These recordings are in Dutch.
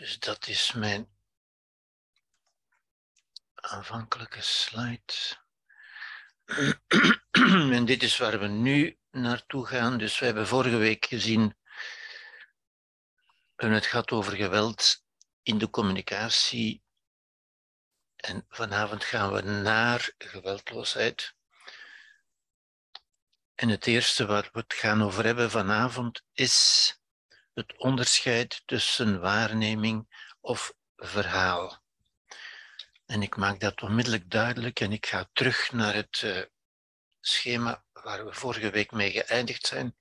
Dus dat is mijn aanvankelijke slide. En dit is waar we nu naartoe gaan. Dus we hebben vorige week gezien, we het gehad over geweld in de communicatie. En vanavond gaan we naar geweldloosheid. En het eerste waar we het gaan over hebben vanavond is het onderscheid tussen waarneming of verhaal. En ik maak dat onmiddellijk duidelijk en ik ga terug naar het uh, schema waar we vorige week mee geëindigd zijn.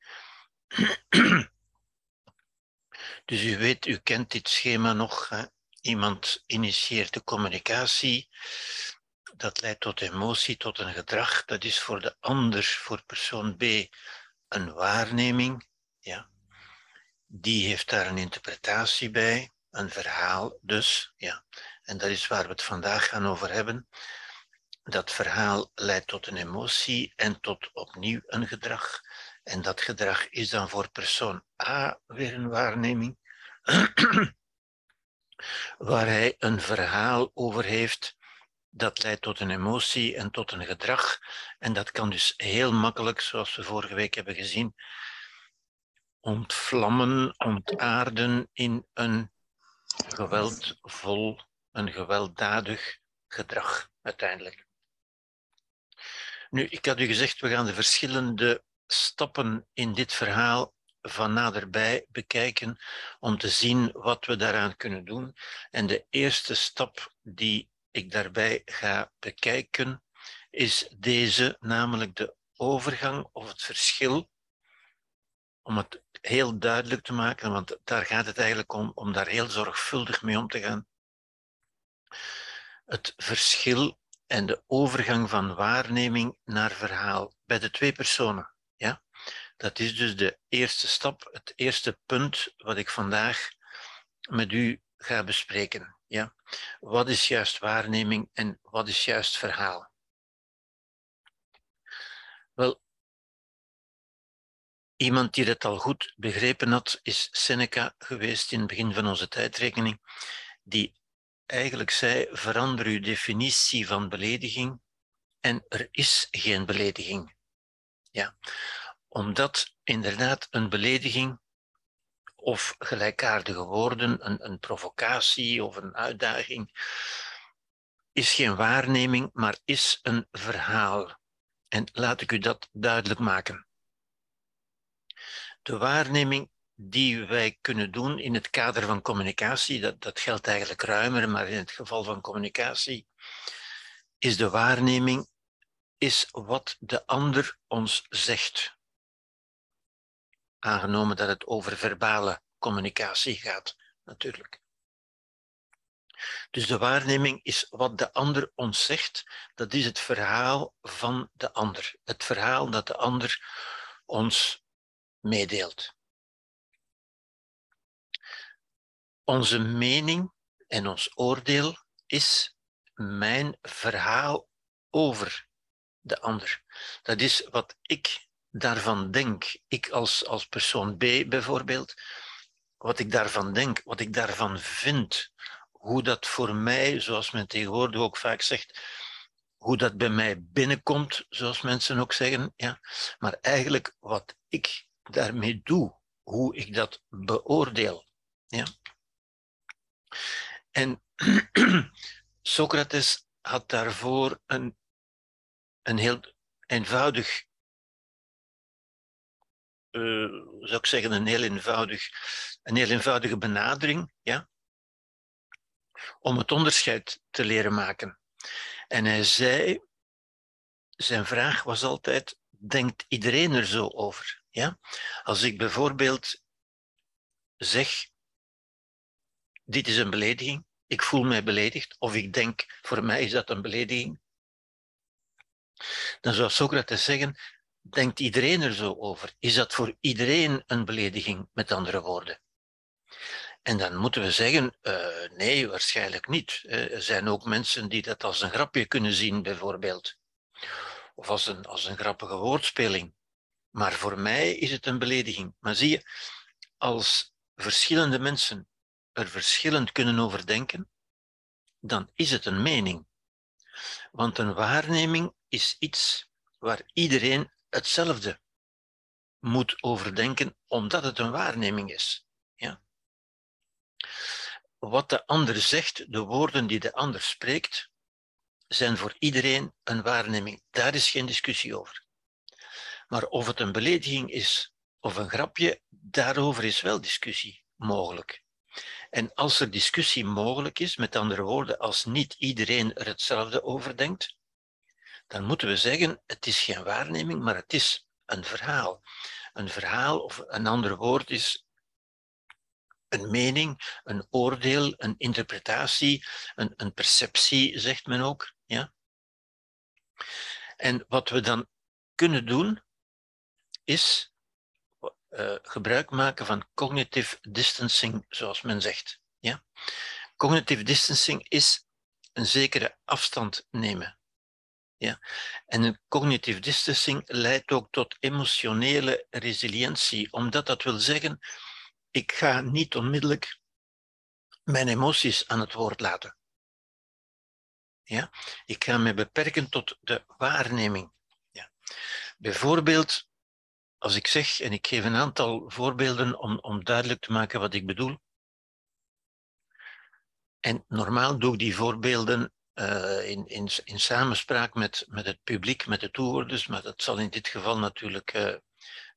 dus u weet, u kent dit schema nog. Hè? Iemand initieert de communicatie. Dat leidt tot emotie, tot een gedrag. Dat is voor de ander, voor persoon B, een waarneming. Ja. Die heeft daar een interpretatie bij, een verhaal dus. Ja. En dat is waar we het vandaag gaan over hebben. Dat verhaal leidt tot een emotie en tot opnieuw een gedrag. En dat gedrag is dan voor persoon A weer een waarneming, waar hij een verhaal over heeft. Dat leidt tot een emotie en tot een gedrag. En dat kan dus heel makkelijk, zoals we vorige week hebben gezien, ontvlammen, ontaarden in een geweldvol, een gewelddadig gedrag uiteindelijk. Nu, ik had u gezegd, we gaan de verschillende stappen in dit verhaal van naderbij bekijken om te zien wat we daaraan kunnen doen. En de eerste stap die ik daarbij ga bekijken is deze, namelijk de overgang of het verschil, om het heel duidelijk te maken, want daar gaat het eigenlijk om, om daar heel zorgvuldig mee om te gaan. Het verschil en de overgang van waarneming naar verhaal bij de twee personen. Ja? Dat is dus de eerste stap, het eerste punt wat ik vandaag met u ga bespreken. Ja? Wat is juist waarneming en wat is juist verhaal? Wel, iemand die het al goed begrepen had, is Seneca geweest in het begin van onze tijdrekening, die eigenlijk zei, verander uw definitie van belediging en er is geen belediging. Ja, omdat inderdaad een belediging of gelijkaardige woorden, een, een provocatie of een uitdaging, is geen waarneming, maar is een verhaal. En laat ik u dat duidelijk maken. De waarneming die wij kunnen doen in het kader van communicatie, dat, dat geldt eigenlijk ruimer, maar in het geval van communicatie, is de waarneming is wat de ander ons zegt. Aangenomen dat het over verbale communicatie gaat, natuurlijk. Dus de waarneming is wat de ander ons zegt, dat is het verhaal van de ander. Het verhaal dat de ander ons meedeelt. Onze mening en ons oordeel is mijn verhaal over de ander. Dat is wat ik daarvan denk. Ik als, als persoon B bijvoorbeeld, wat ik daarvan denk, wat ik daarvan vind, hoe dat voor mij, zoals men tegenwoordig ook vaak zegt, hoe dat bij mij binnenkomt, zoals mensen ook zeggen. Ja. Maar eigenlijk wat ik daarmee doe, hoe ik dat beoordeel. Ja. En Socrates had daarvoor een, een heel eenvoudig, uh, zou ik zeggen, een heel, eenvoudig, een heel eenvoudige benadering, ja, om het onderscheid te leren maken. En hij zei, zijn vraag was altijd, denkt iedereen er zo over? Ja? Als ik bijvoorbeeld zeg, dit is een belediging, ik voel mij beledigd, of ik denk, voor mij is dat een belediging, dan zou Socrates zeggen, denkt iedereen er zo over? Is dat voor iedereen een belediging, met andere woorden? En dan moeten we zeggen, uh, nee, waarschijnlijk niet. Er zijn ook mensen die dat als een grapje kunnen zien, bijvoorbeeld. Of als een, als een grappige woordspeling. Maar voor mij is het een belediging. Maar zie je, als verschillende mensen er verschillend kunnen over denken, dan is het een mening. Want een waarneming is iets waar iedereen hetzelfde moet overdenken, omdat het een waarneming is. Ja? Wat de ander zegt, de woorden die de ander spreekt, zijn voor iedereen een waarneming. Daar is geen discussie over. Maar of het een belediging is of een grapje, daarover is wel discussie mogelijk. En als er discussie mogelijk is, met andere woorden, als niet iedereen er hetzelfde over denkt, dan moeten we zeggen, het is geen waarneming, maar het is een verhaal. Een verhaal, of een ander woord is een mening, een oordeel, een interpretatie, een, een perceptie, zegt men ook. Ja? En wat we dan kunnen doen, is uh, gebruik maken van cognitive distancing, zoals men zegt. Ja? Cognitive distancing is een zekere afstand nemen. Ja? En een cognitive distancing leidt ook tot emotionele resilientie, omdat dat wil zeggen, ik ga niet onmiddellijk mijn emoties aan het woord laten. Ja? Ik ga me beperken tot de waarneming. Ja. Bijvoorbeeld, als ik zeg, en ik geef een aantal voorbeelden om, om duidelijk te maken wat ik bedoel. En normaal doe ik die voorbeelden uh, in, in, in samenspraak met, met het publiek, met de toehoorders, maar dat zal in dit geval natuurlijk uh,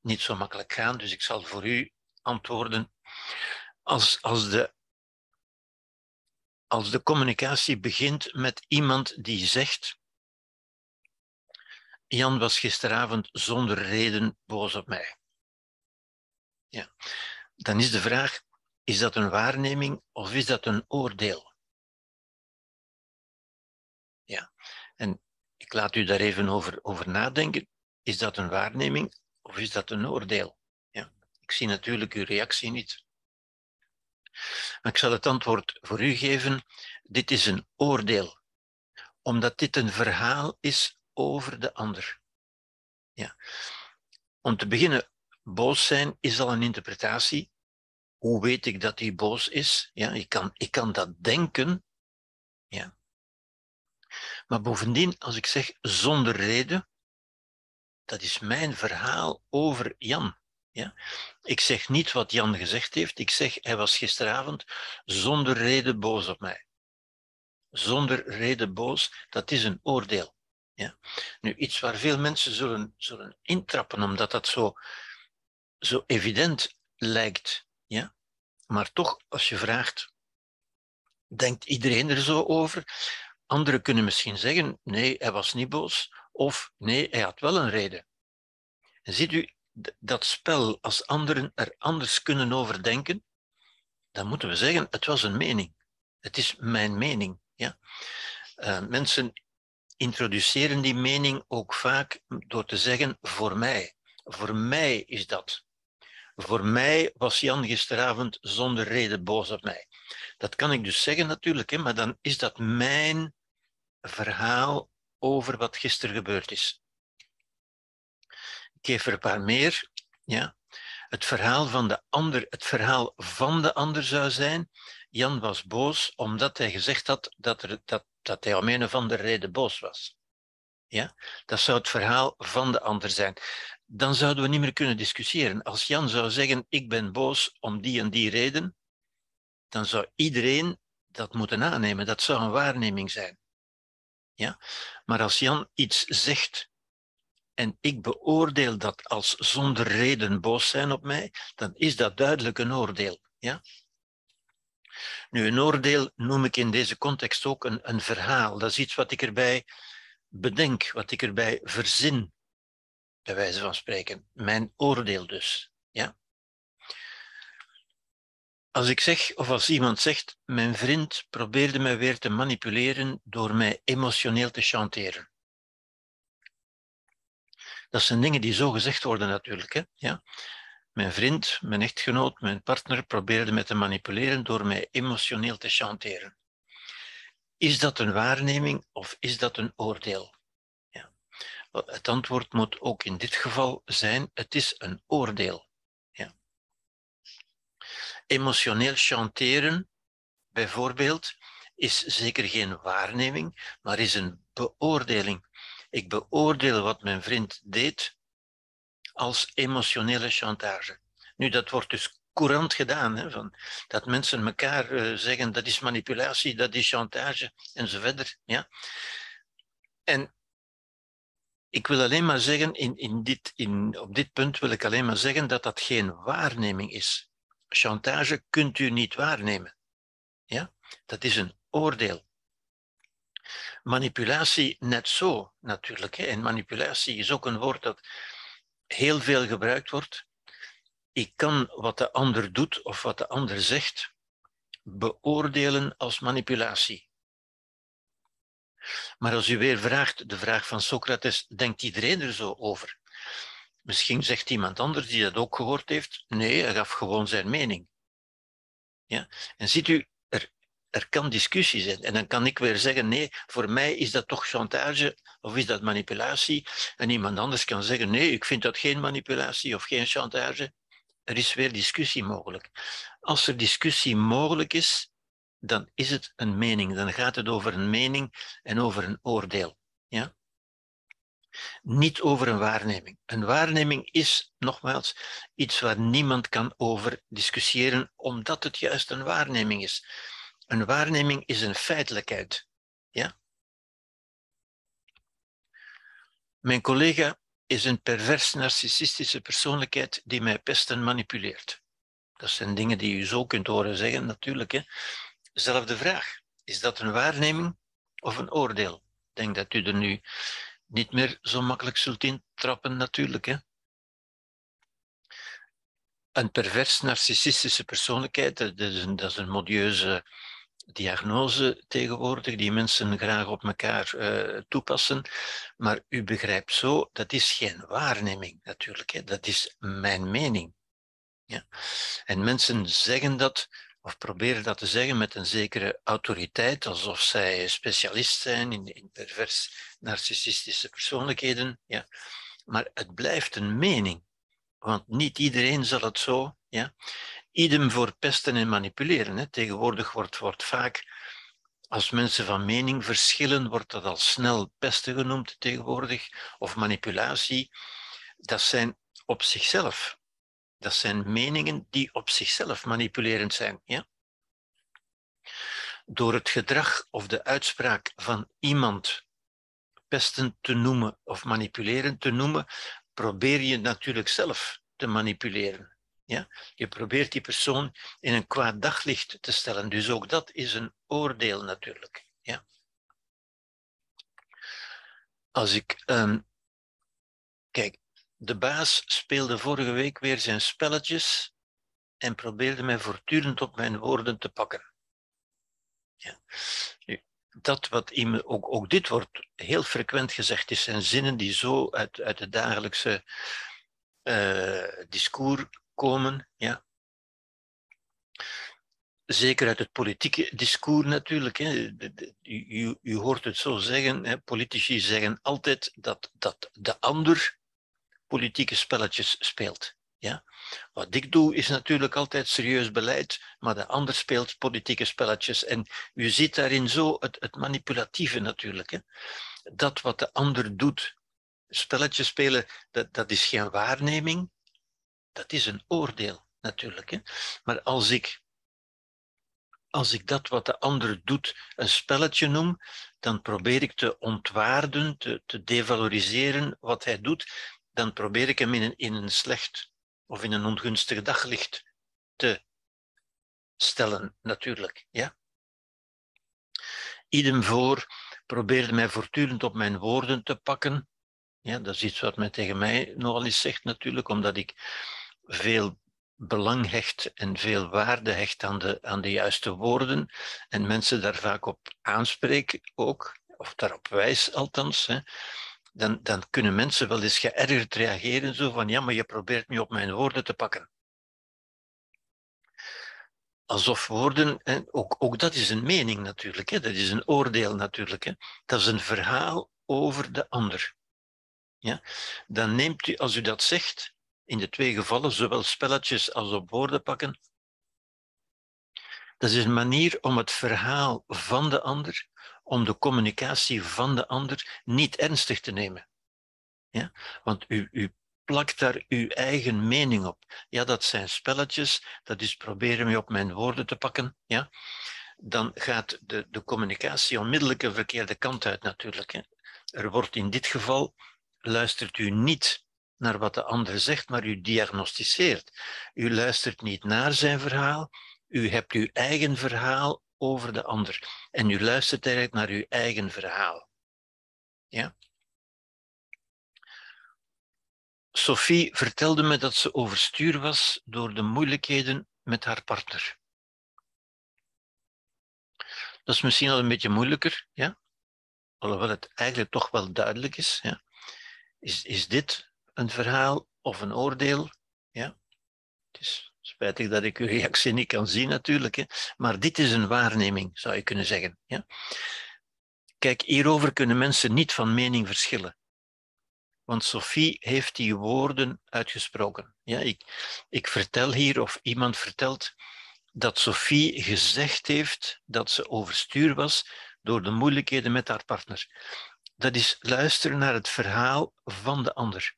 niet zo makkelijk gaan. Dus ik zal voor u antwoorden. Als, als, de, als de communicatie begint met iemand die zegt Jan was gisteravond zonder reden boos op mij. Ja. Dan is de vraag, is dat een waarneming of is dat een oordeel? Ja. En ik laat u daar even over, over nadenken. Is dat een waarneming of is dat een oordeel? Ja. Ik zie natuurlijk uw reactie niet. Maar ik zal het antwoord voor u geven. Dit is een oordeel, omdat dit een verhaal is over de ander. Ja. Om te beginnen, boos zijn is al een interpretatie. Hoe weet ik dat hij boos is? Ja, ik, kan, ik kan dat denken. Ja. Maar bovendien, als ik zeg zonder reden, dat is mijn verhaal over Jan. Ja? Ik zeg niet wat Jan gezegd heeft, ik zeg hij was gisteravond zonder reden boos op mij. Zonder reden boos, dat is een oordeel. Nu, iets waar veel mensen zullen, zullen intrappen, omdat dat zo, zo evident lijkt. Ja? Maar toch, als je vraagt, denkt iedereen er zo over? Anderen kunnen misschien zeggen, nee, hij was niet boos, of nee, hij had wel een reden. En ziet u, dat spel, als anderen er anders kunnen over denken, dan moeten we zeggen, het was een mening. Het is mijn mening. Ja? Uh, mensen introduceren die mening ook vaak door te zeggen voor mij. Voor mij is dat. Voor mij was Jan gisteravond zonder reden boos op mij. Dat kan ik dus zeggen natuurlijk, hè, maar dan is dat mijn verhaal over wat gisteren gebeurd is. Ik geef er een paar meer. Ja. Het verhaal van de ander, het verhaal van de ander zou zijn. Jan was boos omdat hij gezegd had dat, er, dat dat hij om een of andere reden boos was. Ja? Dat zou het verhaal van de ander zijn. Dan zouden we niet meer kunnen discussiëren. Als Jan zou zeggen, ik ben boos om die en die reden, dan zou iedereen dat moeten aannemen. Dat zou een waarneming zijn. Ja? Maar als Jan iets zegt en ik beoordeel dat als zonder reden boos zijn op mij, dan is dat duidelijk een oordeel. Ja? Nu, een oordeel noem ik in deze context ook een, een verhaal. Dat is iets wat ik erbij bedenk, wat ik erbij verzin, bij wijze van spreken. Mijn oordeel dus. Ja? Als ik zeg, of als iemand zegt, mijn vriend probeerde mij weer te manipuleren door mij emotioneel te chanteren. Dat zijn dingen die zo gezegd worden natuurlijk. Hè? Ja? Mijn vriend, mijn echtgenoot, mijn partner probeerde me te manipuleren door mij emotioneel te chanteren. Is dat een waarneming of is dat een oordeel? Ja. Het antwoord moet ook in dit geval zijn: het is een oordeel. Ja. emotioneel chanteren, bijvoorbeeld, is zeker geen waarneming, maar is een beoordeling. Ik beoordeel wat mijn vriend deed als emotionele chantage. Nu, dat wordt dus courant gedaan, hè, van, dat mensen elkaar uh, zeggen dat is manipulatie, dat is chantage en zo verder. Ja? En ik wil alleen maar zeggen, in, in dit, in, op dit punt wil ik alleen maar zeggen dat dat geen waarneming is. Chantage kunt u niet waarnemen. Ja? Dat is een oordeel. Manipulatie net zo natuurlijk. Hè. En manipulatie is ook een woord dat heel veel gebruikt wordt. Ik kan wat de ander doet of wat de ander zegt beoordelen als manipulatie. Maar als u weer vraagt, de vraag van Socrates, denkt iedereen er zo over? Misschien zegt iemand anders die dat ook gehoord heeft, nee, hij gaf gewoon zijn mening. Ja? En ziet u, er, kan discussie zijn. En dan kan ik weer zeggen, nee, voor mij is dat toch chantage of is dat manipulatie? En iemand anders kan zeggen, nee, ik vind dat geen manipulatie of geen chantage. Er is weer discussie mogelijk. Als er discussie mogelijk is, dan is het een mening. Dan gaat het over een mening en over een oordeel. Ja? Niet over een waarneming. Een waarneming is, nogmaals, iets waar niemand kan over discussiëren, omdat het juist een waarneming is. Een waarneming is een feitelijkheid. Ja? Mijn collega is een pervers narcissistische persoonlijkheid die mij pest en manipuleert. Dat zijn dingen die u zo kunt horen zeggen, natuurlijk. Hè. Zelfde vraag. Is dat een waarneming of een oordeel? Ik denk dat u er nu niet meer zo makkelijk zult intrappen, natuurlijk. Hè? Een pervers narcissistische persoonlijkheid, dat is een, dat is een modieuze diagnose tegenwoordig, die mensen graag op elkaar uh, toepassen. Maar u begrijpt zo, dat is geen waarneming natuurlijk. Hè? Dat is mijn mening. Ja? En mensen zeggen dat of proberen dat te zeggen met een zekere autoriteit, alsof zij specialist zijn in, in pervers narcissistische persoonlijkheden. Ja. Maar het blijft een mening, want niet iedereen zal het zo. Ja. Idem voor pesten en manipuleren. Hè. Tegenwoordig wordt, wordt vaak, als mensen van mening verschillen, wordt dat al snel pesten genoemd tegenwoordig, of manipulatie. Dat zijn op zichzelf dat zijn meningen die op zichzelf manipulerend zijn. Ja? Door het gedrag of de uitspraak van iemand pestend te noemen of manipulerend te noemen, probeer je natuurlijk zelf te manipuleren. Ja? Je probeert die persoon in een kwaad daglicht te stellen. Dus ook dat is een oordeel natuurlijk. Ja? Als ik. Um, kijk, de baas speelde vorige week weer zijn spelletjes en probeerde mij voortdurend op mijn woorden te pakken. Ja. dat wat iemand, ook, ook dit wordt heel frequent gezegd, is zijn zinnen die zo uit, uit het dagelijkse uh, discours komen. Ja. Zeker uit het politieke discours natuurlijk. Hè. U, u, hoort het zo zeggen, hè. politici zeggen altijd dat, dat de ander politieke spelletjes speelt. Ja? Wat ik doe is natuurlijk altijd serieus beleid, maar de ander speelt politieke spelletjes. En u ziet daarin zo het, het manipulatieve natuurlijk. Hè? Dat wat de ander doet, spelletjes spelen, dat, dat is geen waarneming, dat is een oordeel natuurlijk. Hè? Maar als ik, als ik dat wat de ander doet een spelletje noem, dan probeer ik te ontwaarden, te, te devaloriseren wat hij doet dan probeer ik hem in een, in een slecht of in een ongunstig daglicht te stellen, natuurlijk. Ja? Idem voor, probeerde mij voortdurend op mijn woorden te pakken. Ja, dat is iets wat men tegen mij nogal eens zegt, natuurlijk, omdat ik veel belang hecht en veel waarde hecht aan de, aan de juiste woorden en mensen daar vaak op aanspreken ook, of daarop wijs althans. Hè dan, dan kunnen mensen wel eens geërgerd reageren, zo van ja, maar je probeert me op mijn woorden te pakken. Alsof woorden, en ook, ook dat is een mening natuurlijk, hè, dat is een oordeel natuurlijk. Hè. Dat is een verhaal over de ander. Ja? Dan neemt u, als u dat zegt, in de twee gevallen, zowel spelletjes als op woorden pakken, Dat is een manier om het verhaal van de ander, om de communicatie van de ander niet ernstig te nemen. Ja? Want u, u plakt daar uw eigen mening op. Ja, dat zijn spelletjes, dat is proberen me op mijn woorden te pakken. Ja? Dan gaat de, de communicatie onmiddellijk een verkeerde kant uit natuurlijk. Hè? Er wordt in dit geval, luistert u niet naar wat de ander zegt, maar u diagnosticeert. U luistert niet naar zijn verhaal, u hebt uw eigen verhaal over de ander. En u luistert eigenlijk naar uw eigen verhaal. Ja? Sophie vertelde me dat ze overstuur was door de moeilijkheden met haar partner. Dat is misschien al een beetje moeilijker, ja? alhoewel het eigenlijk toch wel duidelijk is. Ja? Is, is dit een verhaal of een oordeel? Ja? Het is spijtig dat ik uw reactie niet kan zien natuurlijk, hè? maar dit is een waarneming, zou je kunnen zeggen. Ja? Kijk, hierover kunnen mensen niet van mening verschillen. Want Sophie heeft die woorden uitgesproken. Ja, ik, ik vertel hier, of iemand vertelt, dat Sophie gezegd heeft dat ze overstuur was door de moeilijkheden met haar partner. Dat is luisteren naar het verhaal van de ander.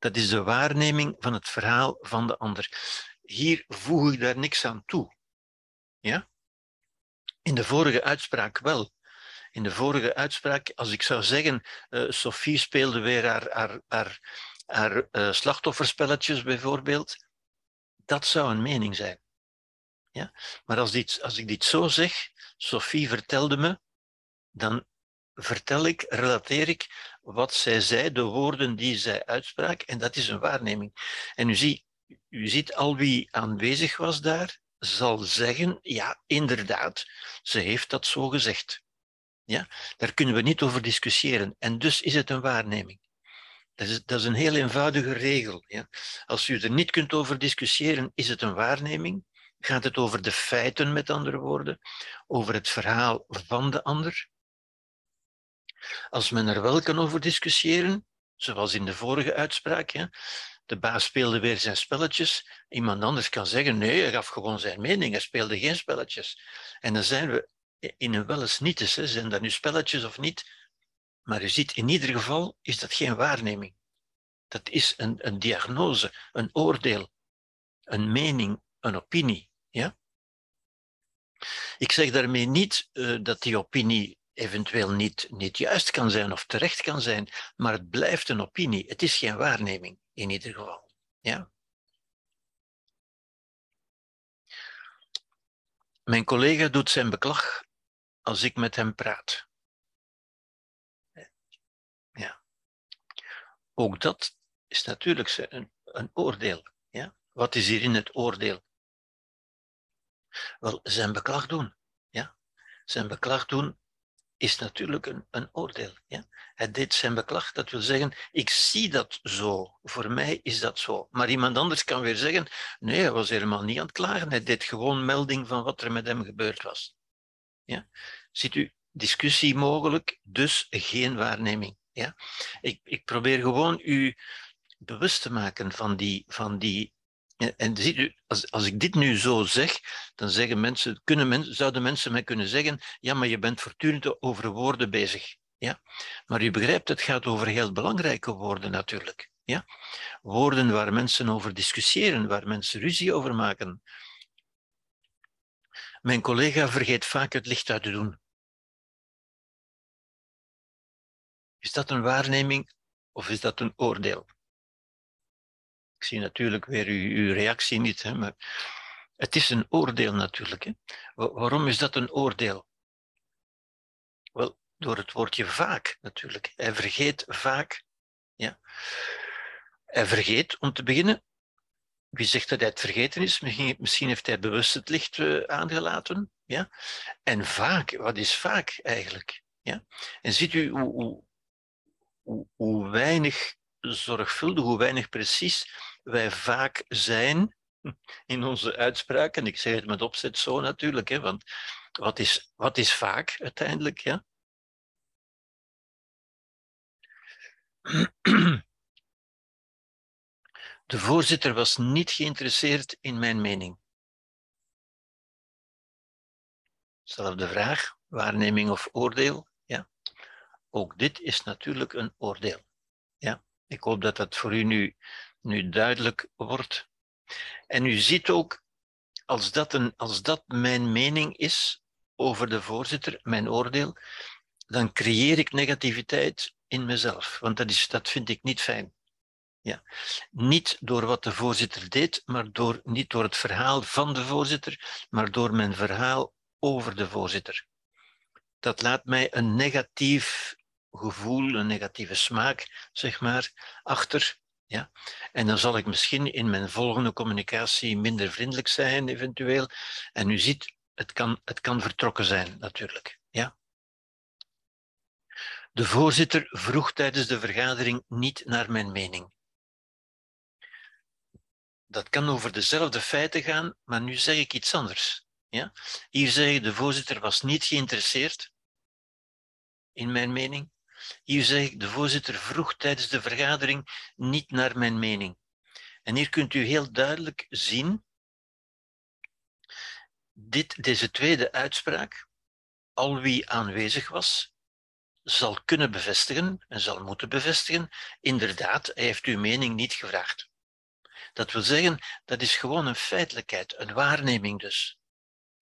Dat is de waarneming van het verhaal van de ander. Hier voeg ik daar niks aan toe. Ja? In de vorige uitspraak wel in de vorige uitspraak, als ik zou zeggen, uh, Sophie speelde weer haar, haar, haar, haar uh, slachtofferspelletjes bijvoorbeeld, dat zou een mening zijn. Ja? Maar als, dit, als ik dit zo zeg, Sophie vertelde me, dan vertel ik, relateer ik wat zij zei, de woorden die zij uitsprak, en dat is een waarneming. En u ziet, u ziet al wie aanwezig was daar, zal zeggen, ja, inderdaad, ze heeft dat zo gezegd. Ja? Daar kunnen we niet over discussiëren. En dus is het een waarneming. Dat is, dat is een heel eenvoudige regel. Ja? Als u er niet kunt over discussiëren, is het een waarneming. Gaat het over de feiten, met andere woorden, over het verhaal van de ander? Als men er wel kan over discussiëren, zoals in de vorige uitspraak, de baas speelde weer zijn spelletjes, iemand anders kan zeggen, nee, hij gaf gewoon zijn mening, hij speelde geen spelletjes. En dan zijn we in een wel eens niet. Zijn dat nu spelletjes of niet? Maar u ziet, in ieder geval is dat geen waarneming. Dat is een, een diagnose, een oordeel, een mening, een opinie. Ja? Ik zeg daarmee niet uh, dat die opinie eventueel niet, niet juist kan zijn of terecht kan zijn, maar het blijft een opinie. Het is geen waarneming, in ieder geval. Ja? Mijn collega doet zijn beklag als ik met hem praat. Ja. Ook dat is natuurlijk een, een oordeel. Ja? Wat is hierin het oordeel? Wel, zijn beklag doen. Ja? Zijn beklag doen is natuurlijk een, een oordeel. Ja? Hij deed zijn beklag, dat wil zeggen, ik zie dat zo. Voor mij is dat zo. Maar iemand anders kan weer zeggen, nee, hij was helemaal niet aan het klagen. Hij deed gewoon melding van wat er met hem gebeurd was. Ja? Ziet u, discussie mogelijk, dus geen waarneming. Ja? Ik, ik probeer gewoon u bewust te maken van die. Van die en ziet u, als, als ik dit nu zo zeg, dan zeggen mensen, kunnen zouden mensen mij kunnen zeggen, ja, maar je bent voortdurend over woorden bezig. Ja? Maar u begrijpt, het gaat over heel belangrijke woorden natuurlijk. Ja? Woorden waar mensen over discussiëren, waar mensen ruzie over maken, mijn collega vergeet vaak het licht uit te doen. Is dat een waarneming of is dat een oordeel? Ik zie natuurlijk weer uw, reactie niet, hè, maar het is een oordeel natuurlijk. Hè. Waarom is dat een oordeel? Wel, door het woordje vaak natuurlijk. Hij vergeet vaak. Ja. Hij vergeet, om te beginnen, wie zegt dat hij het vergeten is? Misschien heeft hij bewust het licht uh, aangelaten. Ja? En vaak, wat is vaak eigenlijk? Ja? En ziet u hoe, hoe, hoe weinig zorgvuldig, hoe weinig precies wij vaak zijn in onze uitspraken. Ik zeg het met opzet zo natuurlijk, hè, want wat is, wat is vaak uiteindelijk? Ja? De voorzitter was niet geïnteresseerd in mijn mening. Zelfde vraag, waarneming of oordeel. Ja. Ook dit is natuurlijk een oordeel. Ja. Ik hoop dat dat voor u nu, nu duidelijk wordt. En u ziet ook, als dat, een, als dat mijn mening is over de voorzitter, mijn oordeel, dan creëer ik negativiteit in mezelf. Want dat, is, dat vind ik niet fijn. Ja. Niet door wat de voorzitter deed, maar door, niet door het verhaal van de voorzitter, maar door mijn verhaal over de voorzitter. Dat laat mij een negatief gevoel, een negatieve smaak, zeg maar, achter. Ja? En dan zal ik misschien in mijn volgende communicatie minder vriendelijk zijn, eventueel. En u ziet, het kan, het kan vertrokken zijn, natuurlijk. Ja? De voorzitter vroeg tijdens de vergadering niet naar mijn mening. Dat kan over dezelfde feiten gaan, maar nu zeg ik iets anders. Ja? Hier zeg ik, de voorzitter was niet geïnteresseerd in mijn mening. Hier zeg ik, de voorzitter vroeg tijdens de vergadering niet naar mijn mening. En hier kunt u heel duidelijk zien, dit, deze tweede uitspraak, al wie aanwezig was, zal kunnen bevestigen en zal moeten bevestigen, inderdaad, hij heeft uw mening niet gevraagd. Dat wil zeggen, dat is gewoon een feitelijkheid, een waarneming dus.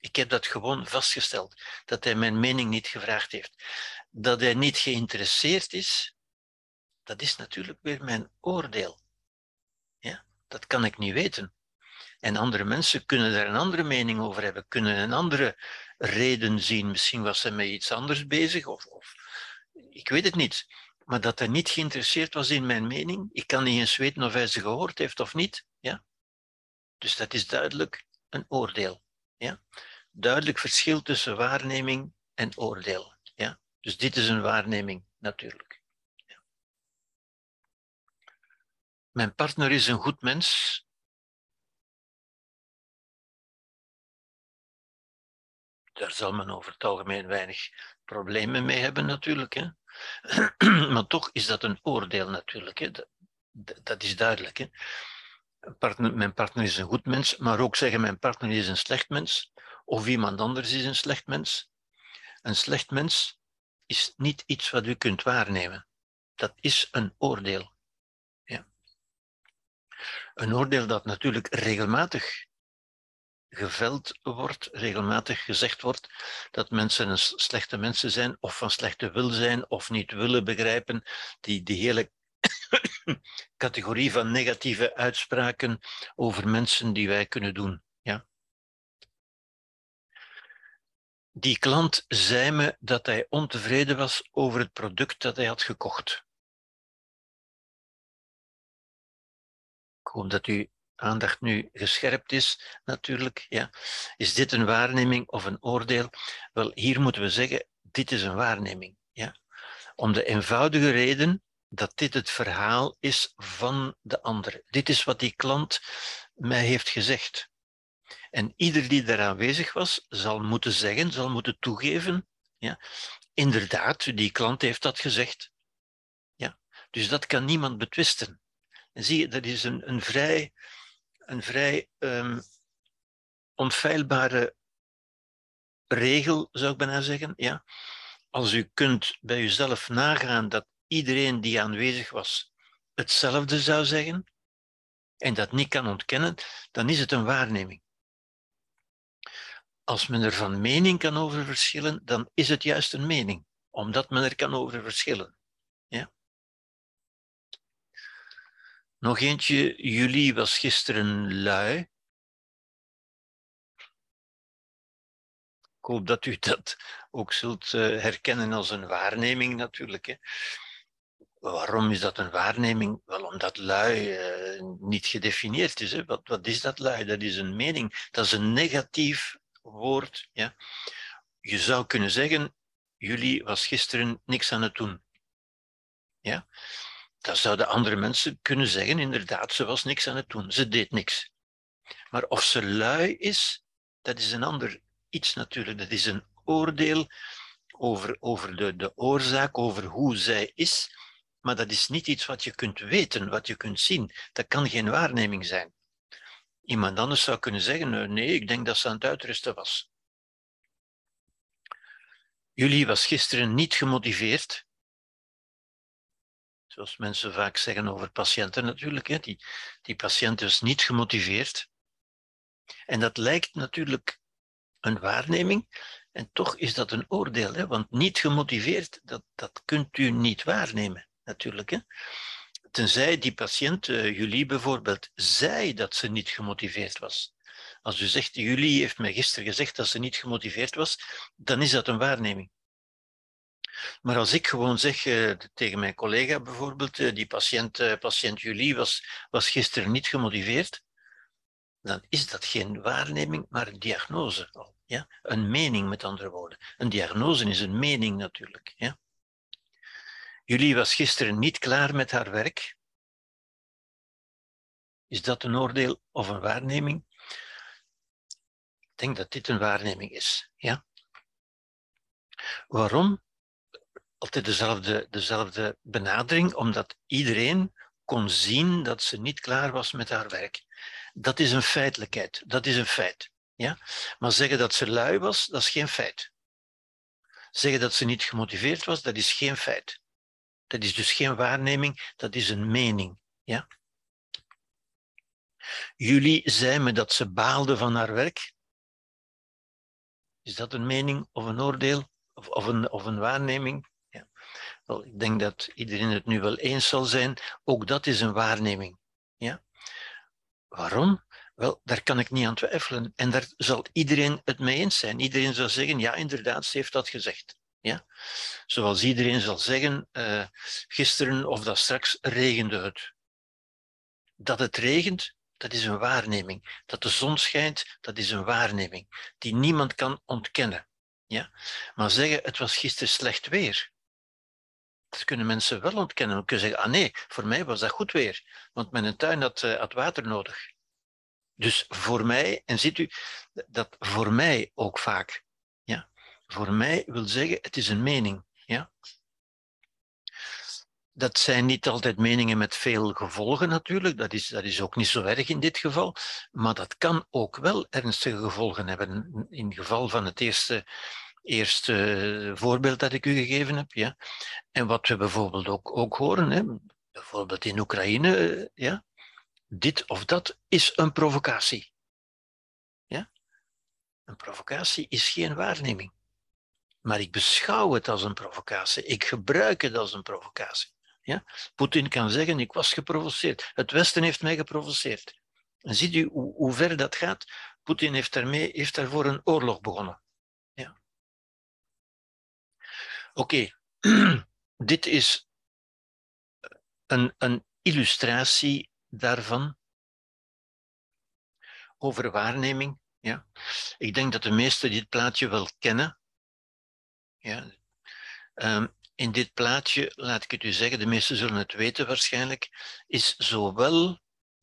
Ik heb dat gewoon vastgesteld, dat hij mijn mening niet gevraagd heeft. Dat hij niet geïnteresseerd is, dat is natuurlijk weer mijn oordeel. Ja, dat kan ik niet weten. En andere mensen kunnen daar een andere mening over hebben, kunnen een andere reden zien. Misschien was hij met iets anders bezig, of, of ik weet het niet. Maar dat hij niet geïnteresseerd was in mijn mening, ik kan niet eens weten of hij ze gehoord heeft of niet. Ja? Dus dat is duidelijk een oordeel. Ja? Duidelijk verschil tussen waarneming en oordeel. Dus dit is een waarneming, natuurlijk. Ja. Mijn partner is een goed mens. Daar zal men over het algemeen weinig problemen mee hebben, natuurlijk. Hè? maar toch is dat een oordeel, natuurlijk. Hè? Dat, dat is duidelijk. Hè? Partner, mijn partner is een goed mens, maar ook zeggen mijn partner is een slecht mens, of iemand anders is een slecht mens. Een slecht mens is niet iets wat u kunt waarnemen. Dat is een oordeel. Ja. Een oordeel dat natuurlijk regelmatig geveld wordt, regelmatig gezegd wordt dat mensen slechte mensen zijn, of van slechte wil zijn, of niet willen begrijpen, die, die hele categorie van negatieve uitspraken over mensen die wij kunnen doen. Ja. Die klant zei me dat hij ontevreden was over het product dat hij had gekocht. Ik hoop dat uw aandacht nu gescherpt is, natuurlijk. Ja. Is dit een waarneming of een oordeel? Wel, hier moeten we zeggen, dit is een waarneming. Ja. Om de eenvoudige reden dat dit het verhaal is van de ander. Dit is wat die klant mij heeft gezegd. En ieder die daar aanwezig was, zal moeten zeggen, zal moeten toegeven, ja, inderdaad, die klant heeft dat gezegd. Ja, dus dat kan niemand betwisten. En zie je, dat is een, een vrij, een vrij um, onfeilbare regel, zou ik bijna zeggen. Ja. Als u kunt bij uzelf nagaan dat iedereen die aanwezig was hetzelfde zou zeggen en dat niet kan ontkennen, dan is het een waarneming. Als men er van mening kan over verschillen, dan is het juist een mening, omdat men er kan over verschillen. Ja? Nog eentje, jullie was gisteren lui. Ik hoop dat u dat ook zult eh, herkennen als een waarneming natuurlijk. Hè. Waarom is dat een waarneming? Wel omdat lui uh, niet gedefinieerd is. Hè. Wat, wat is dat lui? Dat is een mening. Dat is een negatief woord. Ja. Je zou kunnen zeggen, jullie was gisteren niks aan het doen. Ja. Dan zouden andere mensen kunnen zeggen, inderdaad, ze was niks aan het doen. Ze deed niks. Maar of ze lui is, dat is een ander iets natuurlijk. Dat is een oordeel over, over de, de oorzaak, over hoe zij is. Maar dat is niet iets wat je kunt weten, wat je kunt zien. Dat kan geen waarneming zijn. Iemand anders zou kunnen zeggen, eh, nee, ik denk dat ze aan het uitrusten was. Jullie was gisteren niet gemotiveerd. Zoals mensen vaak zeggen over patiënten natuurlijk. Hè. Die, die patiënt is niet gemotiveerd. En dat lijkt natuurlijk een waarneming. En toch is dat een oordeel. Hè. Want niet gemotiveerd, dat, dat kunt u niet waarnemen natuurlijk. Hè. Tenzij die patiënt, uh, Julie bijvoorbeeld, zei dat ze niet gemotiveerd was. Als u zegt, Julie heeft mij gisteren gezegd dat ze niet gemotiveerd was, dan is dat een waarneming. Maar als ik gewoon zeg uh, tegen mijn collega bijvoorbeeld, uh, die patiënt, patiënt Julie was, was gisteren niet gemotiveerd, dan is dat geen waarneming, maar een diagnose. Ja? Een mening met andere woorden. Een diagnose is een mening natuurlijk. Ja? Julie was gisteren niet klaar met haar werk. Is dat een oordeel of een waarneming? Ik denk dat dit een waarneming is. Ja? Waarom? Altijd dezelfde, dezelfde benadering, omdat iedereen kon zien dat ze niet klaar was met haar werk. Dat is een feitelijkheid, dat is een feit. Ja? Maar zeggen dat ze lui was, dat is geen feit. Zeggen dat ze niet gemotiveerd was, dat is geen feit. Dat is dus geen waarneming, dat is een mening. Ja? Jullie zei me dat ze baalde van haar werk. Is dat een mening of een oordeel of, of, een, of een waarneming? Ja. Wel, ik denk dat iedereen het nu wel eens zal zijn. Ook dat is een waarneming. Ja? Waarom? Wel, daar kan ik niet aan twijfelen. En daar zal iedereen het mee eens zijn. Iedereen zal zeggen, ja, inderdaad, ze heeft dat gezegd. Ja? Zoals iedereen zal zeggen, uh, gisteren of dat straks regende het. Dat het regent, dat is een waarneming. Dat de zon schijnt, dat is een waarneming. Die niemand kan ontkennen. Ja? Maar zeggen, het was gisteren slecht weer. Dat kunnen mensen wel ontkennen. Dan kunnen zeggen, ah nee, voor mij was dat goed weer. Want mijn tuin had, had water nodig. Dus voor mij, en ziet u, dat voor mij ook vaak voor mij wil zeggen, het is een mening. Ja? Dat zijn niet altijd meningen met veel gevolgen natuurlijk, dat is, dat is ook niet zo erg in dit geval, maar dat kan ook wel ernstige gevolgen hebben. In het geval van het eerste, eerste voorbeeld dat ik u gegeven heb. Ja? En wat we bijvoorbeeld ook, ook horen, hè? bijvoorbeeld in Oekraïne, ja? dit of dat is een provocatie. Ja? Een provocatie is geen waarneming. Maar ik beschouw het als een provocatie. Ik gebruik het als een provocatie. Ja? Poetin kan zeggen, ik was geprovoceerd. Het Westen heeft mij geprovoceerd. En ziet u hoe, ver dat gaat? Poetin heeft, daarmee, heeft daarvoor een oorlog begonnen. Ja. Oké, dit is een, een illustratie daarvan over waarneming. Ja. Ik denk dat de meesten dit plaatje wel kennen. Ja. Um, in dit plaatje, laat ik het u zeggen, de meesten zullen het weten waarschijnlijk, is zowel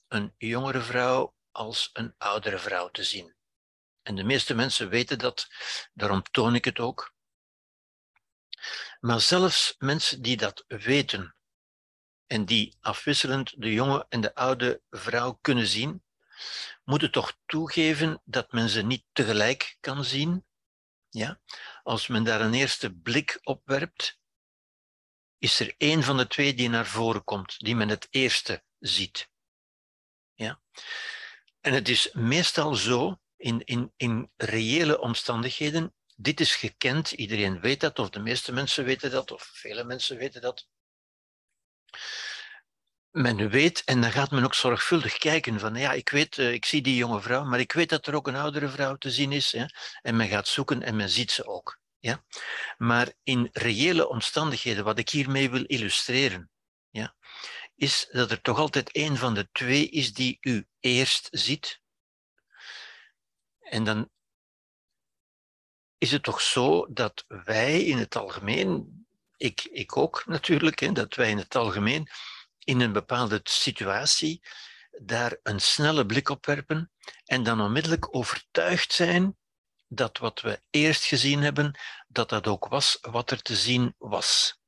een jongere vrouw als een oudere vrouw te zien. En de meeste mensen weten dat, daarom toon ik het ook. Maar zelfs mensen die dat weten en die afwisselend de jonge en de oude vrouw kunnen zien, moeten toch toegeven dat men ze niet tegelijk kan zien ja? Als men daar een eerste blik op werpt, is er één van de twee die naar voren komt, die men het eerste ziet. Ja? En het is meestal zo, in, in, in reële omstandigheden, dit is gekend, iedereen weet dat, of de meeste mensen weten dat, of vele mensen weten dat men weet, en dan gaat men ook zorgvuldig kijken van, ja, ik weet, eh, ik zie die jonge vrouw, maar ik weet dat er ook een oudere vrouw te zien is. En men gaat zoeken en men ziet ze ook. Ja? Maar in reële omstandigheden, wat ik hiermee wil illustreren, ja, is dat er toch altijd een van de twee is die u eerst ziet. En dan is het toch zo dat wij in het algemeen, ik, ik ook natuurlijk, hè, dat wij in het algemeen in een bepaalde situatie daar een snelle blik op werpen en dan onmiddellijk overtuigd zijn dat wat we eerst gezien hebben, dat dat ook was wat er te zien was.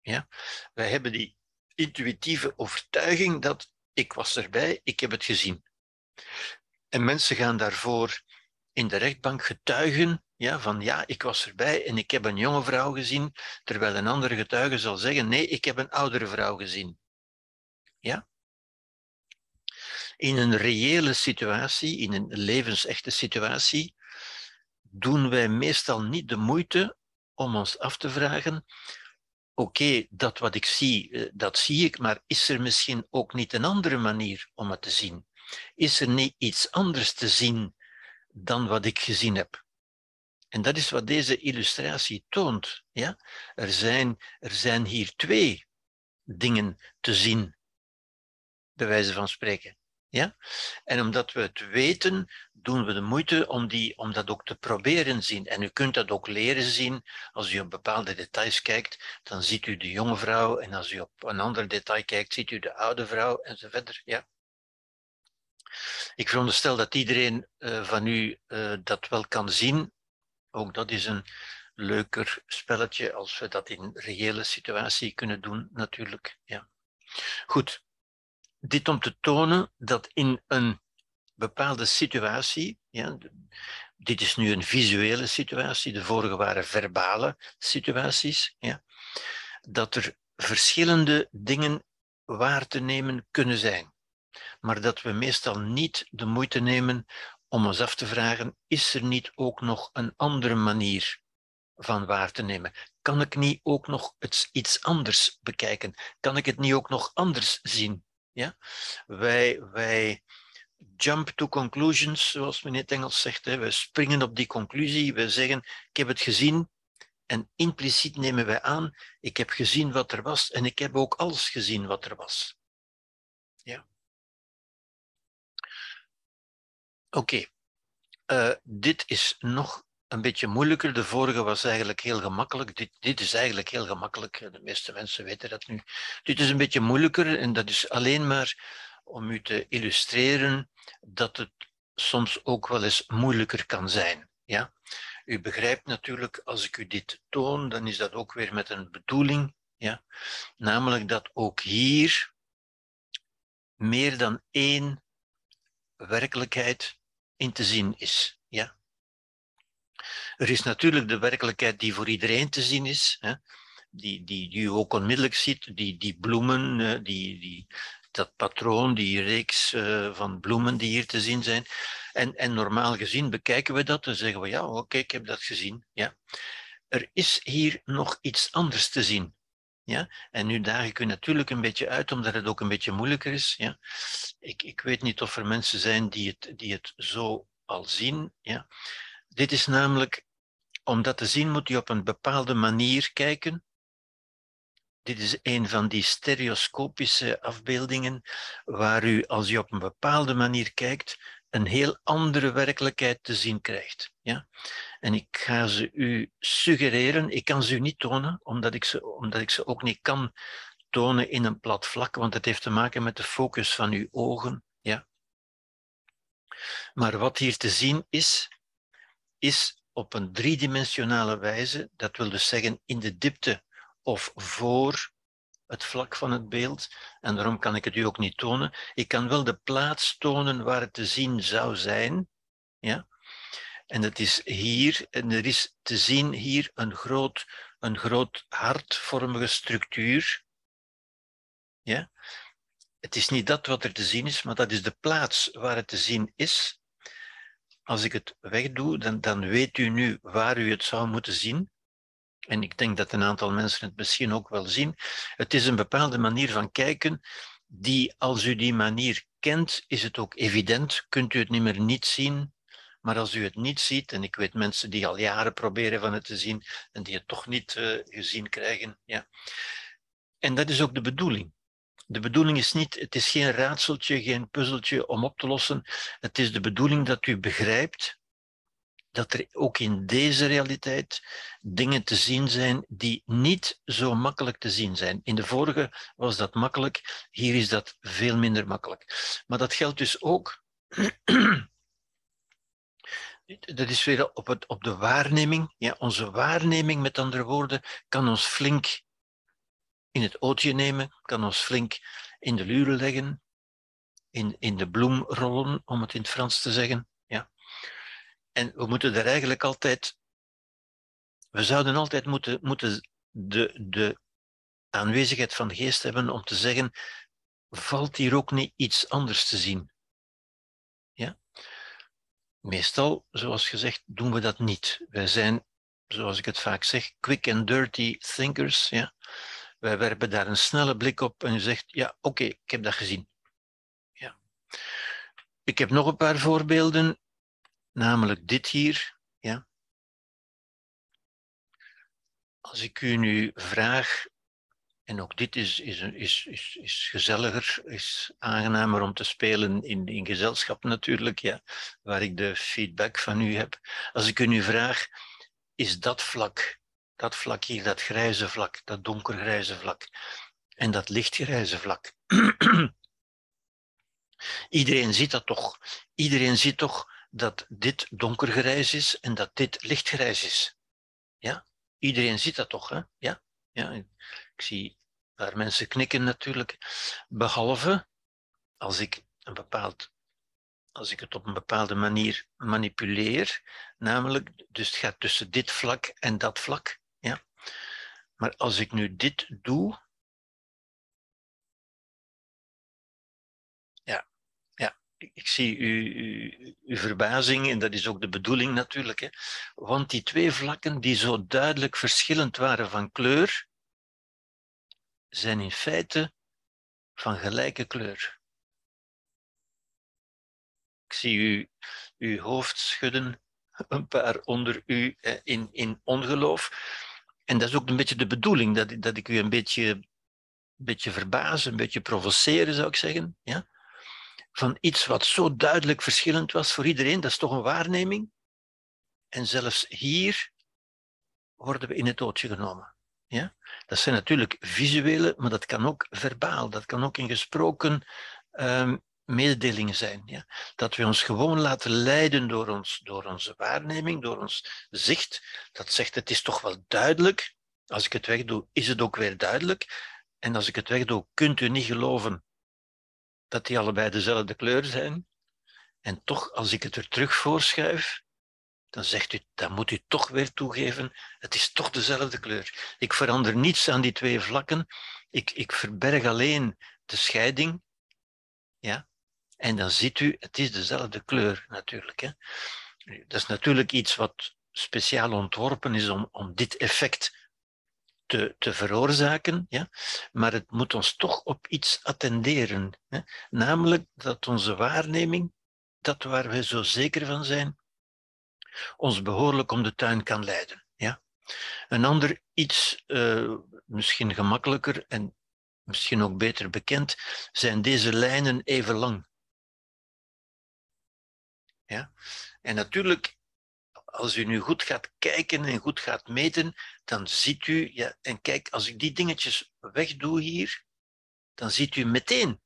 Ja? Wij hebben die intuïtieve overtuiging dat ik was erbij, ik heb het gezien. En mensen gaan daarvoor in de rechtbank getuigen ja, van ja, ik was erbij en ik heb een jonge vrouw gezien, terwijl een andere getuige zal zeggen, nee, ik heb een oudere vrouw gezien. Ja? In een reële situatie, in een levensechte situatie, doen wij meestal niet de moeite om ons af te vragen, oké, dat wat ik zie, eh, dat zie ik, maar is er misschien ook niet een andere manier om het te zien? Is er niet iets anders te zien dan wat ik gezien heb? En dat is wat deze illustratie toont. Ja? Er, zijn, er zijn hier twee dingen te zien, bij wijze van spreken. Ja? En omdat we het weten, doen we de moeite om, die, om dat ook te proberen zien. En u kunt dat ook leren zien. Als u op bepaalde details kijkt, dan ziet u de jonge vrouw. En als u op een ander detail kijkt, ziet u de oude vrouw enzovoort. Ja? Ik veronderstel dat iedereen uh, van u uh, dat wel kan zien. Ook dat is een leuker spelletje als we dat in reële situatie kunnen doen, natuurlijk. Ja. Goed, dit om te tonen dat in een bepaalde situatie, ja, dit is nu een visuele situatie, de vorige waren verbale situaties, ja, dat er verschillende dingen waar te nemen kunnen zijn. Maar dat we meestal niet de moeite nemen om ons af te vragen, is er niet ook nog een andere manier van waar te nemen? Kan ik niet ook nog iets anders bekijken? Kan ik het niet ook nog anders zien? Ja? Wij, wij jump to conclusions, zoals men in het Engels zegt. Hè. We springen op die conclusie. We zeggen, ik heb het gezien. En impliciet nemen wij aan, ik heb gezien wat er was en ik heb ook alles gezien wat er was. Ja. Oké. Uh, dit is nog een beetje moeilijker. De vorige was eigenlijk heel gemakkelijk. Dit, dit is eigenlijk heel gemakkelijk. De meeste mensen weten dat nu. Dit is een beetje moeilijker en dat is alleen maar om u te illustreren dat het soms ook wel eens moeilijker kan zijn. Ja? U begrijpt natuurlijk, als ik u dit toon, dan is dat ook weer met een bedoeling. Ja? Namelijk dat ook hier meer dan één werkelijkheid in te zien is. Er is natuurlijk de werkelijkheid die voor iedereen te zien is, hè? Die, die, die u ook onmiddellijk ziet, die, die bloemen, die, die, dat patroon, die reeks uh, van bloemen die hier te zien zijn. En, en normaal gezien bekijken we dat en zeggen we, ja, oké, ik heb dat gezien. Ja. Er is hier nog iets anders te zien. Ja? En nu daag ik u natuurlijk een beetje uit, omdat het ook een beetje moeilijker is. Ja? Ik, ik weet niet of er mensen zijn die het, die het zo al zien. Ja? Dit is namelijk, om dat te zien moet je op een bepaalde manier kijken. Dit is een van die stereoscopische afbeeldingen waar u, als u op een bepaalde manier kijkt, een heel andere werkelijkheid te zien krijgt. Ja? En ik ga ze u suggereren, ik kan ze u niet tonen, omdat ik ze, omdat ik ze ook niet kan tonen in een plat vlak, want het heeft te maken met de focus van uw ogen. Ja? Maar wat hier te zien is, is op een driedimensionale wijze, dat wil dus zeggen in de diepte of voor het vlak van het beeld. En daarom kan ik het u ook niet tonen. Ik kan wel de plaats tonen waar het te zien zou zijn. Ja? En het is hier, en er is te zien hier een groot, een groot hartvormige structuur. Ja? Het is niet dat wat er te zien is, maar dat is de plaats waar het te zien is als ik het wegdoe, dan, dan weet u nu waar u het zou moeten zien. En ik denk dat een aantal mensen het misschien ook wel zien. Het is een bepaalde manier van kijken, die als u die manier kent, is het ook evident, kunt u het niet meer niet zien. Maar als u het niet ziet, en ik weet mensen die al jaren proberen van het te zien en die het toch niet uh, gezien krijgen. Ja. En dat is ook de bedoeling. De bedoeling is niet, het is geen raadseltje, geen puzzeltje om op te lossen. Het is de bedoeling dat u begrijpt dat er ook in deze realiteit dingen te zien zijn die niet zo makkelijk te zien zijn. In de vorige was dat makkelijk, hier is dat veel minder makkelijk. Maar dat geldt dus ook. Dat is weer op, het, op de waarneming. Ja, onze waarneming, met andere woorden, kan ons flink in het ootje nemen, kan ons flink in de luren leggen, in, in de bloem rollen, om het in het Frans te zeggen. Ja. En we moeten er eigenlijk altijd we zouden altijd moeten, moeten de, de aanwezigheid van geest hebben om te zeggen, valt hier ook niet iets anders te zien? Ja? Meestal, zoals gezegd, doen we dat niet. Wij zijn, zoals ik het vaak zeg, quick and dirty thinkers. Ja? Wij werpen daar een snelle blik op en u zegt, ja, oké, ik heb dat gezien. Ja. Ik heb nog een paar voorbeelden, namelijk dit hier. Ja. Als ik u nu vraag, en ook dit is, is, is, is, is gezelliger, is aangenamer om te spelen in, in gezelschap natuurlijk, ja, waar ik de feedback van u heb. Als ik u nu vraag, is dat vlak dat vlak hier, dat grijze vlak, dat donkergrijze vlak en dat lichtgrijze vlak. Iedereen ziet dat toch. Iedereen ziet toch dat dit donkergrijs is en dat dit lichtgrijs is. Ja? Iedereen ziet dat toch, hè? Ja? ja? Ik zie daar mensen knikken natuurlijk. Behalve als ik een bepaald als ik het op een bepaalde manier manipuleer, namelijk, dus het gaat tussen dit vlak en dat vlak. Maar als ik nu dit doe, ja, ja, ik zie uw, uw verbazing en dat is ook de bedoeling natuurlijk, hè. want die twee vlakken die zo duidelijk verschillend waren van kleur, zijn in feite van gelijke kleur. Ik zie u uw hoofd schudden, een paar onder u in, in ongeloof. En dat is ook een beetje de bedoeling, dat, dat ik u een beetje, een beetje verbaas, een beetje provoceren, zou ik zeggen. Ja? Van iets wat zo duidelijk verschillend was voor iedereen, dat is toch een waarneming. En zelfs hier worden we in het ootje genomen. Ja? Dat zijn natuurlijk visuele, maar dat kan ook verbaal, dat kan ook in gesproken um, mededelingen zijn. Ja? Dat we ons gewoon laten leiden door, ons, door onze waarneming, door ons zicht. Dat zegt, het is toch wel duidelijk. Als ik het wegdoe, is het ook weer duidelijk. En als ik het wegdoe, kunt u niet geloven dat die allebei dezelfde kleur zijn. En toch, als ik het er terug voorschuif, dan zegt u, dan moet u toch weer toegeven, het is toch dezelfde kleur. Ik verander niets aan die twee vlakken. Ik, ik verberg alleen de scheiding. Ja? En dan ziet u, het is dezelfde kleur natuurlijk. Hè. Dat is natuurlijk iets wat speciaal ontworpen is om, om dit effect te, te veroorzaken, ja? maar het moet ons toch op iets attenderen. Hè? Namelijk dat onze waarneming, dat waar we zo zeker van zijn, ons behoorlijk om de tuin kan leiden. Ja? Een ander iets, uh, misschien gemakkelijker en misschien ook beter bekend, zijn deze lijnen even lang. Ja? En natuurlijk, als u nu goed gaat kijken en goed gaat meten, dan ziet u, ja, en kijk, als ik die dingetjes wegdoe hier, dan ziet u meteen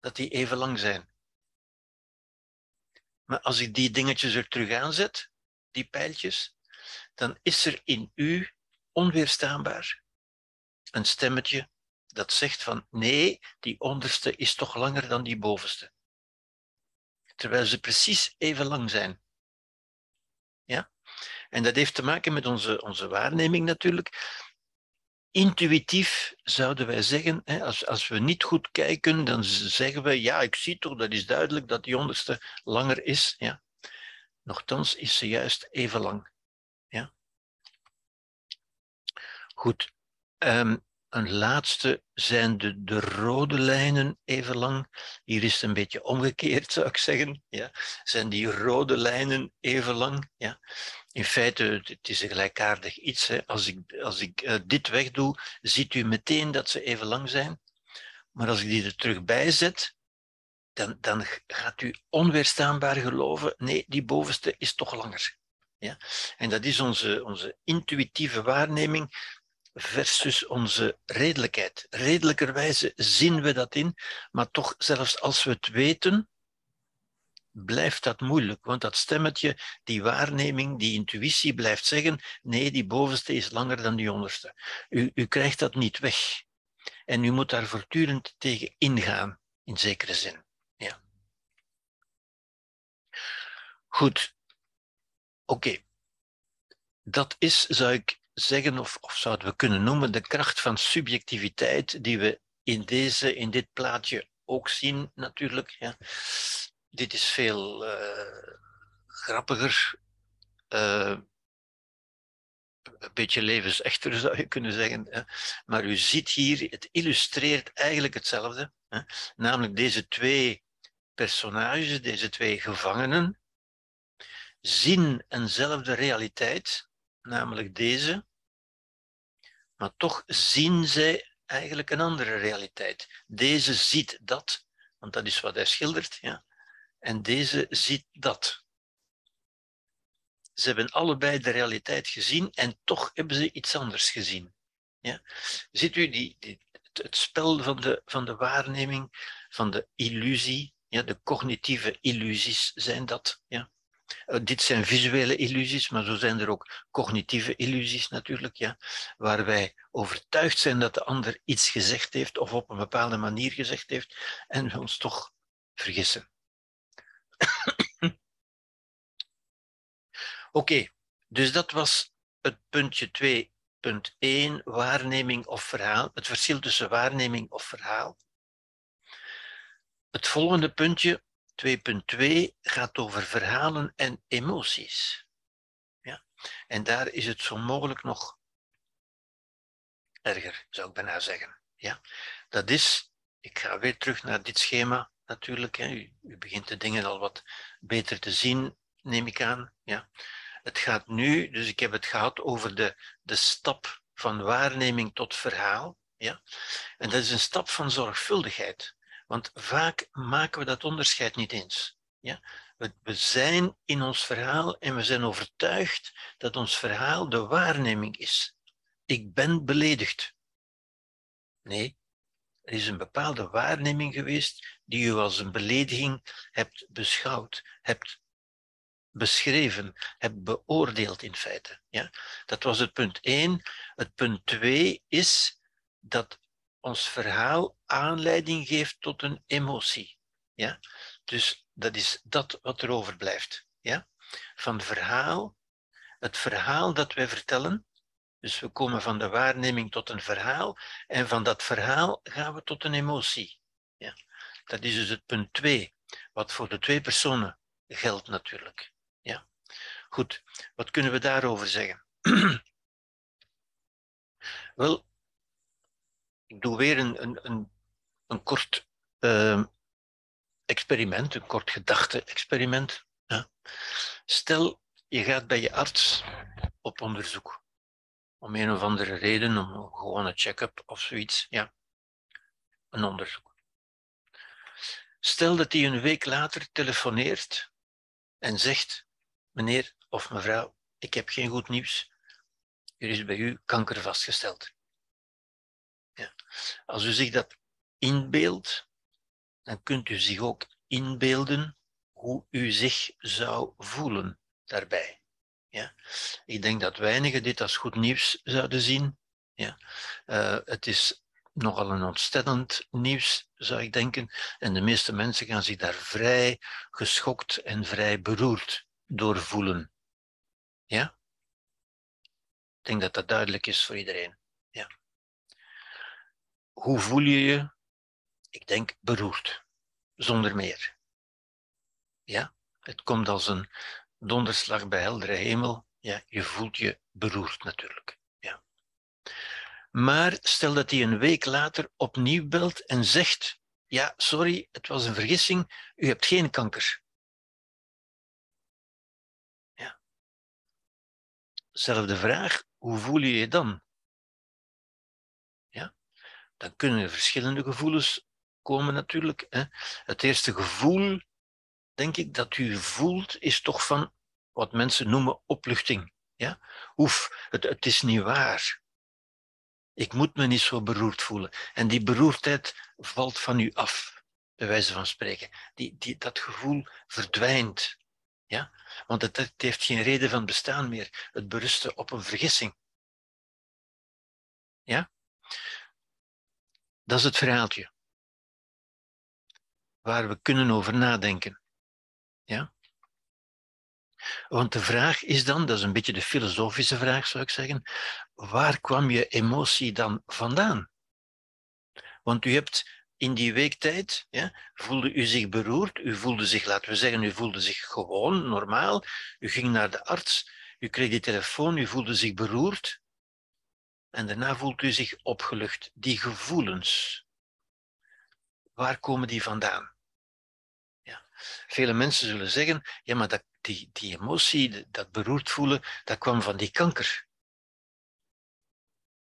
dat die even lang zijn. Maar als ik die dingetjes er terug aanzet, die pijltjes, dan is er in u onweerstaanbaar een stemmetje dat zegt van nee, die onderste is toch langer dan die bovenste terwijl ze precies even lang zijn. Ja? En dat heeft te maken met onze, onze waarneming natuurlijk. Intuïtief zouden wij zeggen, hè, als, als we niet goed kijken, dan zeggen we, ja, ik zie toch, dat is duidelijk dat die onderste langer is. Ja. Nochtans is ze juist even lang. Ja. Goed. Um, een laatste zijn de, de rode lijnen even lang. Hier is het een beetje omgekeerd, zou ik zeggen. Ja. Zijn die rode lijnen even lang? Ja. In feite, het is een gelijkaardig iets. Hè. Als ik, als ik uh, dit wegdoe, ziet u meteen dat ze even lang zijn. Maar als ik die er terug bij zet, dan, dan gaat u onweerstaanbaar geloven, nee, die bovenste is toch langer. Ja? En dat is onze, onze intuïtieve waarneming versus onze redelijkheid. Redelijkerwijze zien we dat in, maar toch, zelfs als we het weten, blijft dat moeilijk. Want dat stemmetje, die waarneming, die intuïtie blijft zeggen: nee, die bovenste is langer dan die onderste. U, u krijgt dat niet weg. En u moet daar voortdurend tegen ingaan, in zekere zin. Ja. Goed. Oké. dat is, zou ik zeggen, of, of zouden we kunnen noemen, de kracht van subjectiviteit die we in, deze, in dit plaatje ook zien, natuurlijk. Dit is veel uh, grappiger, uh, een beetje levensechter zou je kunnen zeggen. Hè. Maar u ziet hier, het illustreert eigenlijk hetzelfde. Hè. Namelijk deze twee personages, deze twee gevangenen, zien eenzelfde realiteit, namelijk deze, maar toch zien zij eigenlijk een andere realiteit. Deze ziet dat, want dat is wat hij schildert, ja. en deze ziet dat. Ze hebben allebei de realiteit gezien en toch hebben ze iets anders gezien. Ja? Ziet u die, het spel van de, van de waarneming, van de illusie, ja, de cognitieve illusies zijn dat. Ja? Uh, dit zijn visuele illusies, maar zo zijn er ook cognitieve illusies natuurlijk, ja, waar wij overtuigd zijn dat de ander iets gezegd heeft of op een bepaalde manier gezegd heeft en we ons toch vergissen. Oké, dus dat was het puntje 2.1, waarneming of verhaal, het verschil tussen waarneming of verhaal. Het volgende puntje, 2.2 gaat over verhalen en emoties. Ja? En daar is het zo mogelijk nog erger, zou ik bijna zeggen. Ja? Dat is, ik ga weer terug naar dit schema natuurlijk. Hè. U, u begint de dingen al wat beter te zien, neem ik aan. Ja? Het gaat nu, dus ik heb het gehad over de, de stap van waarneming tot verhaal. Ja? En dat is een stap van zorgvuldigheid. Want vaak maken we dat onderscheid niet eens. Ja? We, zijn in ons verhaal en we zijn overtuigd dat ons verhaal de waarneming is. Ik ben beledigd. Nee, er is een bepaalde waarneming geweest die u als een belediging hebt beschouwd, hebt beschreven, hebt beoordeeld in feite. Ja? Dat was het punt 1. Het punt 2 is dat ons verhaal aanleiding geeft tot een emotie. Ja? Dus dat is dat wat er overblijft. Ja? Van verhaal, het verhaal dat wij vertellen, dus we komen van de waarneming tot een verhaal en van dat verhaal gaan we tot een emotie. Ja? Dat is dus het punt 2, wat voor de twee personen geldt natuurlijk. Ja? Goed, wat kunnen we daarover zeggen? Wel, ik doe weer een, een, een, een kort uh, experiment, een kort gedachte-experiment. Ja. Stel, je gaat bij je arts op onderzoek. Om een of andere reden, om gewoon een check-up of zoiets. Ja, een onderzoek. Stel dat hij een week later telefoneert en zegt: Meneer of mevrouw, ik heb geen goed nieuws. Er is bij u kanker vastgesteld. Als u zich dat inbeeldt, dan kunt u zich ook inbeelden hoe u zich zou voelen daarbij. Ja? Ik denk dat weinigen dit als goed nieuws zouden zien. Ja? Uh, het is nogal een ontstellend nieuws, zou ik denken. En de meeste mensen gaan zich daar vrij geschokt en vrij beroerd door voelen. Ja? Ik denk dat dat duidelijk is voor iedereen. Hoe voel je je? Ik denk beroerd, zonder meer. Ja, het komt als een donderslag bij heldere hemel. Ja, je voelt je beroerd natuurlijk. Ja. Maar stel dat hij een week later opnieuw belt en zegt: Ja, sorry, het was een vergissing, u hebt geen kanker. Ja. Zelfde vraag, hoe voel je je dan? Dan kunnen er verschillende gevoelens komen natuurlijk. Hè. Het eerste gevoel, denk ik, dat u voelt, is toch van wat mensen noemen opluchting. Ja? Oef, het, het is niet waar. Ik moet me niet zo beroerd voelen. En die beroerdheid valt van u af, bij wijze van spreken. Die, die, dat gevoel verdwijnt. Ja? Want het, het heeft geen reden van bestaan meer. Het berustte op een vergissing. Ja? Dat is het verhaaltje. Waar we kunnen over nadenken. Ja? Want de vraag is dan, dat is een beetje de filosofische vraag zou ik zeggen, waar kwam je emotie dan vandaan? Want u hebt in die week tijd, ja, voelde u zich beroerd, u voelde zich, laten we zeggen, u voelde zich gewoon, normaal, u ging naar de arts, u kreeg die telefoon, u voelde zich beroerd, en daarna voelt u zich opgelucht. Die gevoelens, waar komen die vandaan? Ja. Vele mensen zullen zeggen, ja, maar dat, die, die emotie, dat beroerd voelen, dat kwam van die kanker.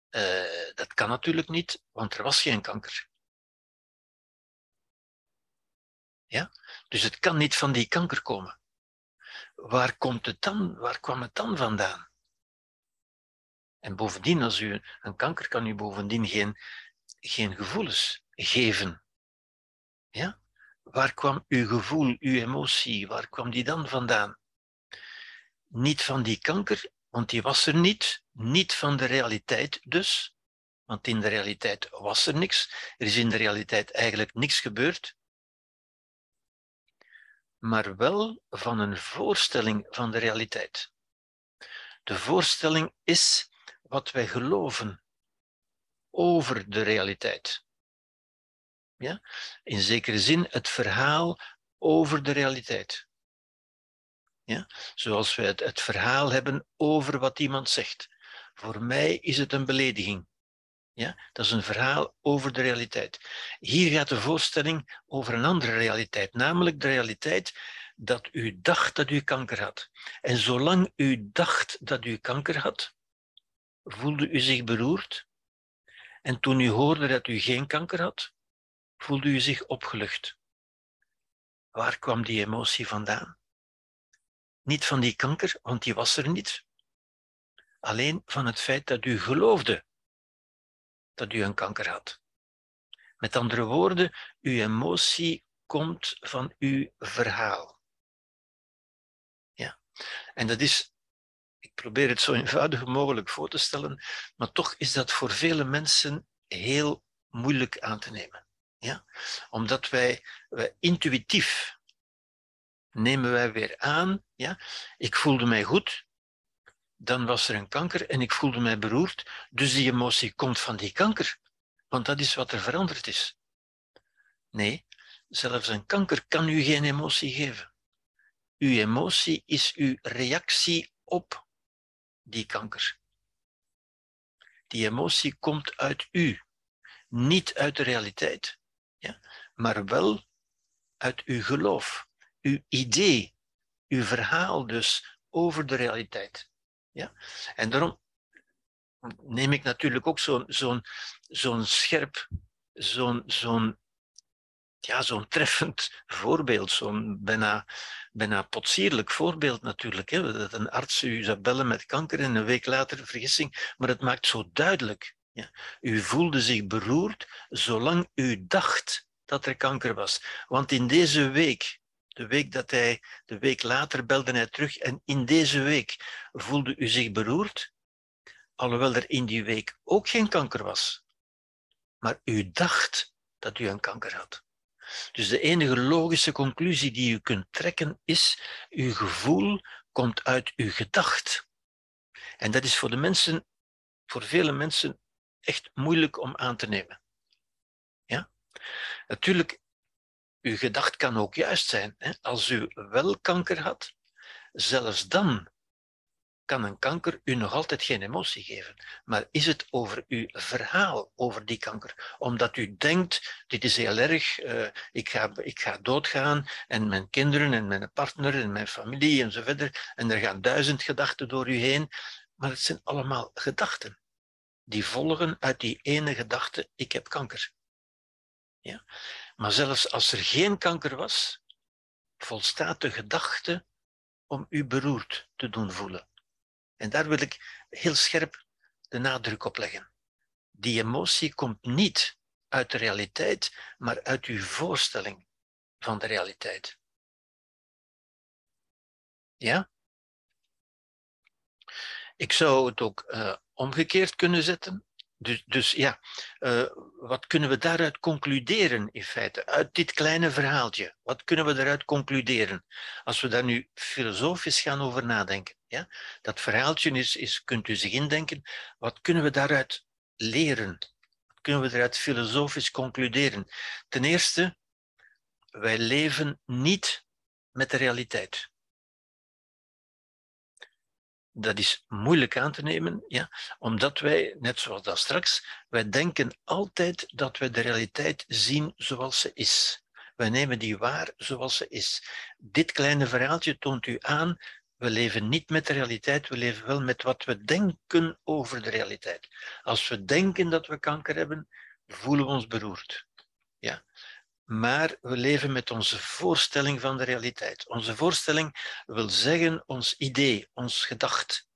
Uh, dat kan natuurlijk niet, want er was geen kanker. Ja? Dus het kan niet van die kanker komen. Waar, komt het dan, waar kwam het dan vandaan? En bovendien, als u een kanker kan u bovendien geen, geen gevoelens geven. Ja? Waar kwam uw gevoel, uw emotie, waar kwam die dan vandaan? Niet van die kanker, want die was er niet. Niet van de realiteit dus, want in de realiteit was er niks. Er is in de realiteit eigenlijk niks gebeurd. Maar wel van een voorstelling van de realiteit. De voorstelling is wat wij geloven over de realiteit. Ja? In zekere zin het verhaal over de realiteit. Ja? Zoals we het, het verhaal hebben over wat iemand zegt. Voor mij is het een belediging. Ja? Dat is een verhaal over de realiteit. Hier gaat de voorstelling over een andere realiteit, namelijk de realiteit dat u dacht dat u kanker had. En zolang u dacht dat u kanker had, voelde u zich beroerd. En toen u hoorde dat u geen kanker had, voelde u zich opgelucht. Waar kwam die emotie vandaan? Niet van die kanker, want die was er niet. Alleen van het feit dat u geloofde dat u een kanker had. Met andere woorden, uw emotie komt van uw verhaal. Ja. En dat is, ik probeer het zo eenvoudig mogelijk voor te stellen, maar toch is dat voor vele mensen heel moeilijk aan te nemen. Ja? Omdat wij, wij intuïtief nemen wij weer aan, ja, ik voelde mij goed, dan was er een kanker en ik voelde mij beroerd, dus die emotie komt van die kanker, want dat is wat er veranderd is. Nee, zelfs een kanker kan u geen emotie geven. Uw emotie is uw reactie op die kanker. Die emotie komt uit u, niet uit de realiteit, ja, maar wel uit uw geloof, uw idee, uw verhaal dus over de realiteit. Ja? En daarom neem ik natuurlijk ook zo'n zo'n zo'n scherp, zo'n zo'n ja, zo'n treffend voorbeeld, zo'n bijna, bijna potsierlijk voorbeeld natuurlijk. Hè? Dat een arts u zou bellen met kanker en een week later vergissing, maar het maakt zo duidelijk. Ja. U voelde zich beroerd zolang u dacht dat er kanker was. Want in deze week de week dat hij, de week later belde hij terug en in deze week voelde u zich beroerd, alhoewel er in die week ook geen kanker was. Maar u dacht dat u een kanker had. Dus de enige logische conclusie die u kunt trekken is, uw gevoel komt uit uw gedacht. En dat is voor de mensen, voor vele mensen, echt moeilijk om aan te nemen. Ja? Natuurlijk uw gedacht kan ook juist zijn. Hè? Als u wel kanker had, zelfs dan kan een kanker u nog altijd geen emotie geven. Maar is het over uw verhaal over die kanker? Omdat u denkt, dit is heel erg, uh, ik, ga, ik ga doodgaan en mijn kinderen en mijn partner en mijn familie en zo verder. En er gaan duizend gedachten door u heen. Maar het zijn allemaal gedachten. Die volgen uit die ene gedachte, ik heb kanker. Ja? Maar zelfs als er geen kanker was, volstaat de gedachte om u beroerd te doen voelen. En daar wil ik heel scherp de nadruk op leggen. Die emotie komt niet uit de realiteit, maar uit uw voorstelling van de realiteit. Ja? Ik zou het ook uh, omgekeerd kunnen zetten. Dus, dus ja, uh, wat kunnen we daaruit concluderen in feite? Uit dit kleine verhaaltje, wat kunnen we daaruit concluderen? Als we daar nu filosofisch gaan over nadenken. Ja? Dat verhaaltje is, is, kunt u zich indenken, wat kunnen we daaruit leren? Wat kunnen we daaruit filosofisch concluderen? Ten eerste, wij leven niet met de realiteit dat is moeilijk aan te nemen, ja, omdat wij, net zoals dat straks, wij denken altijd dat we de realiteit zien zoals ze is. Wij nemen die waar zoals ze is. Dit kleine verhaaltje toont u aan, we leven niet met de realiteit, we leven wel met wat we denken over de realiteit. Als we denken dat we kanker hebben, voelen we ons beroerd. Ja maar we leven met onze voorstelling van de realiteit. Onze voorstelling wil zeggen ons idee, ons gedacht.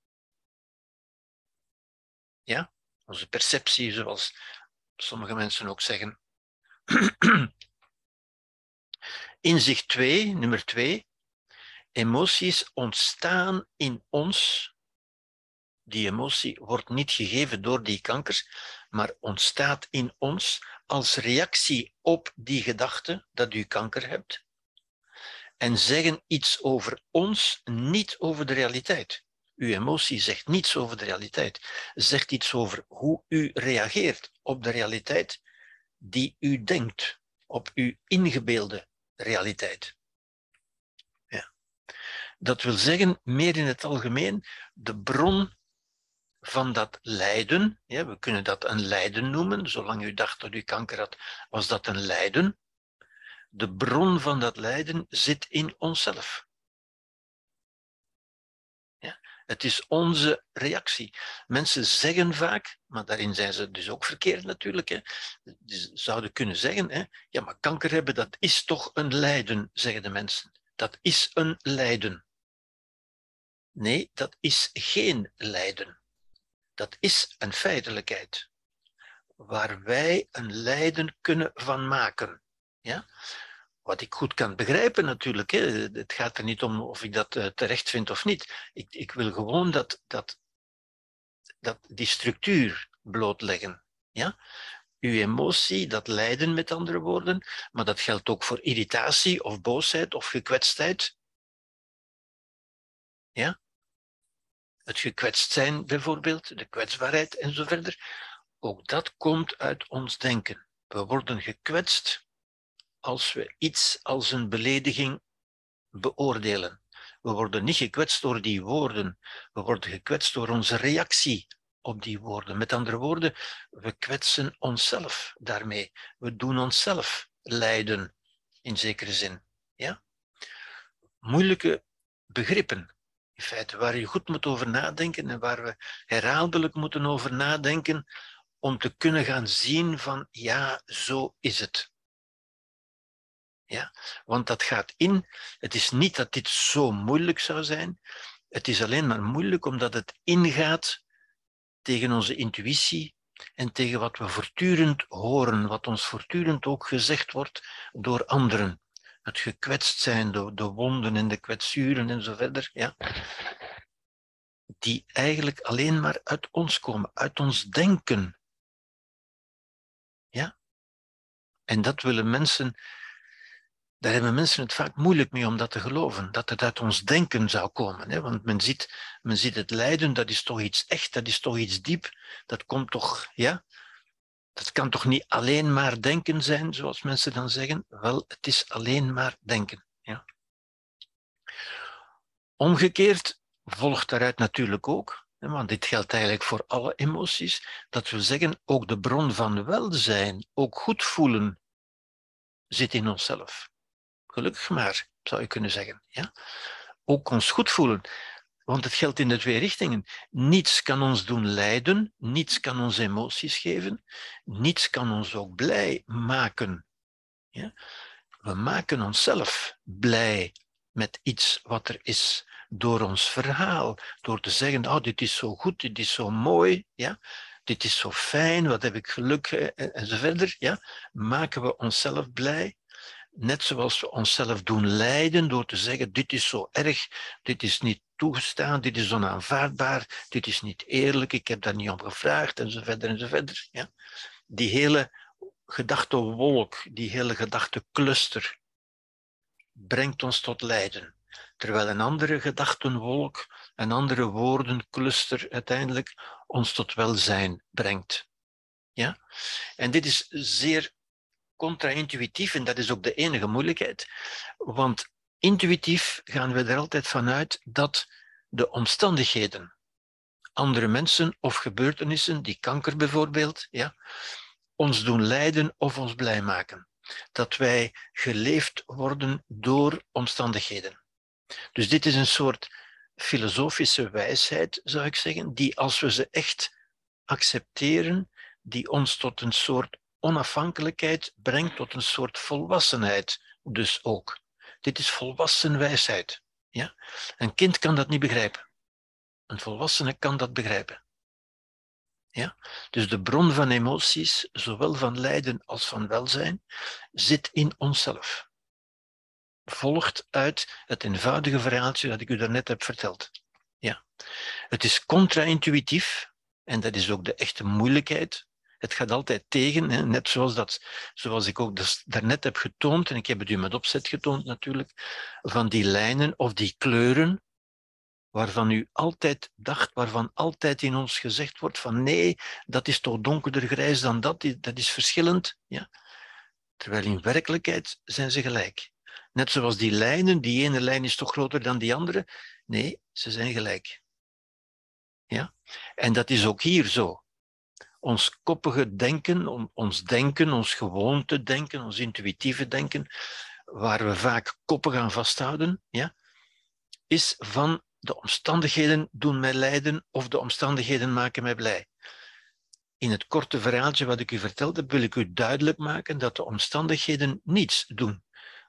Ja, onze perceptie, zoals sommige mensen ook zeggen. Inzicht 2, nummer 2. Emoties ontstaan in ons. Die emotie wordt niet gegeven door die kankers, maar ontstaat in ons als reactie op die gedachte dat u kanker hebt en zeggen iets over ons, niet over de realiteit. Uw emotie zegt niets over de realiteit, zegt iets over hoe u reageert op de realiteit die u denkt, op uw ingebeelde realiteit. Dat wil zeggen, meer in het algemeen, de bron van dat lijden, we kunnen dat een lijden noemen, zolang u dacht dat u kanker had, was dat een lijden. De bron van dat lijden zit in onszelf. Ja, het is onze reactie. Mensen zeggen vaak, maar daarin zijn ze dus ook verkeerd natuurlijk, hè, ze zouden kunnen zeggen, hè, ja maar kanker hebben, dat is toch een lijden, zeggen de mensen. Dat is een lijden. Nee, dat is geen lijden dat is een feitelijkheid waar wij een lijden kunnen van maken. Ja? Wat ik goed kan begrijpen natuurlijk. Hè. Het gaat er niet om of ik dat uh, terecht vind of niet. Ik, ik wil gewoon dat, dat, dat die structuur blootleggen. Ja? Uw emotie, dat lijden met andere woorden, maar dat geldt ook voor irritatie of boosheid of gekwetstheid. Ja? Het gekwetst zijn bijvoorbeeld, de kwetsbaarheid en zo verder, ook dat komt uit ons denken. We worden gekwetst als we iets als een belediging beoordelen. We worden niet gekwetst door die woorden, we worden gekwetst door onze reactie op die woorden. Met andere woorden, we kwetsen onszelf daarmee. We doen onszelf lijden, in zekere zin. Ja? Moeilijke begrippen in feite, waar je goed moet over nadenken en waar we herhaaldelijk moeten over nadenken om te kunnen gaan zien van ja, zo is het. Ja, want dat gaat in. Het is niet dat dit zo moeilijk zou zijn. Het is alleen maar moeilijk omdat het ingaat tegen onze intuïtie en tegen wat we voortdurend horen, wat ons voortdurend ook gezegd wordt door anderen het gekwetst zijn, de, de wonden en de kwetsuren en zo verder, ja, die eigenlijk alleen maar uit ons komen, uit ons denken. Ja? En dat willen mensen, daar hebben mensen het vaak moeilijk mee om dat te geloven, dat het uit ons denken zou komen. Hè? Want men ziet, men ziet het lijden, dat is toch iets echt, dat is toch iets diep, dat komt toch, ja, dat kan toch niet alleen maar denken zijn, zoals mensen dan zeggen? Wel, het is alleen maar denken. Ja. Omgekeerd volgt daaruit natuurlijk ook, want dit geldt eigenlijk voor alle emoties, dat we zeggen, ook de bron van welzijn, ook goed voelen, zit in onszelf. Gelukkig maar, zou je kunnen zeggen. Ja? Ook ons goed voelen. Want het geldt in de twee richtingen. Niets kan ons doen lijden, niets kan ons emoties geven, niets kan ons ook blij maken. Ja? We maken onszelf blij met iets wat er is door ons verhaal, door te zeggen, oh, dit is zo goed, dit is zo mooi, ja? dit is zo fijn, wat heb ik geluk, en zo verder. Ja? Maken we onszelf blij net zoals we onszelf doen lijden door te zeggen, dit is zo erg, dit is niet toegestaan, dit is onaanvaardbaar, dit is niet eerlijk, ik heb daar niet om gevraagd, en zo verder en zo verder. Ja? Die hele gedachtewolk, die hele gedachtecluster, brengt ons tot lijden. Terwijl een andere gedachtenwolk, een andere woordencluster uiteindelijk ons tot welzijn brengt. Ja? En dit is zeer contra-intuïtief en dat is ook de enige moeilijkheid. Want intuïtief gaan we er altijd vanuit dat de omstandigheden, andere mensen of gebeurtenissen, die kanker bijvoorbeeld, ja, ons doen lijden of ons blij maken. Dat wij geleefd worden door omstandigheden. Dus dit is een soort filosofische wijsheid, zou ik zeggen, die als we ze echt accepteren, die ons tot een soort onafhankelijkheid brengt, tot een soort volwassenheid dus ook. Dit is volwassen wijsheid. Ja? Een kind kan dat niet begrijpen. Een volwassene kan dat begrijpen. Ja? Dus de bron van emoties, zowel van lijden als van welzijn, zit in onszelf. Volgt uit het eenvoudige verhaaltje dat ik u daarnet heb verteld. Ja. Het is contra-intuïtief, en dat is ook de echte moeilijkheid. Het gaat altijd tegen, net zoals, dat, zoals ik ook dus daarnet heb getoond, en ik heb het u met opzet getoond natuurlijk, van die lijnen of die kleuren waarvan u altijd dacht, waarvan altijd in ons gezegd wordt van nee, dat is toch donkerder grijs dan dat, dat is verschillend. Ja? Terwijl in werkelijkheid zijn ze gelijk. Net zoals die lijnen, die ene lijn is toch groter dan die andere? Nee, ze zijn gelijk. Ja? En dat is ook hier zo. Ons koppige denken, ons denken, ons gewoonte denken, ons intuïtieve denken, waar we vaak koppen gaan vasthouden, ja, is van de omstandigheden doen mij lijden of de omstandigheden maken mij blij. In het korte verhaaltje wat ik u vertelde, wil ik u duidelijk maken dat de omstandigheden niets doen.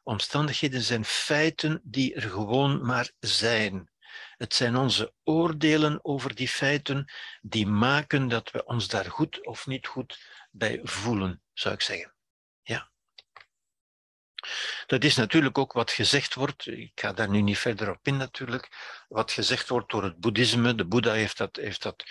Omstandigheden zijn feiten die er gewoon maar zijn. Het zijn onze oordelen over die feiten die maken dat we ons daar goed of niet goed bij voelen, zou ik zeggen. Dat is natuurlijk ook wat gezegd wordt, ik ga daar nu niet verder op in natuurlijk, wat gezegd wordt door het boeddhisme. De Boeddha heeft dat, heeft dat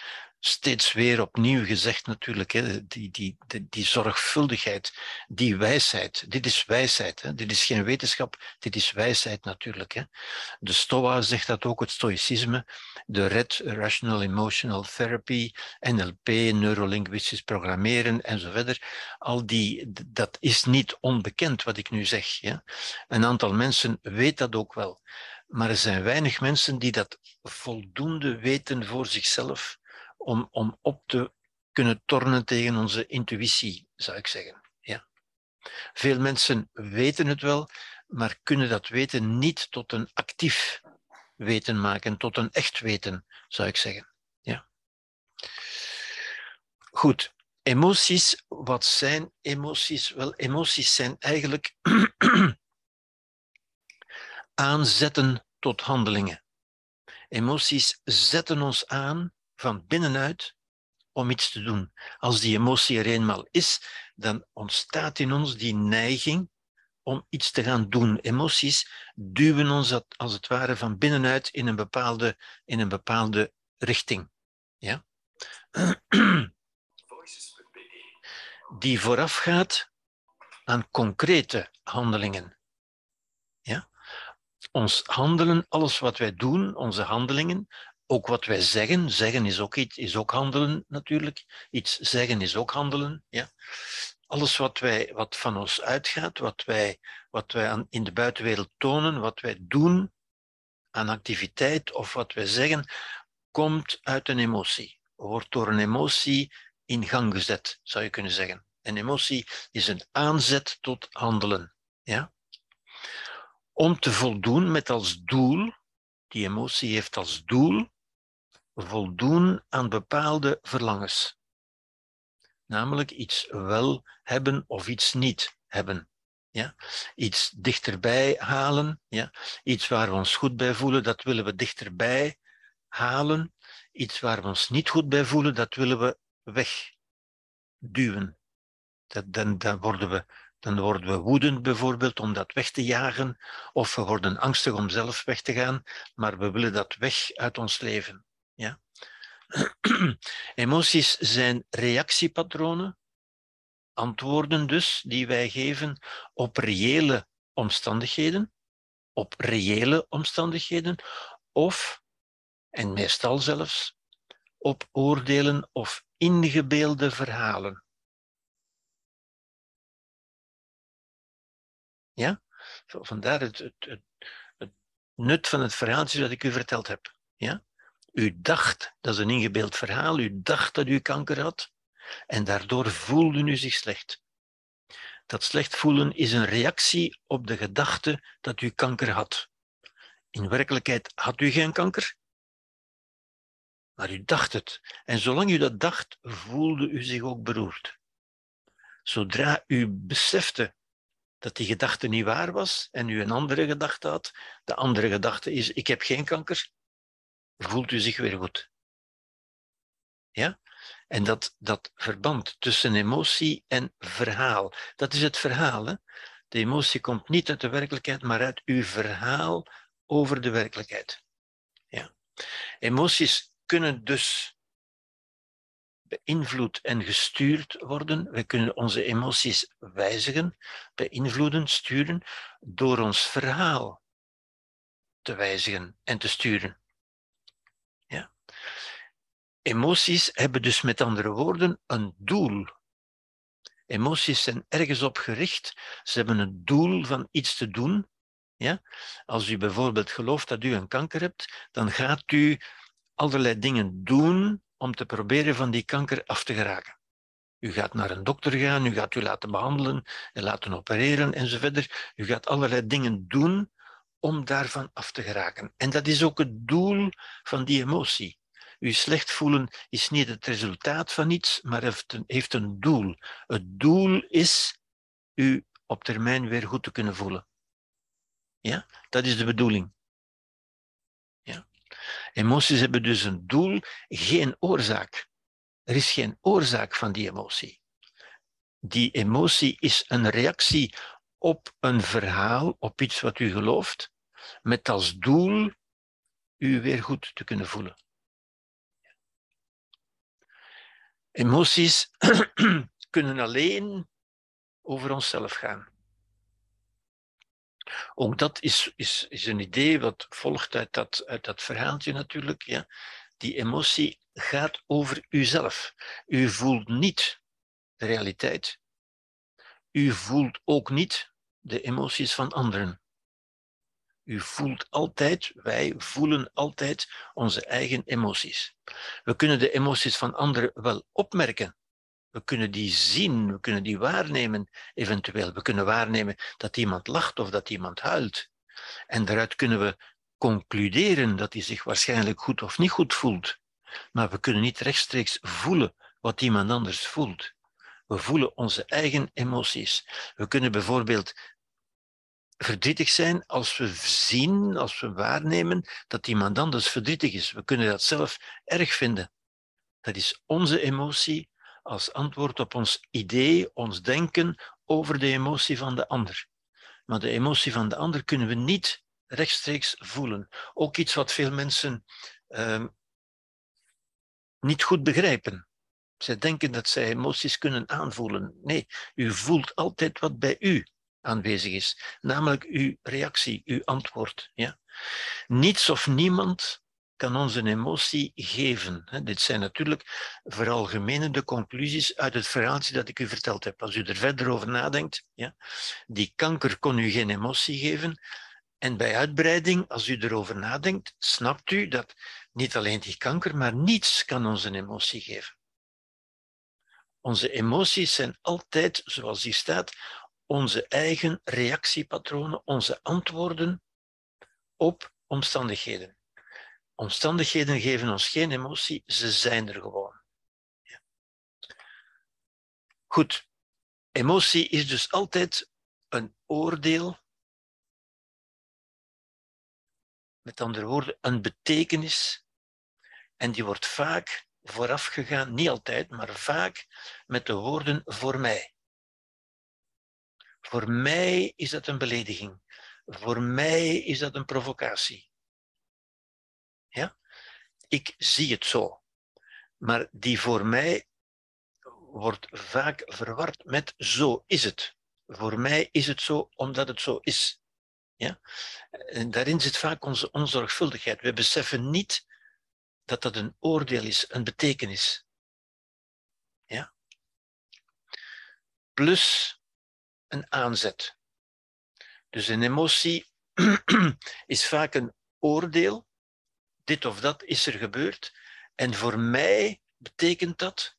steeds weer opnieuw gezegd natuurlijk. Hè. Die, die, die, zorgvuldigheid, die wijsheid. Dit is wijsheid. Hè. Dit is geen wetenschap, dit is wijsheid natuurlijk. Hè. De Stoa zegt dat ook, het stoïcisme. De RED, Rational Emotional Therapy, NLP, neurolinguistisch programmeren en zo verder. Al die, dat is niet onbekend wat ik nu zeg. Ja. Een aantal mensen weet dat ook wel. Maar er zijn weinig mensen die dat voldoende weten voor zichzelf om, om op te kunnen tornen tegen onze intuïtie, zou ik zeggen. Ja. Veel mensen weten het wel, maar kunnen dat weten niet tot een actief weten maken, tot een echt weten, zou ik zeggen. Ja. Goed, emoties, wat zijn emoties? Wel, emoties zijn eigenlijk aanzetten tot handelingen. Emoties zetten ons aan van binnenuit om iets te doen. Als die emotie er eenmaal is, dan ontstaat in ons die neiging om iets te gaan doen. Emoties duwen ons als het ware van binnenuit in een bepaalde, in een bepaalde richting. Ja? Die voorafgaat aan concrete handelingen. Ja? Ons handelen, alles wat wij doen, onze handelingen, ook wat wij zeggen, zeggen is ook, iets, is ook handelen natuurlijk. Iets zeggen is ook handelen. Ja. Alles wat, wij, wat van ons uitgaat, wat wij, wat wij aan, in de buitenwereld tonen, wat wij doen aan activiteit of wat wij zeggen, komt uit een emotie. Wordt door een emotie in gang gezet, zou je kunnen zeggen. Een emotie is een aanzet tot handelen. Ja? Om te voldoen met als doel, die emotie heeft als doel voldoen aan bepaalde verlangens. Namelijk iets wel hebben of iets niet hebben. Ja? Iets dichterbij halen. Ja? Iets waar we ons goed bij voelen, dat willen we dichterbij halen. Iets waar we ons niet goed bij voelen, dat willen we wegduwen. Dat, dan, dan worden we Dan worden we woedend bijvoorbeeld om dat weg te jagen, of we worden angstig om zelf weg te gaan, maar we willen dat weg uit ons leven. Ja? Emoties zijn reactiepatronen, antwoorden dus, die wij geven op reële omstandigheden, op reële omstandigheden, of, en meestal zelfs, op oordelen of ingebeelde verhalen. Ja? Vandaar het, het, het, nut van het verhaaltje dat ik u verteld heb. Ja? U dacht, dat is een ingebeeld verhaal, u dacht dat u kanker had en daardoor voelde u zich slecht. Dat slecht voelen is een reactie op de gedachte dat u kanker had. In werkelijkheid had u geen kanker, maar u dacht het. En zolang u dat dacht, voelde u zich ook beroerd. Zodra u besefte dat die gedachte niet waar was en u een andere gedachte had, de andere gedachte is: ik heb geen kanker, voelt u zich weer goed. Ja? En dat, dat verband tussen emotie en verhaal, dat is het verhaal. Hè? De emotie komt niet uit de werkelijkheid, maar uit uw verhaal over de werkelijkheid. Ja. Emoties kunnen dus beïnvloed en gestuurd worden. We kunnen onze emoties wijzigen, beïnvloeden, sturen door ons verhaal te wijzigen en te sturen. Emoties hebben dus met andere woorden een doel. Emoties zijn ergens op gericht. Ze hebben een doel van iets te doen. Ja? Als u bijvoorbeeld gelooft dat u een kanker hebt, dan gaat u allerlei dingen doen om te proberen van die kanker af te geraken. U gaat naar een dokter gaan, u gaat u laten behandelen en laten opereren enzovoort. U gaat allerlei dingen doen om daarvan af te geraken. En dat is ook het doel van die emotie. U slecht voelen is niet het resultaat van iets, maar heeft een, heeft een doel. Het doel is u op termijn weer goed te kunnen voelen. Ja, dat is de bedoeling. Emoties hebben dus een doel, geen oorzaak. Er is geen oorzaak van die emotie. Die emotie is een reactie op een verhaal, op iets wat u gelooft, met als doel u weer goed te kunnen voelen. Emoties kunnen alleen over onszelf gaan. Ook dat is, is, is een idee wat volgt uit dat, uit dat verhaaltje natuurlijk. Ja. Die emotie gaat over uzelf. U voelt niet de realiteit. U voelt ook niet de emoties van anderen. U voelt altijd, wij voelen altijd onze eigen emoties. We kunnen de emoties van anderen wel opmerken, we kunnen die zien, we kunnen die waarnemen eventueel. We kunnen waarnemen dat iemand lacht of dat iemand huilt. En daaruit kunnen we concluderen dat hij zich waarschijnlijk goed of niet goed voelt. Maar we kunnen niet rechtstreeks voelen wat iemand anders voelt. We voelen onze eigen emoties. We kunnen bijvoorbeeld verdrietig zijn als we zien, als we waarnemen dat iemand anders verdrietig is. We kunnen dat zelf erg vinden. Dat is onze emotie als antwoord op ons idee, ons denken over de emotie van de ander. Maar de emotie van de ander kunnen we niet rechtstreeks voelen. Ook iets wat veel mensen uh, niet goed begrijpen. Zij denken dat zij emoties kunnen aanvoelen. Nee, u voelt altijd wat bij u aanwezig is, namelijk uw reactie, uw antwoord. Ja? Niets of niemand kan ons een emotie geven. Dit zijn natuurlijk veralgemenende conclusies uit het verhaaltje dat ik u verteld heb. Als u er verder over nadenkt, ja, die kanker kon u geen emotie geven. En bij uitbreiding, als u erover nadenkt, snapt u dat niet alleen die kanker, maar niets kan ons een emotie geven. Onze emoties zijn altijd, zoals die staat, onze eigen reactiepatronen, onze antwoorden op omstandigheden. Omstandigheden geven ons geen emotie, ze zijn er gewoon. Ja. Goed, emotie is dus altijd een oordeel, met andere woorden, een betekenis, en die wordt vaak voorafgegaan, niet altijd, maar vaak met de woorden voor mij. Voor mij is dat een belediging. Voor mij is dat een provocatie. Ja? Ik zie het zo. Maar die voor mij wordt vaak verward met zo is het. Voor mij is het zo omdat het zo is. Ja? En daarin zit vaak onze onzorgvuldigheid. We beseffen niet dat dat een oordeel is, een betekenis. Ja? Plus een aanzet. Dus een emotie is vaak een oordeel. Dit of dat is er gebeurd. En voor mij betekent dat,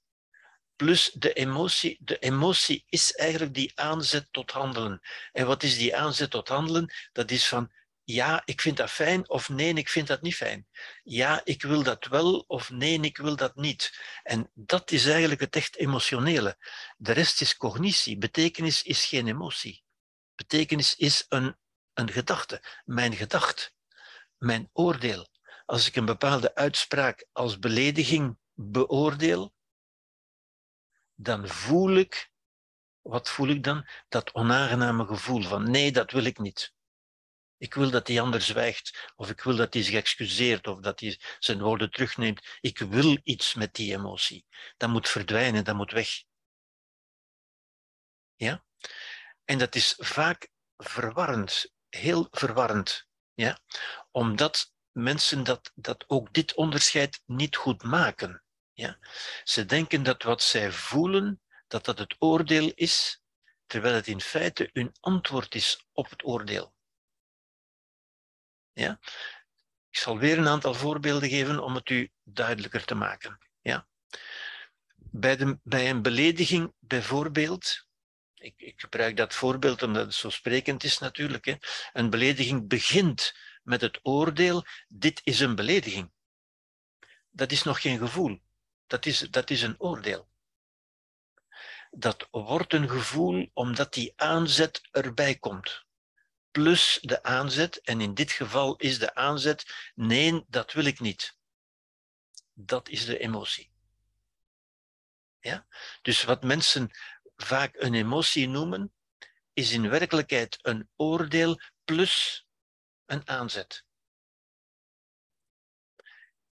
plus de emotie, de emotie is eigenlijk die aanzet tot handelen. En wat is die aanzet tot handelen? Dat is van, ja, ik vind dat fijn of nee, ik vind dat niet fijn. Ja, ik wil dat wel of nee, ik wil dat niet. En dat is eigenlijk het echt emotionele. De rest is cognitie. Betekenis is geen emotie. Betekenis is een, een gedachte, mijn gedacht, mijn oordeel. Als ik een bepaalde uitspraak als belediging beoordeel, dan voel ik, wat voel ik dan? Dat onaangename gevoel van nee, dat wil ik niet. Ik wil dat die ander zwijgt, of ik wil dat hij zich excuseert, of dat hij zijn woorden terugneemt. Ik wil iets met die emotie. Dat moet verdwijnen, dat moet weg. Ja? En dat is vaak verwarrend, heel verwarrend. Ja? Omdat mensen dat, dat ook dit onderscheid niet goed maken. Ja? Ze denken dat wat zij voelen, dat dat het oordeel is, terwijl het in feite hun antwoord is op het oordeel. Ja? Ik zal weer een aantal voorbeelden geven om het u duidelijker te maken. Ja? Bij, de, bij een belediging bijvoorbeeld, ik, ik, gebruik dat voorbeeld omdat het zo sprekend is natuurlijk, hè. een belediging begint met het oordeel, dit is een belediging. Dat is nog geen gevoel, dat is, dat is een oordeel. Dat wordt een gevoel omdat die aanzet erbij komt plus de aanzet. En in dit geval is de aanzet, nee, dat wil ik niet. Dat is de emotie. Ja? Dus wat mensen vaak een emotie noemen, is in werkelijkheid een oordeel plus een aanzet.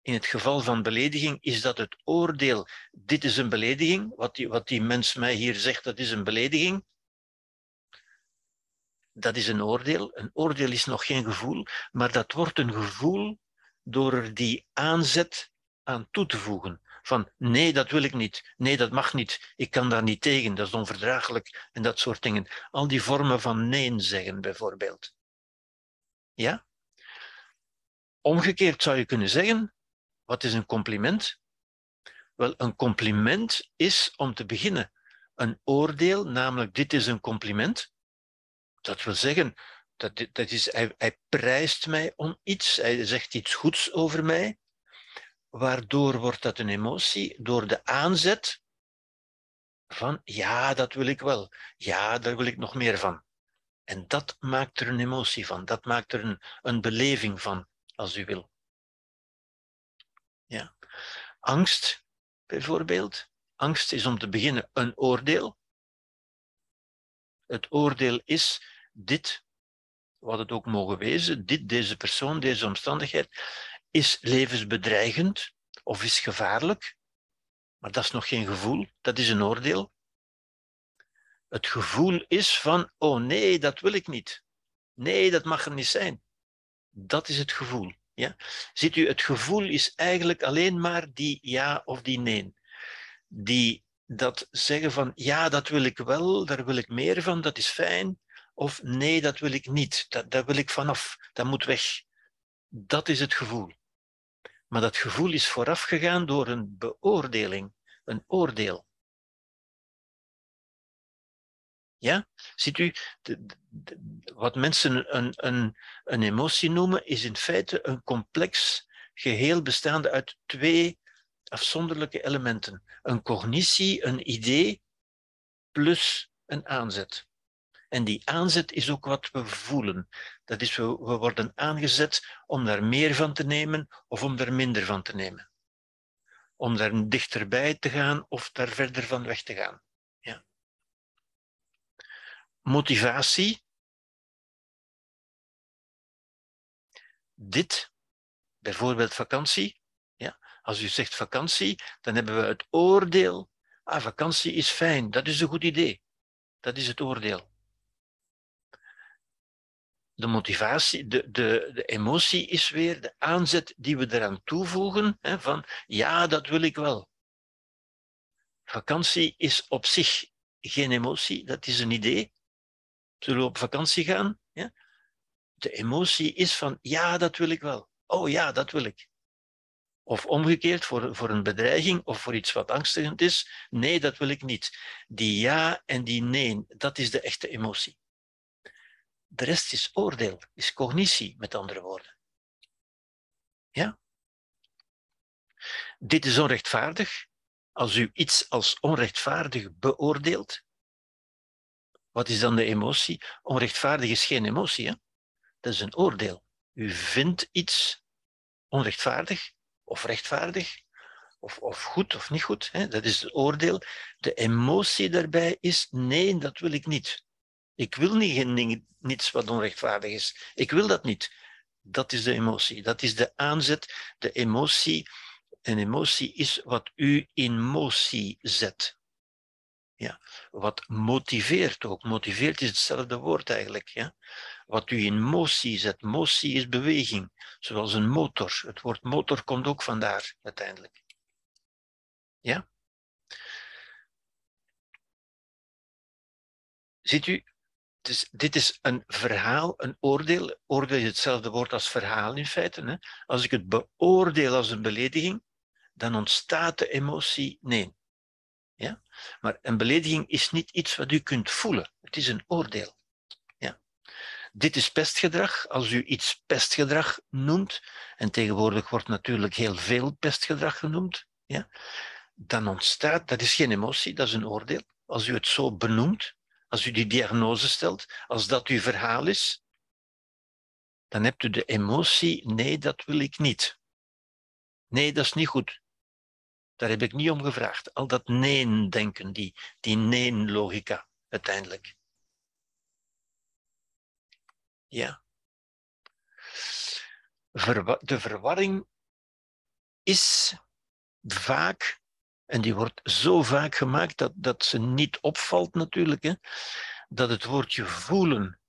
In het geval van belediging is dat het oordeel, dit is een belediging, wat die, wat die mens mij hier zegt, dat is een belediging dat is een oordeel. Een oordeel is nog geen gevoel, maar dat wordt een gevoel door er die aanzet aan toe te voegen. Van nee, dat wil ik niet. Nee, dat mag niet. Ik kan daar niet tegen. Dat is onverdraaglijk. En dat soort dingen. Al die vormen van nee zeggen, bijvoorbeeld. Ja? Omgekeerd zou je kunnen zeggen: wat is een compliment? Wel, een compliment is om te beginnen een oordeel, namelijk dit is een compliment. Dat wil zeggen, dat, dat is, hij, hij prijst mij om iets, hij zegt iets goeds over mij, waardoor wordt dat een emotie door de aanzet van ja, dat wil ik wel, ja, daar wil ik nog meer van. En dat maakt er een emotie van, dat maakt er een, een beleving van, als u wil. Ja. Angst, bijvoorbeeld. Angst is om te beginnen een oordeel. Het oordeel is dit, wat het ook mogen wezen, dit, deze persoon, deze omstandigheid, is levensbedreigend of is gevaarlijk. Maar dat is nog geen gevoel, dat is een oordeel. Het gevoel is van, oh nee, dat wil ik niet. Nee, dat mag er niet zijn. Dat is het gevoel. Ja? Ziet u, het gevoel is eigenlijk alleen maar die ja of die nee. Die dat zeggen van, ja, dat wil ik wel, daar wil ik meer van, dat is fijn. Of nee, dat wil ik niet, dat, daar wil ik vanaf, dat moet weg. Dat is het gevoel. Maar dat gevoel is voorafgegaan door een beoordeling, een oordeel. Ja, ziet u, wat mensen een, een, een emotie noemen, is in feite een complex geheel bestaande uit twee afzonderlijke elementen. Een cognitie, een idee, plus een aanzet. En die aanzet is ook wat we voelen. Dat is, we, we worden aangezet om daar meer van te nemen of om daar minder van te nemen. Om daar dichterbij te gaan of daar verder van weg te gaan. Ja. motivatie. Dit, bijvoorbeeld vakantie. Ja, als u zegt vakantie, dan hebben we het oordeel. Ah, vakantie is fijn, dat is een goed idee. Dat is het oordeel. De motivatie, de, de, de emotie is weer de aanzet die we eraan toevoegen hè, van ja, dat wil ik wel. Vakantie is op zich geen emotie, dat is een idee. Zullen we op vakantie gaan? Ja? De emotie is van ja, dat wil ik wel. Oh ja, dat wil ik. Of omgekeerd, voor, voor een bedreiging of voor iets wat angstigend is. Nee, dat wil ik niet. Die ja en die nee, dat is de echte emotie. De rest is oordeel, is cognitie, met andere woorden. Ja? Dit is onrechtvaardig. Als u iets als onrechtvaardig beoordeelt, wat is dan de emotie? Onrechtvaardig is geen emotie, hè? dat is een oordeel. U vindt iets onrechtvaardig of rechtvaardig, of, of goed of niet goed. Hè? Dat is het oordeel. De emotie daarbij is: nee, dat wil ik niet. Ik wil niet, niets wat onrechtvaardig is. Ik wil dat niet. Dat is de emotie. Dat is de aanzet. De emotie. Een emotie is wat u in motie zet. Ja. Wat motiveert ook. Motiveert is hetzelfde woord eigenlijk. Ja. Wat u in motie zet. Motie is beweging. Zoals een motor. Het woord motor komt ook vandaar uiteindelijk. Ja? Ziet u, dus dit is een verhaal, een oordeel. Oordeel is hetzelfde woord als verhaal in feite. Hè? Als ik het beoordeel als een belediging, dan ontstaat de emotie nee. Ja? Maar een belediging is niet iets wat u kunt voelen. Het is een oordeel. Ja? Dit is pestgedrag. Als u iets pestgedrag noemt, en tegenwoordig wordt natuurlijk heel veel pestgedrag genoemd, ja? dan ontstaat, dat is geen emotie, dat is een oordeel. Als u het zo benoemt, als u die diagnose stelt, als dat uw verhaal is, dan hebt u de emotie, nee, dat wil ik niet. Nee, dat is niet goed. Daar heb ik niet om gevraagd. Al dat nee-denken, die, die nee-logica uiteindelijk. Ja. de verwarring is vaak, en die wordt zo vaak gemaakt dat, dat ze niet opvalt natuurlijk, hè, dat het woordje voelen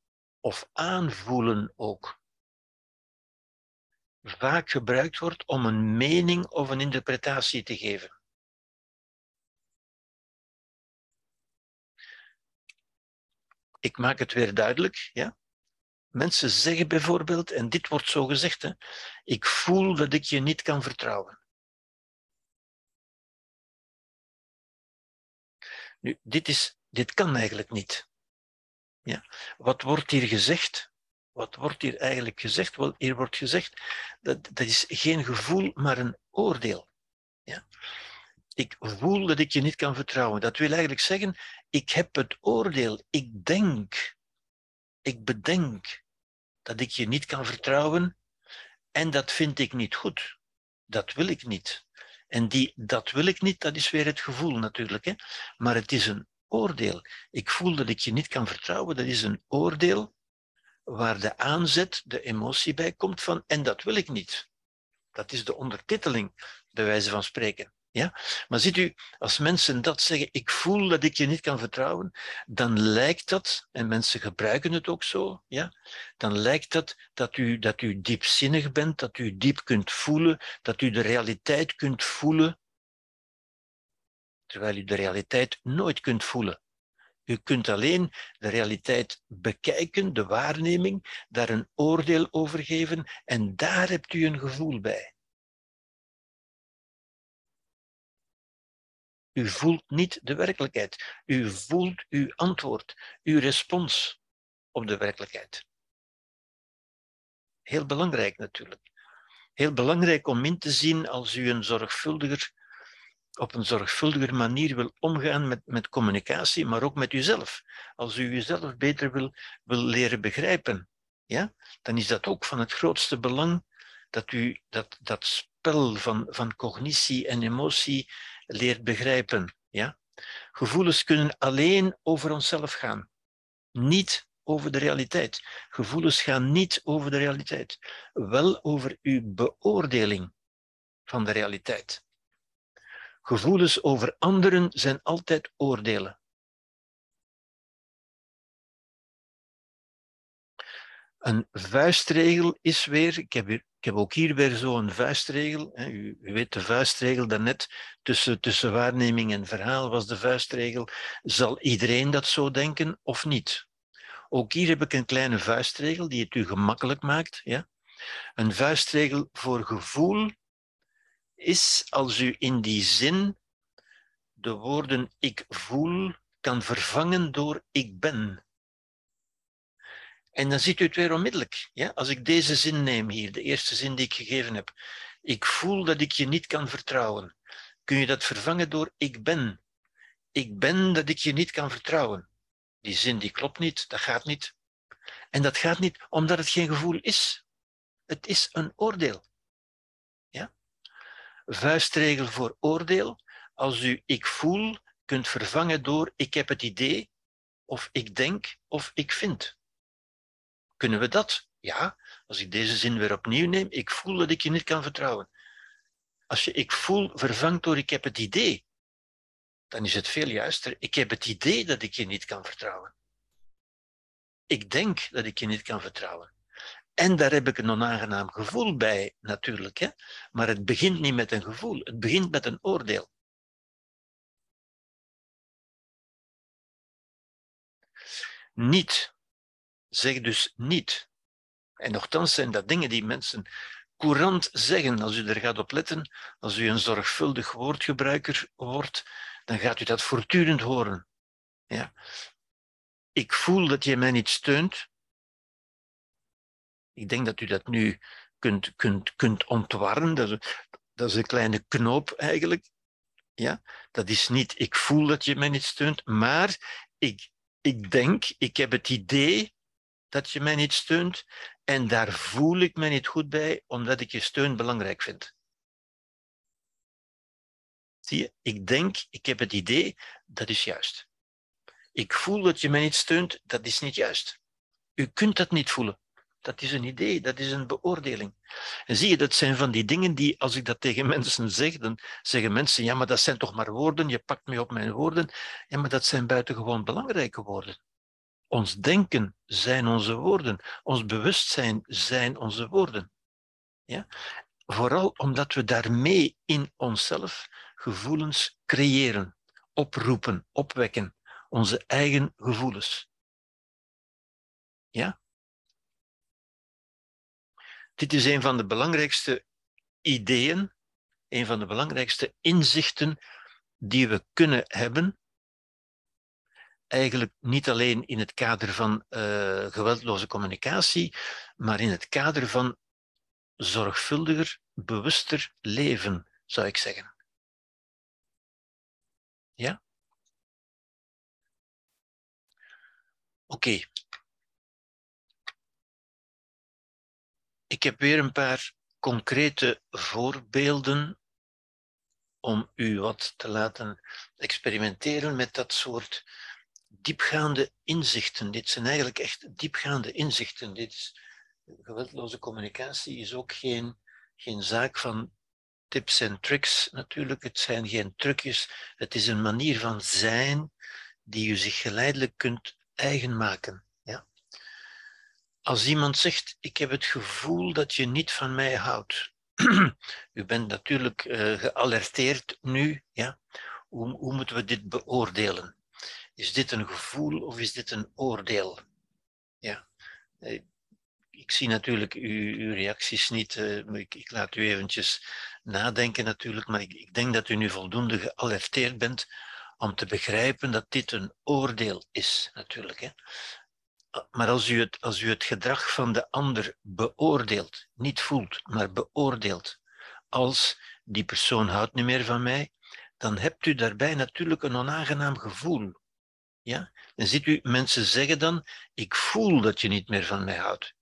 of aanvoelen ook vaak gebruikt wordt om een mening of een interpretatie te geven. Ik maak het weer duidelijk. Ja? Mensen zeggen bijvoorbeeld, en dit wordt zo gezegd, hè, ik voel dat ik je niet kan vertrouwen. Nu, dit, is, dit kan eigenlijk niet. Ja? Wat wordt hier gezegd? Wat wordt hier eigenlijk gezegd? Wel, hier wordt gezegd dat dat is geen gevoel, maar een oordeel. Ja? Ik voel dat ik je niet kan vertrouwen. Dat wil eigenlijk zeggen, ik heb het oordeel, ik denk, ik bedenk dat ik je niet kan vertrouwen en dat vind ik niet goed. Dat wil ik niet. En die, dat wil ik niet, dat is weer het gevoel natuurlijk. Hè? Maar het is een oordeel. Ik voel dat ik je niet kan vertrouwen, dat is een oordeel waar de aanzet, de emotie bij komt van en dat wil ik niet. Dat is de ondertiteling, bij wijze van spreken. Ja? Maar ziet u, als mensen dat zeggen, ik voel dat ik je niet kan vertrouwen, dan lijkt dat, en mensen gebruiken het ook zo, ja? dan lijkt dat dat u, dat u diepzinnig bent, dat u diep kunt voelen, dat u de realiteit kunt voelen, terwijl u de realiteit nooit kunt voelen. U kunt alleen de realiteit bekijken, de waarneming, daar een oordeel over geven en daar hebt u een gevoel bij. U voelt niet de werkelijkheid. U voelt uw antwoord, uw respons op de werkelijkheid. Heel belangrijk natuurlijk. Heel belangrijk om in te zien als u een zorgvuldiger op een zorgvuldiger manier wil omgaan met, met communicatie, maar ook met uzelf. Als u uzelf beter wil, wil leren begrijpen, ja, dan is dat ook van het grootste belang dat u dat, dat spel van, van cognitie en emotie leert begrijpen. Ja? Gevoelens kunnen alleen over onszelf gaan. niet over de realiteit. Gevoelens gaan niet over de realiteit, wel over uw beoordeling van de realiteit. Gevoelens over anderen zijn altijd oordelen. Een vuistregel is weer, ik heb, ik heb ook hier weer zo'n vuistregel. Hè. U, u, weet de vuistregel daarnet, tussen, tussen waarneming en verhaal was de vuistregel. Zal iedereen dat zo denken of niet? Ook hier heb ik een kleine vuistregel die het u gemakkelijk maakt. Ja? Een vuistregel voor gevoel is als u in die zin de woorden ik voel kan vervangen door ik ben. En dan ziet u het weer onmiddellijk. Ja? Als ik deze zin neem hier, de eerste zin die ik gegeven heb. Ik voel dat ik je niet kan vertrouwen. Kun je dat vervangen door ik ben? Ik ben dat ik je niet kan vertrouwen. Die zin die klopt niet, dat gaat niet. En dat gaat niet omdat het geen gevoel is. Het is een oordeel. Ja? Vuistregel voor oordeel. Als u ik voel kunt vervangen door ik heb het idee, of ik denk, of ik vind. Kunnen we dat? Ja, als ik deze zin weer opnieuw neem, ik voel dat ik je niet kan vertrouwen. Als je ik voel vervangt door ik heb het idee, dan is het veel juister. Ik heb het idee dat ik je niet kan vertrouwen. Ik denk dat ik je niet kan vertrouwen. En daar heb ik een onaangenaam gevoel bij, natuurlijk. Hè? Maar het begint niet met een gevoel, het begint met een oordeel. Niet Zeg dus niet. En nogthans zijn dat dingen die mensen courant zeggen. Als u er gaat op letten, als u een zorgvuldig woordgebruiker wordt, dan gaat u dat voortdurend horen. Ja. Ik voel dat je mij niet steunt. Ik denk dat u dat nu kunt, kunt, kunt ontwarren. Dat is, dat is een kleine knoop eigenlijk. Ja? Dat is niet ik voel dat je mij niet steunt, maar ik, ik denk, ik heb het idee dat je mij niet steunt en daar voel ik me niet goed bij, omdat ik je steun belangrijk vind. Zie je, ik denk, ik heb het idee, dat is juist. Ik voel dat je mij niet steunt, dat is niet juist. U kunt dat niet voelen. Dat is een idee, dat is een beoordeling. En zie je, dat zijn van die dingen die, als ik dat tegen mensen zeg, dan zeggen mensen, ja, maar dat zijn toch maar woorden, je pakt me op mijn woorden. Ja, maar dat zijn buitengewoon belangrijke woorden. Ons denken zijn onze woorden. Ons bewustzijn zijn onze woorden. Ja? Vooral omdat we daarmee in onszelf gevoelens creëren, oproepen, opwekken. Onze eigen gevoelens. Ja? Dit is een van de belangrijkste ideeën, een van de belangrijkste inzichten die we kunnen hebben eigenlijk niet alleen in het kader van uh, geweldloze communicatie, maar in het kader van zorgvuldiger, bewuster leven, zou ik zeggen. Ja? Oké. Ik heb weer een paar concrete voorbeelden om u wat te laten experimenteren met dat soort diepgaande inzichten. Dit zijn eigenlijk echt diepgaande inzichten. Dit geweldloze communicatie is ook geen, geen zaak van tips en tricks natuurlijk. Het zijn geen trucjes. Het is een manier van zijn die u zich geleidelijk kunt eigen maken. Ja? Als iemand zegt, ik heb het gevoel dat je niet van mij houdt. u bent natuurlijk uh, gealerteerd nu. Ja? Hoe, hoe moeten we dit beoordelen? Is dit een gevoel of is dit een oordeel? Ja. Eh, ik zie natuurlijk uw, reacties niet. Uh, ik, laat u eventjes nadenken natuurlijk, maar ik, ik denk dat u nu voldoende gealerteerd bent om te begrijpen dat dit een oordeel is, natuurlijk. Hè. Maar als u, het, als u het gedrag van de ander beoordeelt, niet voelt, maar beoordeelt, als die persoon houdt niet meer van mij, dan hebt u daarbij natuurlijk een onaangenaam gevoel. Ja? Dan ziet u, mensen zeggen dan, ik voel dat je niet meer van mij houdt.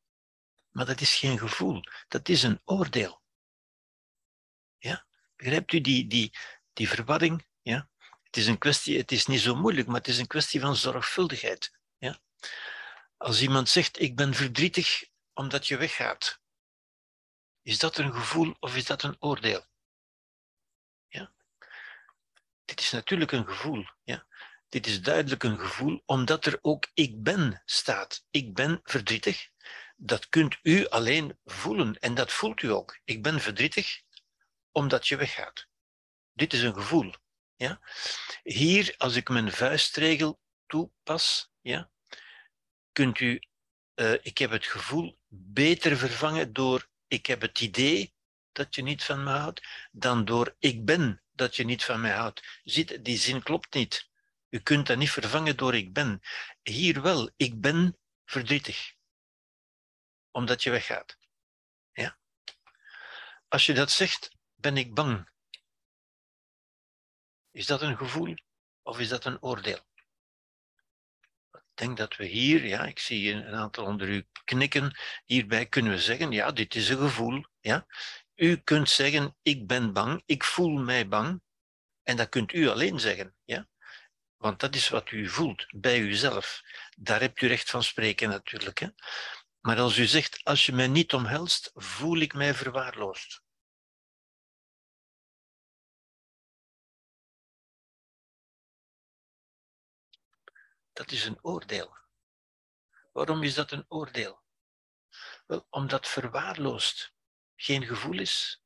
Maar dat is geen gevoel, dat is een oordeel. Ja? Begrijpt u die, die, die verwarring? Ja? Het is een kwestie, het is niet zo moeilijk, maar het is een kwestie van zorgvuldigheid. Ja? Als iemand zegt, ik ben verdrietig omdat je weggaat, is dat een gevoel of is dat een oordeel? Ja? Dit is natuurlijk een gevoel. Ja? Dit is duidelijk een gevoel, omdat er ook ik ben staat. Ik ben verdrietig. Dat kunt u alleen voelen en dat voelt u ook. Ik ben verdrietig omdat je weggaat. Dit is een gevoel. Ja? Hier, als ik mijn vuistregel toepas, ja, kunt u, uh, ik heb het gevoel, beter vervangen door ik heb het idee dat je niet van me houdt, dan door ik ben dat je niet van mij houdt. Ziet, die zin klopt niet. U kunt dat niet vervangen door ik ben. Hier wel, ik ben verdrietig. Omdat je weggaat. Ja? Als je dat zegt, ben ik bang. Is dat een gevoel of is dat een oordeel? Ik denk dat we hier, ja, ik zie een aantal onder u knikken, hierbij kunnen we zeggen, ja, dit is een gevoel. Ja. U kunt zeggen, ik ben bang, ik voel mij bang. En dat kunt u alleen zeggen. Ja. Want dat is wat u voelt bij uzelf. Daar hebt u recht van spreken natuurlijk. Hè? Maar als u zegt, als je mij niet omhelst, voel ik mij verwaarloosd. Dat is een oordeel. Waarom is dat een oordeel? Wel, omdat verwaarloosd geen gevoel is,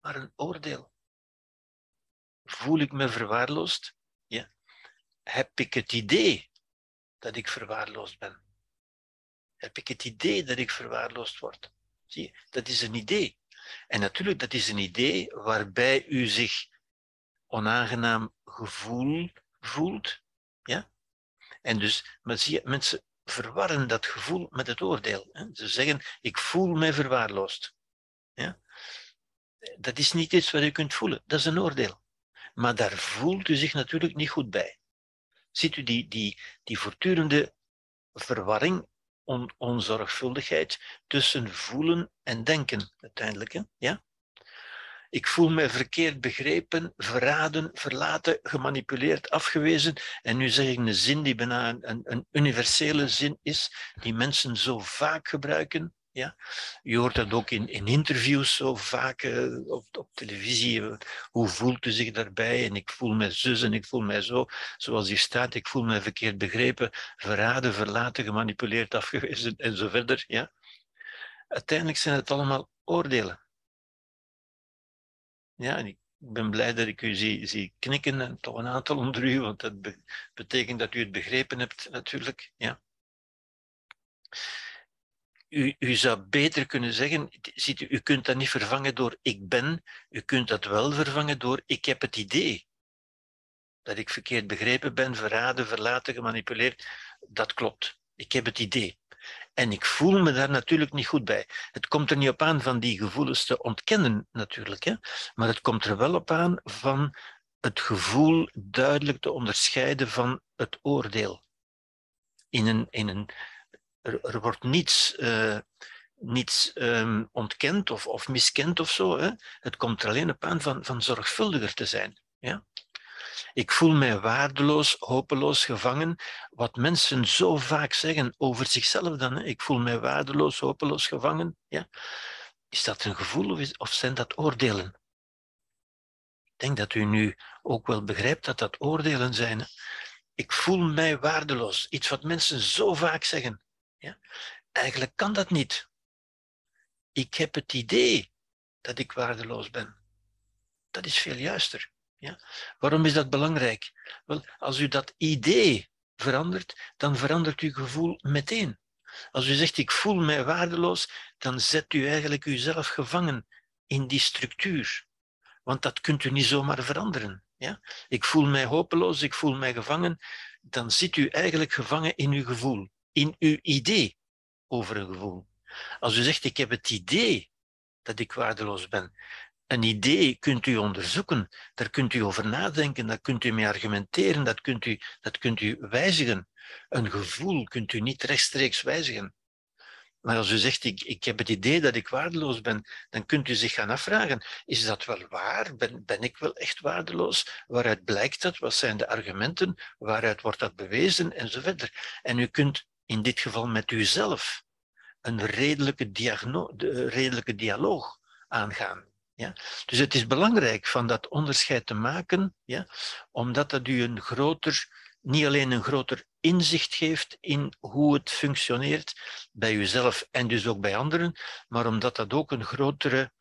maar een oordeel. Voel ik me verwaarloosd? Heb ik het idee dat ik verwaarloosd ben? Heb ik het idee dat ik verwaarloosd word? Zie je, dat is een idee. En natuurlijk, dat is een idee waarbij u zich onaangenaam gevoel voelt. Ja? En dus, maar zie je, mensen verwarren dat gevoel met het oordeel. Hè? Ze zeggen, ik voel mij verwaarloosd. Ja? Dat is niet iets wat je kunt voelen, dat is een oordeel. Maar daar voelt u zich natuurlijk niet goed bij. Ziet u die, die, die voortdurende verwarring, on, onzorgvuldigheid tussen voelen en denken uiteindelijk. Hè? Ja? Ik voel me verkeerd begrepen, verraden, verlaten, gemanipuleerd, afgewezen. En nu zeg ik een zin die bijna een, een, universele zin is, die mensen zo vaak gebruiken. Ja? Je hoort dat ook in, in interviews zo vaak uh, op, op televisie. Hoe voelt u zich daarbij? En ik voel me zus en ik voel mij zo. Zoals hier staat, ik voel me verkeerd begrepen, verraden, verlaten, gemanipuleerd, afgewezen en zo verder. Ja? Uiteindelijk zijn het allemaal oordelen. Ja, en ik ben blij dat ik u zie, zie knikken en toch een aantal onder u, want dat betekent dat u het begrepen hebt natuurlijk. Ja. U, u zou beter kunnen zeggen, ziet u, u kunt dat niet vervangen door ik ben, u kunt dat wel vervangen door ik heb het idee. Dat ik verkeerd begrepen ben, verraden, verlaten, gemanipuleerd, dat klopt. Ik heb het idee. En ik voel me daar natuurlijk niet goed bij. Het komt er niet op aan van die gevoelens te ontkennen, natuurlijk. Hè? Maar het komt er wel op aan van het gevoel duidelijk te onderscheiden van het oordeel. In een, in een, er, wordt niets, uh, niets um, ontkend of, of miskend of zo. Hè? Het komt er alleen op aan van, van zorgvuldiger te zijn. Ja? Ik voel mij waardeloos, hopeloos, gevangen. Wat mensen zo vaak zeggen over zichzelf dan. Hè? Ik voel mij waardeloos, hopeloos, gevangen. Ja? Is dat een gevoel of, zijn dat oordelen? Ik denk dat u nu ook wel begrijpt dat dat oordelen zijn. Ik voel mij waardeloos. Iets wat mensen zo vaak zeggen. Ja? Eigenlijk kan dat niet. Ik heb het idee dat ik waardeloos ben. Dat is veel juister. Ja? Waarom is dat belangrijk? Wel, als u dat idee verandert, dan verandert uw gevoel meteen. Als u zegt ik voel mij waardeloos, dan zet u eigenlijk uzelf gevangen in die structuur. Want dat kunt u niet zomaar veranderen. Ja? Ik voel mij hopeloos, ik voel mij gevangen. Dan zit u eigenlijk gevangen in uw gevoel, in uw idee over een gevoel. Als u zegt ik heb het idee dat ik waardeloos ben, een idee kunt u onderzoeken, daar kunt u over nadenken, daar kunt u mee argumenteren, dat kunt u, dat kunt u wijzigen. Een gevoel kunt u niet rechtstreeks wijzigen. Maar als u zegt, ik, ik heb het idee dat ik waardeloos ben, dan kunt u zich gaan afvragen, is dat wel waar? Ben, ben ik wel echt waardeloos? Waaruit blijkt dat? Wat zijn de argumenten? Waaruit wordt dat bewezen? En zo verder. En u kunt in dit geval met uzelf een redelijke, de, redelijke dialoog aangaan. Ja? Dus het is belangrijk van dat onderscheid te maken, ja? omdat dat u een groter, niet alleen een groter inzicht geeft in hoe het functioneert bij uzelf en dus ook bij anderen, maar omdat dat ook een grotere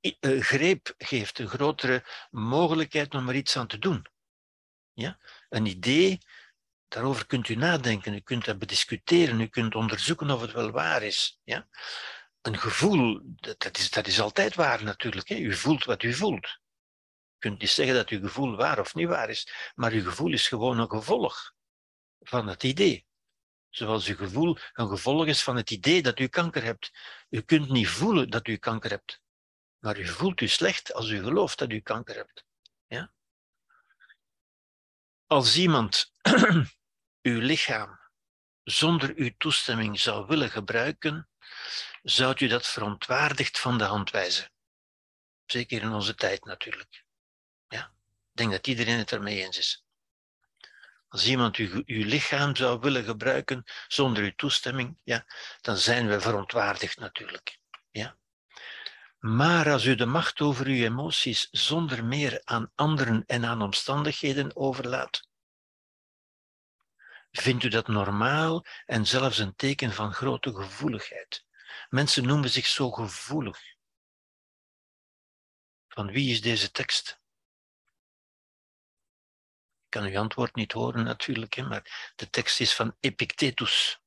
uh, greep geeft, een grotere mogelijkheid om er iets aan te doen. Ja? Een idee, daarover kunt u nadenken, u kunt dat bediscuteren, u kunt onderzoeken of het wel waar is. Ja? Een gevoel, dat is, dat is altijd waar natuurlijk. Hè? U voelt wat u voelt kunt niet zeggen dat uw gevoel waar of niet waar is, maar uw gevoel is gewoon een gevolg van het idee. Zoals uw gevoel een gevolg is van het idee dat u kanker hebt. U kunt niet voelen dat u kanker hebt, maar u voelt u slecht als u gelooft dat u kanker hebt. Ja? Als iemand uw lichaam zonder uw toestemming zou willen gebruiken, zou u dat verontwaardigd van de hand wijzen. Zeker in onze tijd natuurlijk. Ja? Ik denk dat iedereen het ermee eens is. Als iemand uw, uw lichaam zou willen gebruiken zonder uw toestemming, ja, dan zijn we verontwaardigd natuurlijk. Ja? Maar als u de macht over uw emoties zonder meer aan anderen en aan omstandigheden overlaat, vindt u dat normaal en zelfs een teken van grote gevoeligheid. Mensen noemen zich zo gevoelig. Van wie is deze tekst? kan uw antwoord niet horen natuurlijk, maar de tekst is van Epictetus,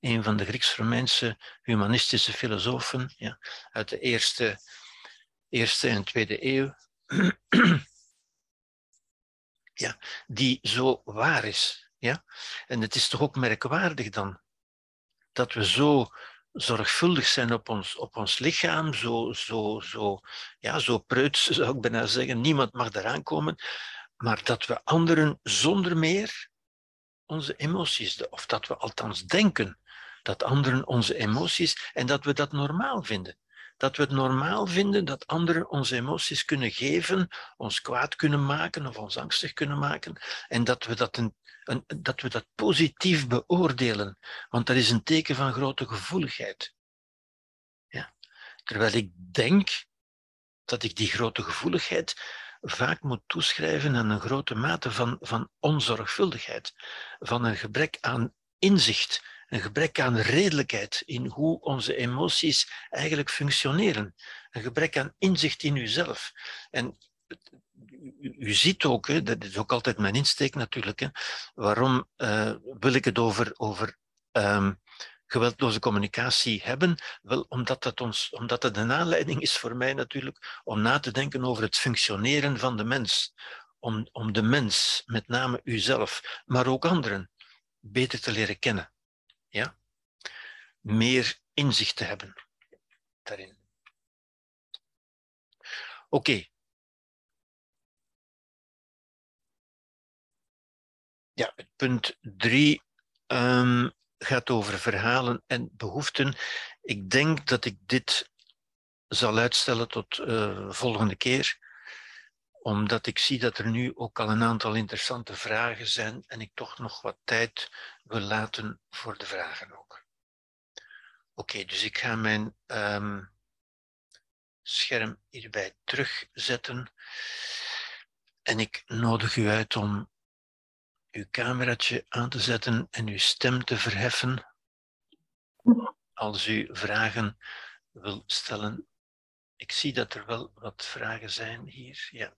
een van de Grieks-Romeinse humanistische filosofen ja, uit de eerste, eerste en tweede eeuw, ja, die zo waar is. Ja? En het is toch ook merkwaardig dan dat we zo zorgvuldig zijn op ons, op ons lichaam, zo, zo, zo, ja, zo preuts zou ik bijna zeggen, niemand mag eraan komen, maar dat we anderen zonder meer onze emoties, of dat we althans denken dat anderen onze emoties en dat we dat normaal vinden. Dat we het normaal vinden dat anderen onze emoties kunnen geven, ons kwaad kunnen maken of ons angstig kunnen maken en dat we dat, een, een, dat, we dat positief beoordelen, want dat is een teken van grote gevoeligheid. Ja? Terwijl ik denk dat ik die grote gevoeligheid vaak moet toeschrijven aan een grote mate van, van onzorgvuldigheid, van een gebrek aan inzicht, een gebrek aan redelijkheid in hoe onze emoties eigenlijk functioneren, een gebrek aan inzicht in uzelf. En u, ziet ook, hè, dat is ook altijd mijn insteek natuurlijk, hè, waarom uh, wil ik het over, over um, geweldloze communicatie hebben? Wel, omdat, dat ons, omdat het een aanleiding is voor mij natuurlijk om na te denken over het functioneren van de mens. Om, om de mens, met name uzelf, maar ook anderen, beter te leren kennen. Meer inzicht te hebben daarin. Oké. Ja, punt drie. Um, gaat over verhalen en behoeften. Ik denk dat ik dit zal uitstellen tot uh, volgende keer, omdat ik zie dat er nu ook al een aantal interessante vragen zijn en ik toch nog wat tijd wil laten voor de vragen ook. Oké, dus ik ga mijn um, scherm hierbij terugzetten en ik nodig u uit om uw cameraatje aan te zetten en uw stem te verheffen als u vragen wil stellen. Ik zie dat er wel wat vragen zijn hier. Ja.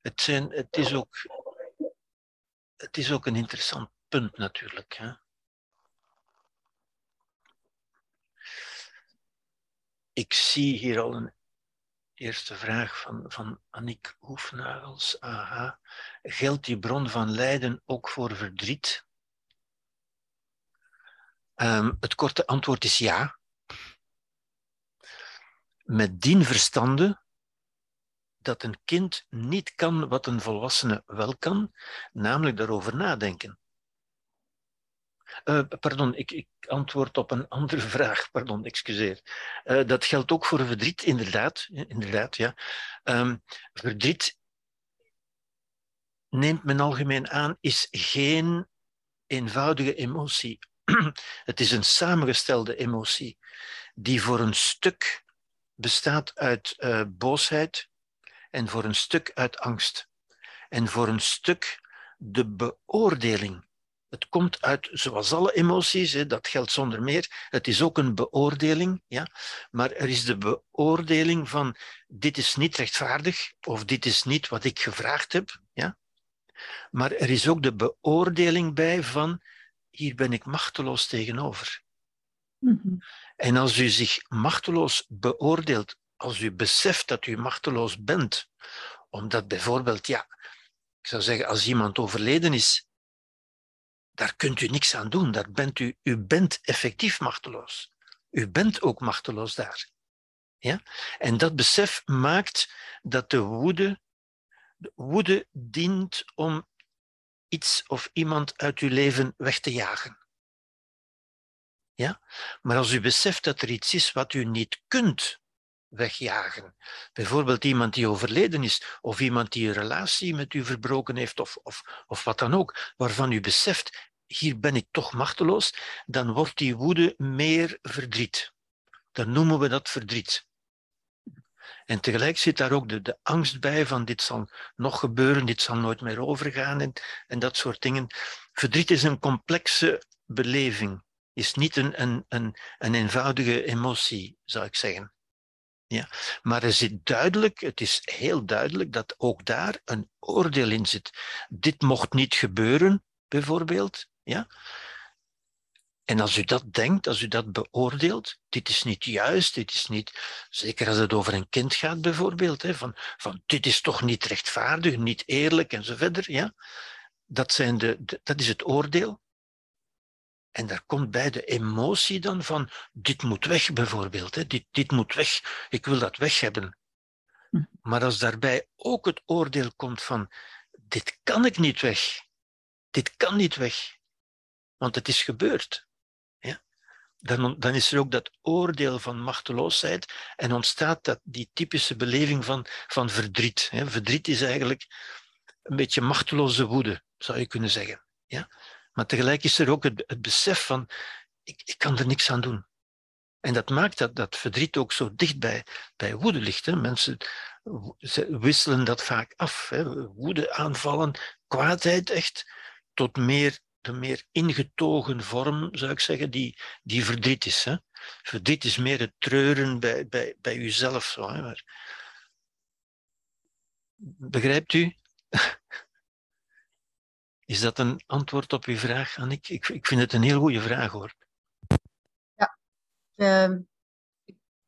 Het, zijn, het, is, ook, het is ook een interessant punt natuurlijk. Hè? Ik zie hier al een Eerste vraag van, van Annick Hoefnagels. Aha. Geldt die bron van lijden ook voor verdriet? Um, het korte antwoord is ja. Met dien verstande dat een kind niet kan wat een volwassene wel kan, namelijk daarover nadenken. Uh, pardon, ik, ik, antwoord op een andere vraag. Pardon, excuseer. Uh, dat geldt ook voor verdriet, inderdaad. inderdaad ja. Um, verdriet neemt men algemeen aan, is geen eenvoudige emotie. Het is een samengestelde emotie die voor een stuk bestaat uit uh, boosheid en voor een stuk uit angst. En voor een stuk de beoordeling. Het komt uit, zoals alle emoties, hè, dat geldt zonder meer, het is ook een beoordeling, ja? maar er is de beoordeling van dit is niet rechtvaardig of dit is niet wat ik gevraagd heb. Ja? Maar er is ook de beoordeling bij van hier ben ik machteloos tegenover. Mm En als u zich machteloos beoordeelt, als u beseft dat u machteloos bent, omdat bijvoorbeeld, ja, ik zou zeggen, als iemand overleden is, daar kunt u niks aan doen. Daar bent u, u bent effectief machteloos. U bent ook machteloos daar. Ja? En dat besef maakt dat de woede, de woede dient om iets of iemand uit uw leven weg te jagen. Ja? Maar als u beseft dat er iets is wat u niet kunt wegjagen, bijvoorbeeld iemand die overleden is, of iemand die een relatie met u verbroken heeft, of, of, of wat dan ook, waarvan u beseft, hier ben ik toch machteloos, dan wordt die woede meer verdriet. Dan noemen we dat verdriet. En tegelijk zit daar ook de, de angst bij van dit zal nog gebeuren, dit zal nooit meer overgaan en, en dat soort dingen. Verdriet is een complexe beleving, is niet een, een, een, een eenvoudige emotie, zou ik zeggen. Ja. Maar er zit duidelijk, het is heel duidelijk dat ook daar een oordeel in zit. Dit mocht niet gebeuren, bijvoorbeeld. Ja? En als u dat denkt, als u dat beoordeelt, dit is niet juist, dit is niet, zeker als het over een kind gaat bijvoorbeeld, hè, van, van dit is toch niet rechtvaardig, niet eerlijk en zo verder, ja? dat, zijn de, dat is het oordeel. En daar komt bij de emotie dan van, dit moet weg bijvoorbeeld, hè, dit, dit moet weg, ik wil dat weg hebben. Hm. Maar als daarbij ook het oordeel komt van, dit kan ik niet weg, dit kan niet weg, want het is gebeurd dan, dan is er ook dat oordeel van machteloosheid en ontstaat dat, die typische beleving van, van verdriet. Hè. Verdriet is eigenlijk een beetje machteloze woede, zou je kunnen zeggen. Ja? Maar tegelijk is er ook het, besef van, ik, ik kan er niks aan doen. En dat maakt dat, dat verdriet ook zo dicht bij, woede ligt. Hè. Mensen wisselen dat vaak af. Hè. Woede aanvallen, kwaadheid echt, tot meer de meer ingetogen vorm, zou ik zeggen, die, die verdriet is. Hè? Verdriet is meer het treuren bij, bij, bij uzelf. Zo, hè? Begrijpt u? Is dat een antwoord op uw vraag, Annick? Ik, ik vind het een heel goede vraag, hoor. Ja, uh,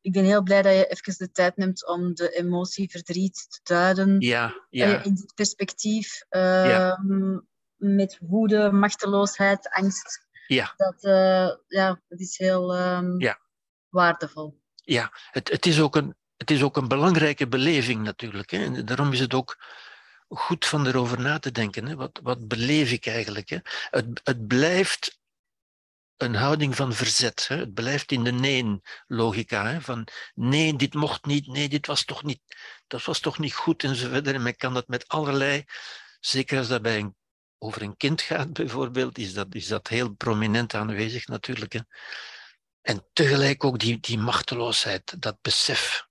ik ben heel blij dat je even de tijd neemt om de emotie verdriet te duiden. Ja, ja. In dit perspectief. Uh, ja. Ehm, met woede, machteloosheid, angst. Ja. Dat, uh, ja, dat is heel um, ja. waardevol. Ja, het, het, is ook een, het is ook een belangrijke beleving natuurlijk. Hè. En daarom is het ook goed van erover na te denken. Hè. Wat, wat beleef ik eigenlijk? Hè? Het, het blijft een houding van verzet. Hè. Het blijft in de nee-logica. Van nee, dit mocht niet, nee, dit was toch niet, dat was toch niet goed en zo verder. En men kan dat met allerlei, zeker als dat bij een over een kind gaat bijvoorbeeld, is dat, is dat heel prominent aanwezig natuurlijk. Hè. En tegelijk ook die, die machteloosheid, dat besef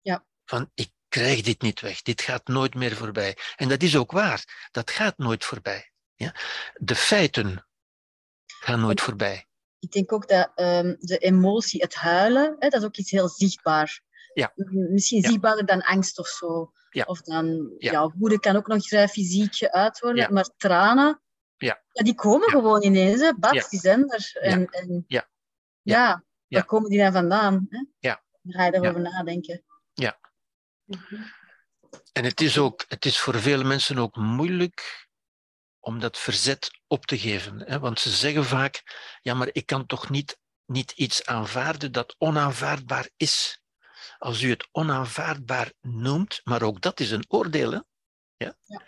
ja. van ik krijg dit niet weg, dit gaat nooit meer voorbij. En dat is ook waar, dat gaat nooit voorbij. Ja? De feiten gaan nooit voorbij. Ik denk ook dat um, de emotie, het huilen, hè, dat is ook iets heel zichtbaar. Ja. Misschien ja. zichtbaarder dan angst of zo. Ja. Of dan, ja. woede kan ook nog vrij fysiek geuit worden, maar tranen, ja. die komen gewoon ineens, hè. Bats, die zijn er. En, en, ja. Ja. waar komen die dan vandaan? Hè? Ja. Dan ga je daarover nadenken. En het is, ook, het is voor vele mensen ook moeilijk om dat verzet op te geven. Hè? Want ze zeggen vaak, ja, maar ik kan toch niet, niet iets aanvaarden dat onaanvaardbaar is als u het onaanvaardbaar noemt, maar ook dat is een oordeel, hè? Ja? ja.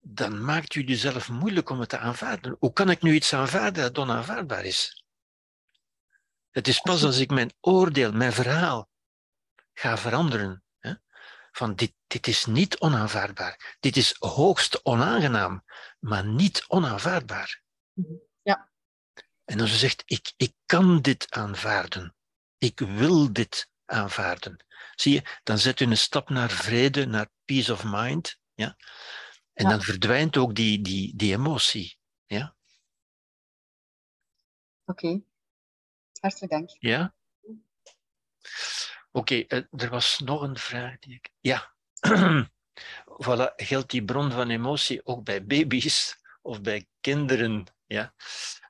dan maakt u jezelf moeilijk om het te aanvaarden. Hoe kan ik nu iets aanvaarden dat onaanvaardbaar is? Het is pas als ik mijn oordeel, mijn verhaal ga veranderen. Van dit, dit is niet onaanvaardbaar. Dit is hoogst onaangenaam, maar niet onaanvaardbaar. Ja. En als u zegt, ik, ik kan dit aanvaarden. Ik wil dit aanvaarden. Zie je, dan zet u een stap naar vrede, naar peace of mind. Ja? En Ja. dan verdwijnt ook die, die, die emotie. Ja? Oké. Hartelijk dank. Ja? Oké, eh, er was nog een vraag die ik. Ja. voilà, geldt die bron van emotie ook bij baby's of bij kinderen? Ja.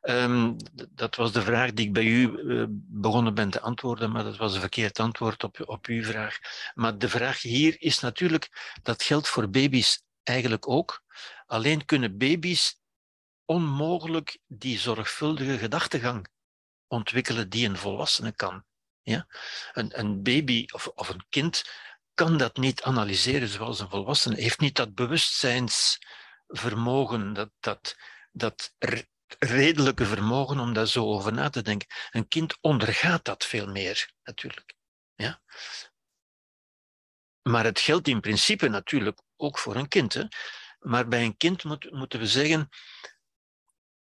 Ehm, dat was de vraag die ik bij u eh, begonnen ben te antwoorden, maar dat was een verkeerd antwoord op, op uw vraag. Maar de vraag hier is natuurlijk, dat geldt voor baby's eigenlijk ook. Alleen kunnen baby's onmogelijk die zorgvuldige gedachtegang ontwikkelen die een volwassene kan. Ja? Een, een baby of, of een kind kan dat niet analyseren zoals een volwassene, heeft niet dat bewustzijnsvermogen, dat, dat, dat re- redelijke vermogen om daar zo over na te denken. Een kind ondergaat dat veel meer, natuurlijk. Ja? Maar het geldt in principe natuurlijk ook voor een kind. Hè? Maar bij een kind moet, moeten we zeggen,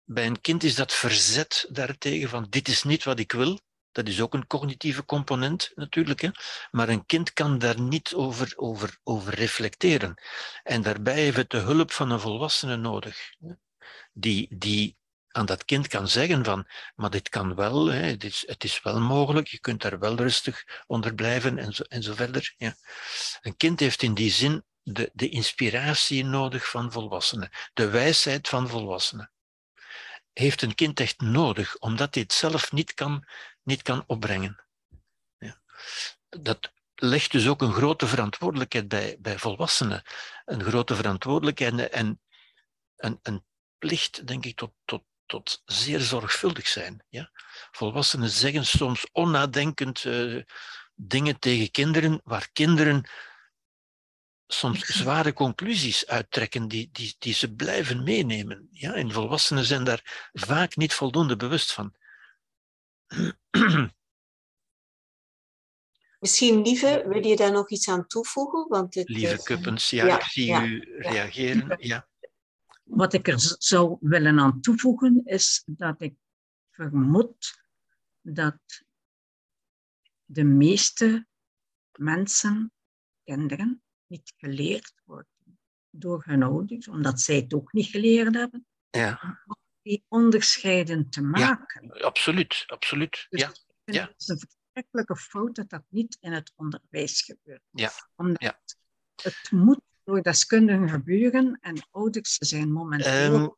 bij een kind is dat verzet daartegen van dit is niet wat ik wil. Dat is ook een cognitieve component natuurlijk. Hè? Maar een kind kan daar niet over, over, over reflecteren. En daarbij heeft het de hulp van een volwassene nodig. Die, die aan dat kind kan zeggen van, maar dit kan wel, hè, het, is, het is wel mogelijk, je kunt daar wel rustig onder blijven en zo, en zo verder. Ja. Een kind heeft in die zin de, de inspiratie nodig van volwassenen, de wijsheid van volwassenen. Heeft een kind echt nodig, omdat hij het zelf niet kan, niet kan opbrengen. Ja. Dat legt dus ook een grote verantwoordelijkheid bij, bij volwassenen. Een grote verantwoordelijkheid en een, een plicht, denk ik, tot, tot, tot zeer zorgvuldig zijn. Ja? Volwassenen zeggen soms onnadenkend eh, dingen tegen kinderen, waar kinderen soms zware conclusies uittrekken die, die, die ze blijven meenemen. Ja? En volwassenen zijn daar vaak niet voldoende bewust van. Misschien, Lieve, wil je daar nog iets aan toevoegen? Want het, Lieve eh, Kuppens, ja, ja, ik zie ja, u reageren. Ja. Wat ik er zou willen aan toevoegen is dat ik vermoed dat de meeste mensen, kinderen, niet geleerd worden door hun ouders, omdat zij het ook niet geleerd hebben, Ja, die onderscheiden te maken. absoluut, absoluut. Dus Ja, ja. Het is een verschrikkelijke fout dat dat niet in het onderwijs gebeurt. Ja, Omdat ja. het moet door deskundigen gebeuren en ouders zijn momenteel Ehm,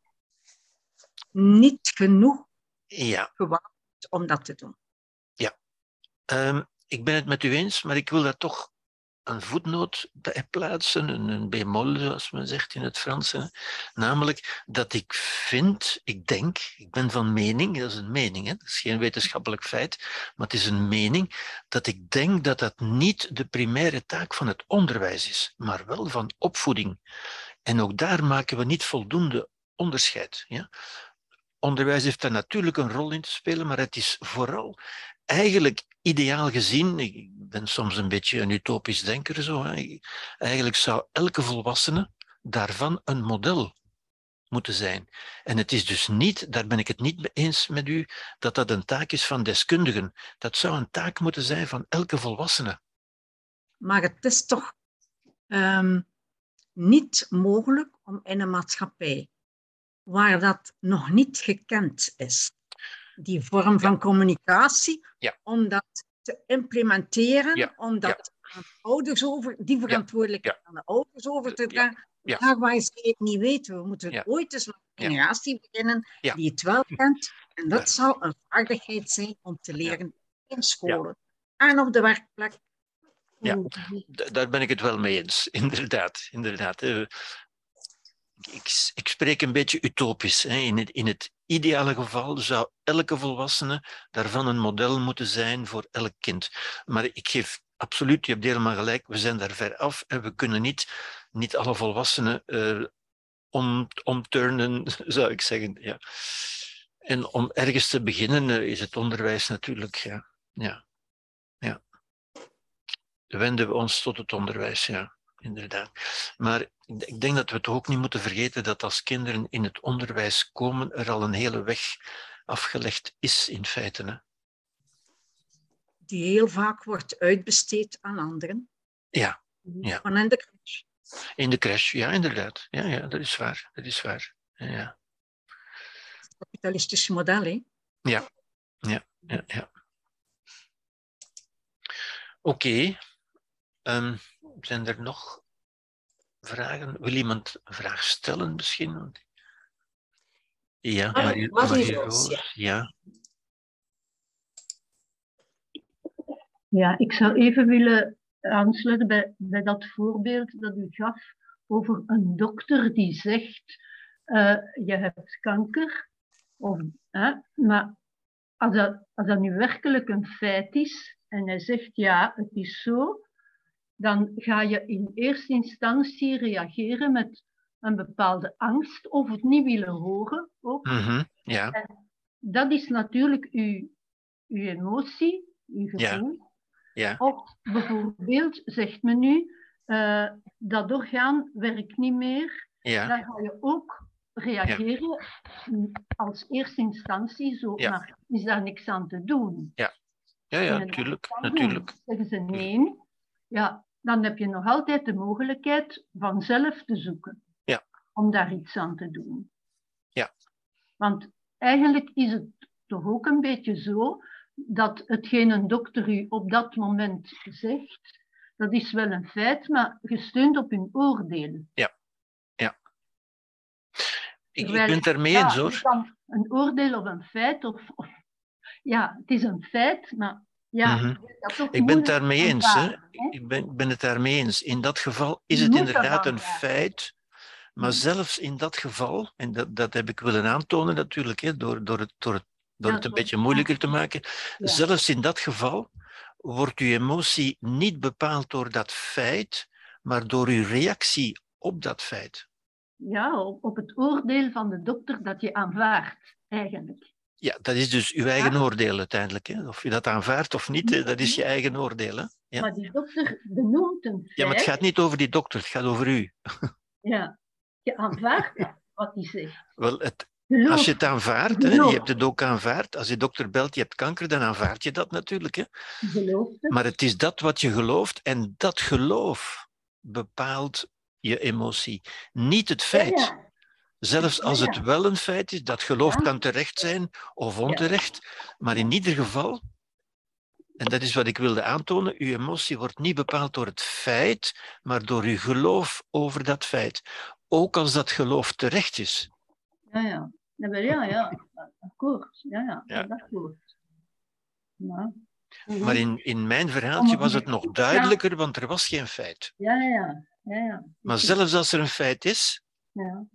niet genoeg ja. gewapend om dat te doen. Ehm, ik ben het met u eens, maar ik wil daar toch een voetnoot bij plaatsen, een, een bémol, zoals men zegt in het Frans. Namelijk dat ik vind, ik denk, ik ben van mening, dat is een mening, hè, dat is geen wetenschappelijk feit, maar het is een mening, dat ik denk dat dat niet de primaire taak van het onderwijs is, maar wel van opvoeding. En ook daar maken we niet voldoende onderscheid. Ja? Onderwijs heeft daar natuurlijk een rol in te spelen, maar het is vooral eigenlijk ideaal gezien, ik ben soms een beetje een utopisch denker, zo, hè, eigenlijk zou elke volwassene daarvan een model moeten zijn. En het is dus niet, daar ben ik het niet eens met u, dat dat een taak is van deskundigen. Dat zou een taak moeten zijn van elke volwassene. Maar het is toch ehm, niet mogelijk om in een maatschappij waar dat nog niet gekend is, die vorm van communicatie, Ja. om dat te implementeren, Ja, om dat aan de ouders over, die verantwoordelijkheid aan de ouders over te dragen, ja. daar waar ze het niet weten. We moeten ooit eens met een generatie beginnen die het wel kent. En dat zou een vaardigheid zijn om te leren in scholen en op de werkplek. Ja. Daar ben ik het wel mee eens, inderdaad. inderdaad. Ik, ik spreek een beetje utopisch. Hè. In, het, in het ideale geval zou elke volwassene daarvan een model moeten zijn voor elk kind. Maar ik geef absoluut, je hebt helemaal gelijk, we zijn daar ver af en we kunnen niet, niet alle volwassenen eh, om, omturnen, zou ik zeggen. Ja. En om ergens te beginnen eh, is het onderwijs natuurlijk. Ja. Ja. ja. Wenden we ons tot het onderwijs, ja, inderdaad. Maar ik denk dat we toch ook niet moeten vergeten dat als kinderen in het onderwijs komen, er al een hele weg afgelegd is in feite. Hè? Die heel vaak wordt uitbesteed aan anderen. Ja. ja. Van in de crash. In de crash, ja, inderdaad. Ja, ja dat is waar. Dat is waar. Ja. Het kapitalistische model, hè? Ja, ja, ja. ja. Oké. Okay. Um, zijn er nog vragen? Wil iemand een vraag stellen misschien? Ja, Marie, Marie Roos. Ja. ja. Ik zou even willen aansluiten bij, bij dat voorbeeld dat u gaf over een dokter die zegt: uh, Je hebt kanker. Of, hè, maar als dat, als dat nu werkelijk een feit is en hij zegt: Ja, het is zo, dan ga je in eerste instantie reageren met een bepaalde angst of het niet willen horen. Ook. Mm -hmm, ja. En dat is natuurlijk uw, uw emotie, uw gevoel. Ja. Of bijvoorbeeld zegt men nu, uh, dat orgaan werkt niet meer. Ja. Dan ga je ook reageren als eerste instantie zo, Ja. maar is daar niks aan te doen? Ja, ja, En natuurlijk. doen. natuurlijk. Zeggen ze nee, ja, dan heb je nog altijd de mogelijkheid van zelf te zoeken. Ja. Om daar iets aan te doen. Ja. Want eigenlijk is het toch ook een beetje zo dat hetgeen een dokter u op dat moment zegt, dat is wel een feit, maar gesteund op hun oordeel. Ik, ik Terwijl- ben het ermee Ja, eens hoor. een oordeel of een feit, of, of ja, het is een feit, maar ja, Mhm. dat Ik ben het daarmee eens. Hè. Ik ben, ben het daarmee eens. In dat geval is het moet inderdaad een feit. Maar Mhm. zelfs in dat geval, en dat, dat heb ik willen aantonen natuurlijk, hè, door, door, het, door, het, door het een beetje moeilijker te maken, Ja. zelfs in dat geval wordt uw emotie niet bepaald door dat feit, maar door uw reactie op dat feit. Ja, op, op het oordeel van de dokter dat je aanvaardt, eigenlijk. Ja, dat is dus uw eigen oordeel uiteindelijk. Hè. Of je dat aanvaardt of niet, dat is je eigen oordeel. Hè. Ja. Maar die dokter benoemt een feit. ja, maar het gaat niet over die dokter, het gaat over u. Ja, je aanvaardt dat, wat hij zegt. Wel, het, Geloof, Als je het aanvaardt, hè, je hebt het ook aanvaard. Als je dokter belt, je hebt kanker, dan aanvaard je dat natuurlijk. Hè. het. Maar het is dat wat je gelooft en dat geloof bepaalt je emotie. Niet het feit. Ja, ja. Zelfs als het wel een feit is, dat geloof kan terecht zijn of onterecht. Maar in ieder geval, en dat is wat ik wilde aantonen, uw emotie wordt niet bepaald door het feit, maar door uw geloof over dat feit. Ook als dat geloof terecht is. Ja, ja. Ja, ja, ja. Akkoord. Ja, ja. Ja. Akkoord. Ja. Mhm. Maar in, in mijn verhaaltje was het nog duidelijker, want er was geen feit. Ja, ja. ja, ja. Maar zelfs als er een feit is, Ja.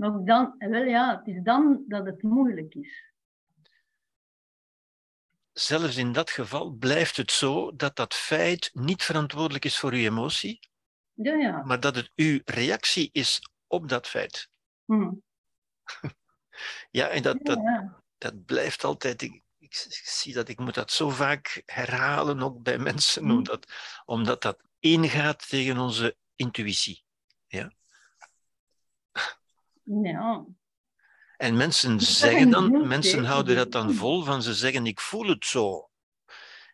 Maar ook dan, wel ja, het is dan dat het moeilijk is. zelfs in dat geval blijft het zo dat dat feit niet verantwoordelijk is voor uw emotie, Ja, ja. maar dat het uw reactie is op dat feit. Hm. Ja, en dat, dat, ja. dat blijft altijd. Ik, zie dat ik moet dat zo vaak herhalen, ook bij mensen, Mhm. omdat, omdat dat ingaat tegen onze intuïtie. ja. En mensen zeggen dan, mensen houden dat dan vol van ze zeggen, ik voel het zo.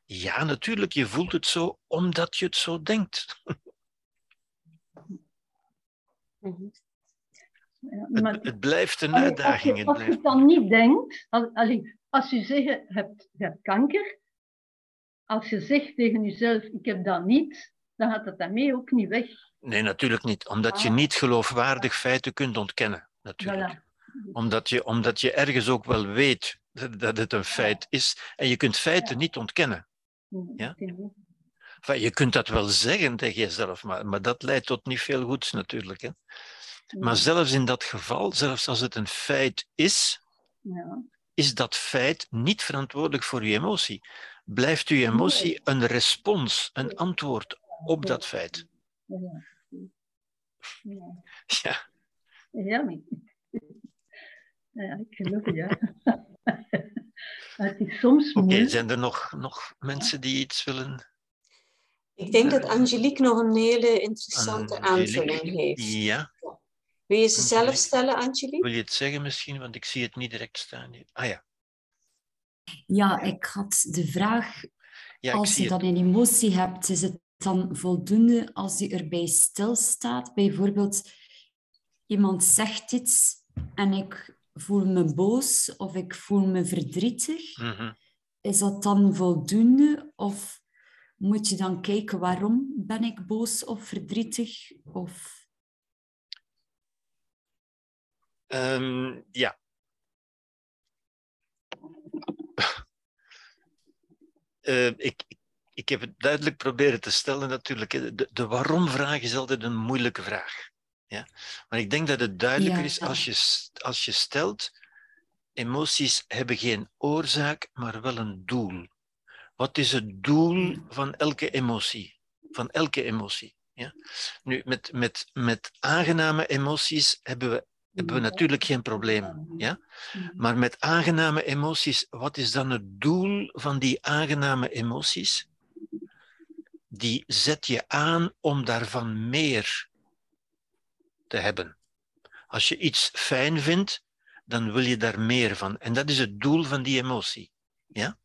Ja, natuurlijk, je voelt het zo omdat je het zo denkt. Ja. Maar het blijft een allee, als, uitdaging. je, als je het dan niet denkt, als, als je zegt, je hebt, je hebt kanker, als je zegt tegen jezelf, ik heb dat niet, dan gaat dat daarmee ook niet weg. Nee, natuurlijk niet. Omdat je Ah. niet geloofwaardig feiten kunt ontkennen. Natuurlijk. Voilà. Omdat, je, omdat je ergens ook wel weet dat dat het een feit is. En je kunt feiten niet ontkennen. Ja? Enfin, je kunt dat wel zeggen tegen jezelf, maar, maar dat leidt tot niet veel goeds natuurlijk. Hè. Maar zelfs in dat geval, zelfs als het een feit is, Ja. is dat feit niet verantwoordelijk voor je emotie. Blijft uw emotie een respons, een antwoord op dat feit. Ja. Ja, Ja, ik geloof het, ja. het is soms oké. Zijn er nog, nog mensen die iets willen? Ik denk dat Angelique nog een hele interessante Angelique? aanvulling heeft. Ja, Wil je ze zelf stellen, Angelique? wil je het zeggen misschien? Want ik zie het niet direct staan hier. Ah ja, Ja, ik had de vraag, ja ik als je het. dan een emotie hebt, is het dan voldoende als je erbij stilstaat? Bijvoorbeeld, iemand zegt iets en ik voel me boos of ik voel me verdrietig. Mhm. Is dat dan voldoende? Of moet je dan kijken waarom ben ik boos of verdrietig? Of... Ehm, ja. Eh, ik, ik heb het duidelijk proberen te stellen natuurlijk. De, de waarom-vraag is altijd een moeilijke vraag. Ja? Maar ik denk dat het duidelijker Ja. is als je, als je stelt, emoties hebben geen oorzaak, maar wel een doel. Wat is het doel van elke emotie? Van elke emotie. Ja? Nu, met, met, met aangename emoties hebben we, hebben we natuurlijk geen probleem. Ja? Maar met aangename emoties, wat is dan het doel van die aangename emoties? Die zet je aan om daarvan meer te hebben. Als je iets fijn vindt, dan wil je daar meer van. En dat is het doel van die emotie. Ja?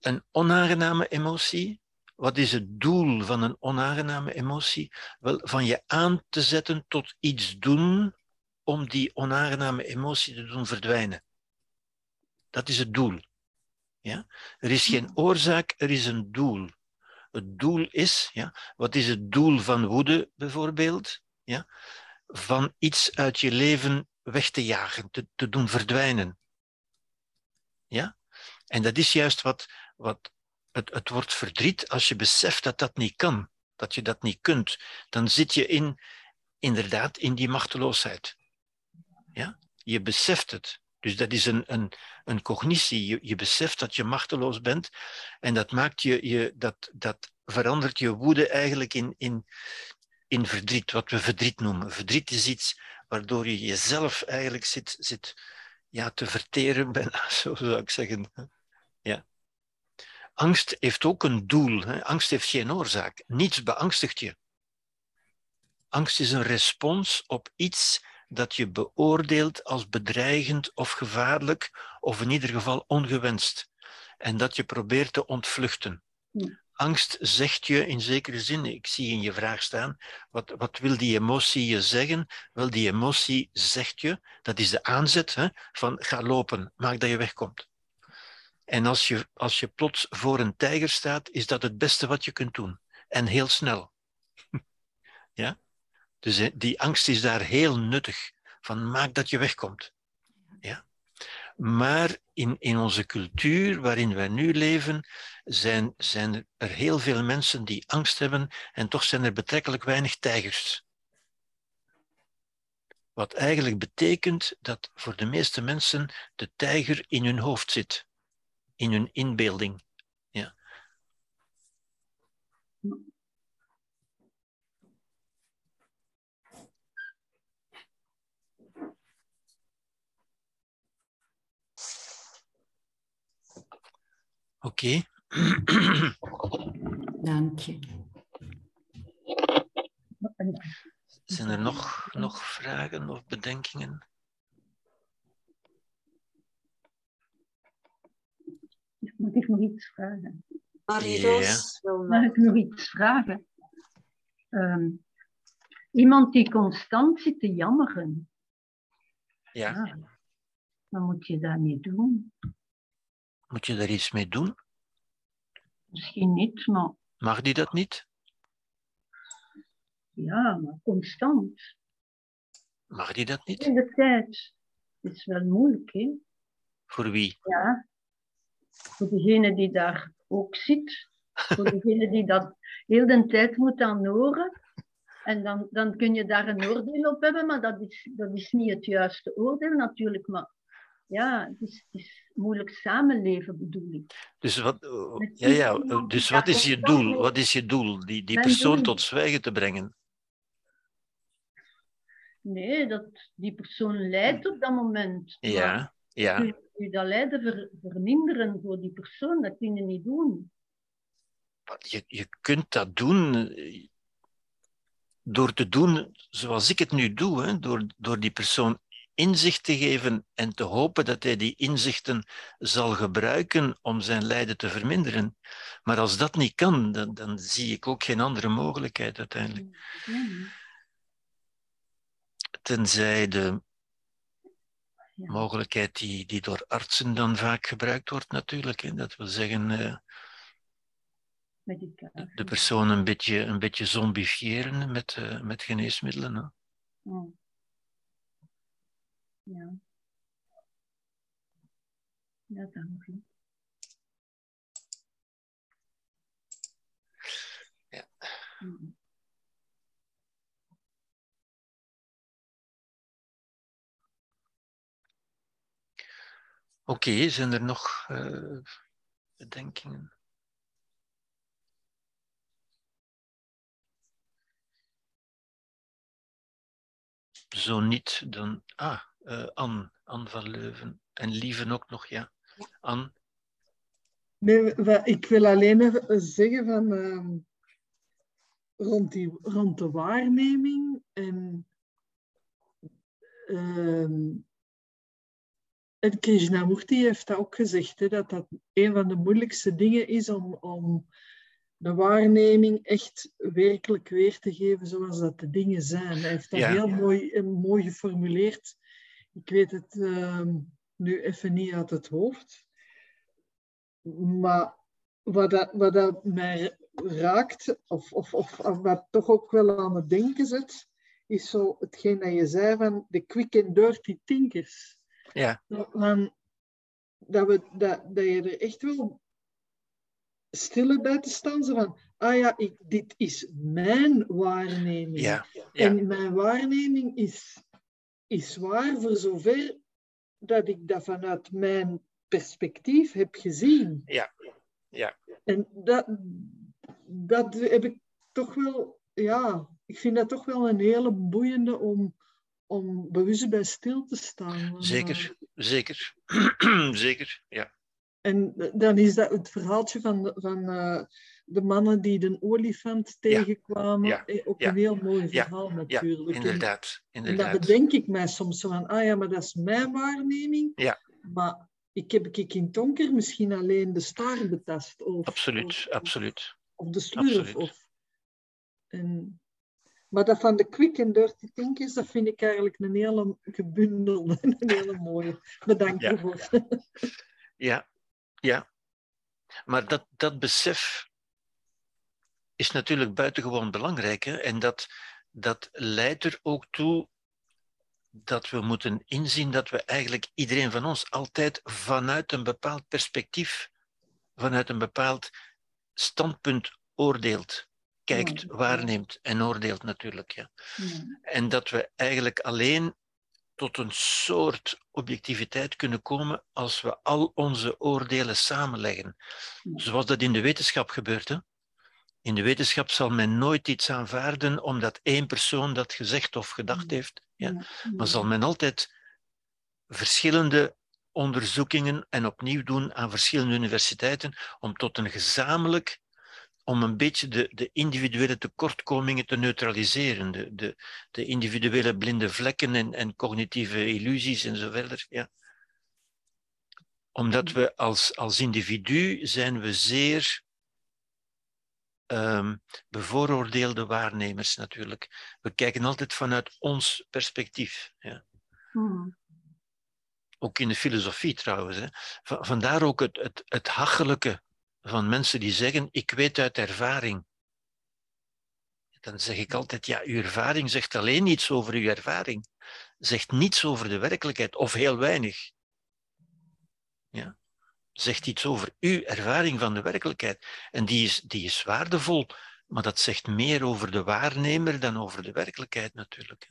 Een onaangename emotie, wat is het doel van een onaangename emotie? Wel, van je aan te zetten tot iets doen om die onaangename emotie te doen verdwijnen. Dat is het doel. Ja? Er is geen oorzaak, er is een doel. Het doel is, ja, wat is het doel van woede bijvoorbeeld? Ja? Van iets uit je leven weg te jagen, te, te doen verdwijnen. Ja? En dat is juist wat, wat het, het wordt verdriet als je beseft dat dat niet kan, dat je dat niet kunt. Dan zit je in, inderdaad in die machteloosheid. Ja? Je beseft het. Dus dat is een, een, een cognitie. Je, je beseft dat je machteloos bent en dat, maakt je, je, dat, dat verandert je woede eigenlijk in, in, in verdriet, wat we verdriet noemen. Verdriet is iets waardoor je jezelf eigenlijk zit, zit ja, te verteren, bijna, zo zou ik zeggen. Ja. Angst heeft ook een doel. Angst heeft geen oorzaak. Niets beangstigt je. Angst is een respons op iets dat je beoordeelt als bedreigend of gevaarlijk, of in ieder geval ongewenst. En dat je probeert te ontvluchten. Ja. Angst zegt je in zekere zin, ik zie in je vraag staan, wat, wat wil die emotie je zeggen? Wel, die emotie zegt je, dat is de aanzet hè, van ga lopen, maak dat je wegkomt. En als je, als je plots voor een tijger staat, is dat het beste wat je kunt doen. En heel snel. ja? Dus die angst is daar heel nuttig. Van maak dat je wegkomt. Ja? Maar in, in onze cultuur waarin wij nu leven, zijn, zijn er heel veel mensen die angst hebben en toch zijn er betrekkelijk weinig tijgers. Wat eigenlijk betekent dat voor de meeste mensen de tijger in hun hoofd zit, in hun inbeelding. Ja. Oké. Dank je. Zijn er nog, nog vragen of bedenkingen? Moet ik nog iets vragen? Marie-Roos Mag ik nog iets vragen? Ehm, iemand die constant zit te jammeren, Ja. ja, wat moet je daarmee doen? Moet je daar iets mee doen? Misschien niet, maar Mag die dat niet? ja, maar constant. Mag die dat De niet? hele tijd. Het is wel moeilijk, hè? Voor wie? Ja. Voor degene die daar ook zit. Voor degene die dat heel de tijd moet aanhoren. En dan, dan kun je daar een oordeel op hebben, maar dat is, dat is niet het juiste oordeel natuurlijk. Maar ja, het is, het is moeilijk samenleven bedoel ik. Dus wat, eh, ja, ja, die dus wat is je doel? Wat is je doel? Die, die persoon tot zwijgen te brengen. Nee, dat die persoon lijdt op dat moment. Ja, ja. kun je dat lijden ver- verminderen voor die persoon, dat kun je niet doen. Je, je kunt dat doen eh, door te doen zoals ik het nu doe, hè, door, door die persoon inzicht te geven en te hopen dat hij die inzichten zal gebruiken om zijn lijden te verminderen. Maar als dat niet kan, dan, dan zie ik ook geen andere mogelijkheid uiteindelijk. Tenzij de mogelijkheid die, die door artsen dan vaak gebruikt wordt natuurlijk. Hè. Dat wil zeggen, eh, de persoon een beetje, een beetje zombifiëren met, eh, met geneesmiddelen. Hè. Ja. Ja, dank u. Ja. Mm. Oké, zijn er nog eh, bedenkingen? Zo niet, dan... Ah, eh Anne, Anne van Leuven. En Lieven ook nog, ja. Anne, Nee, ik wil alleen even zeggen van ehm, rond, die, rond de waarneming en ehm en Krishnamurti heeft dat ook gezegd, hè, dat dat een van de moeilijkste dingen is om, om de waarneming echt werkelijk weer te geven zoals dat de dingen zijn. Hij heeft dat Ja. heel mooi, eh, mooi geformuleerd. Ik weet het ehm, nu even niet uit het hoofd. Maar wat dat, wat dat mij raakt, of, of, of, of wat toch ook wel aan het denken zet, is zo hetgeen dat je zei van de quick and dirty thinkers. ja, Van, dat, we, dat, dat je er echt wel stille bij te staan. Van, ah ja, ik, dit is mijn waarneming. ja, ja, En mijn waarneming is, is waar voor zover dat ik dat vanuit mijn perspectief heb gezien. ja, ja. En dat, dat heb ik toch wel, ja, ik vind dat toch wel een hele boeiende om, om bewust bij stil te staan. Zeker, zeker, zeker, ja. En dan is dat het verhaaltje van, van eh, de mannen die de olifant tegenkwamen. ja, eh, Ook een heel mooi verhaal natuurlijk. En- inderdaad, En dat inderdaad. bedenk ik mij soms zo van, ah ja, maar dat is mijn waarneming. Ja. Maar ik heb ik in het donker misschien alleen de staar betast. Of, Absoluut, of, absoluut. of de slurf. absoluut. Of, en, maar dat van de quick and dirty thinkers, dat vind ik eigenlijk een hele gebundelde, een hele mooie. Bedankt Ja. ervoor. Ja, ja. Maar dat, dat besef is natuurlijk buitengewoon belangrijk. Hè? En dat, dat leidt er ook toe dat we moeten inzien dat we eigenlijk iedereen van ons altijd vanuit een bepaald perspectief, vanuit een bepaald standpunt oordeelt, kijkt, Ja. waarneemt en oordeelt natuurlijk. Ja. Ja. En dat we eigenlijk alleen tot een soort objectiviteit kunnen komen als we al onze oordelen samenleggen. Zoals dat in de wetenschap gebeurt. Hè? In de wetenschap zal men nooit iets aanvaarden omdat één persoon dat gezegd of gedacht Ja. heeft. Ja? Ja. Maar zal men altijd verschillende onderzoekingen en opnieuw doen aan verschillende universiteiten om tot een gezamenlijk, om een beetje de, de individuele tekortkomingen te neutraliseren, de, de, de individuele blinde vlekken en, en cognitieve illusies en zo verder. Ja. Omdat we als, als individu zijn we zeer ehm, bevooroordeelde waarnemers natuurlijk. We kijken altijd vanuit ons perspectief. Ja Mm. ook in de filosofie trouwens. Hè. Va- Vandaar ook het, het, het hachelijke van mensen die zeggen, ik weet uit ervaring. Dan zeg ik altijd, ja, uw ervaring zegt alleen iets over uw ervaring. Zegt niets over de werkelijkheid, of heel weinig. Ja. Zegt iets over uw ervaring van de werkelijkheid. En die is, die is waardevol, maar dat zegt meer over de waarnemer dan over de werkelijkheid natuurlijk.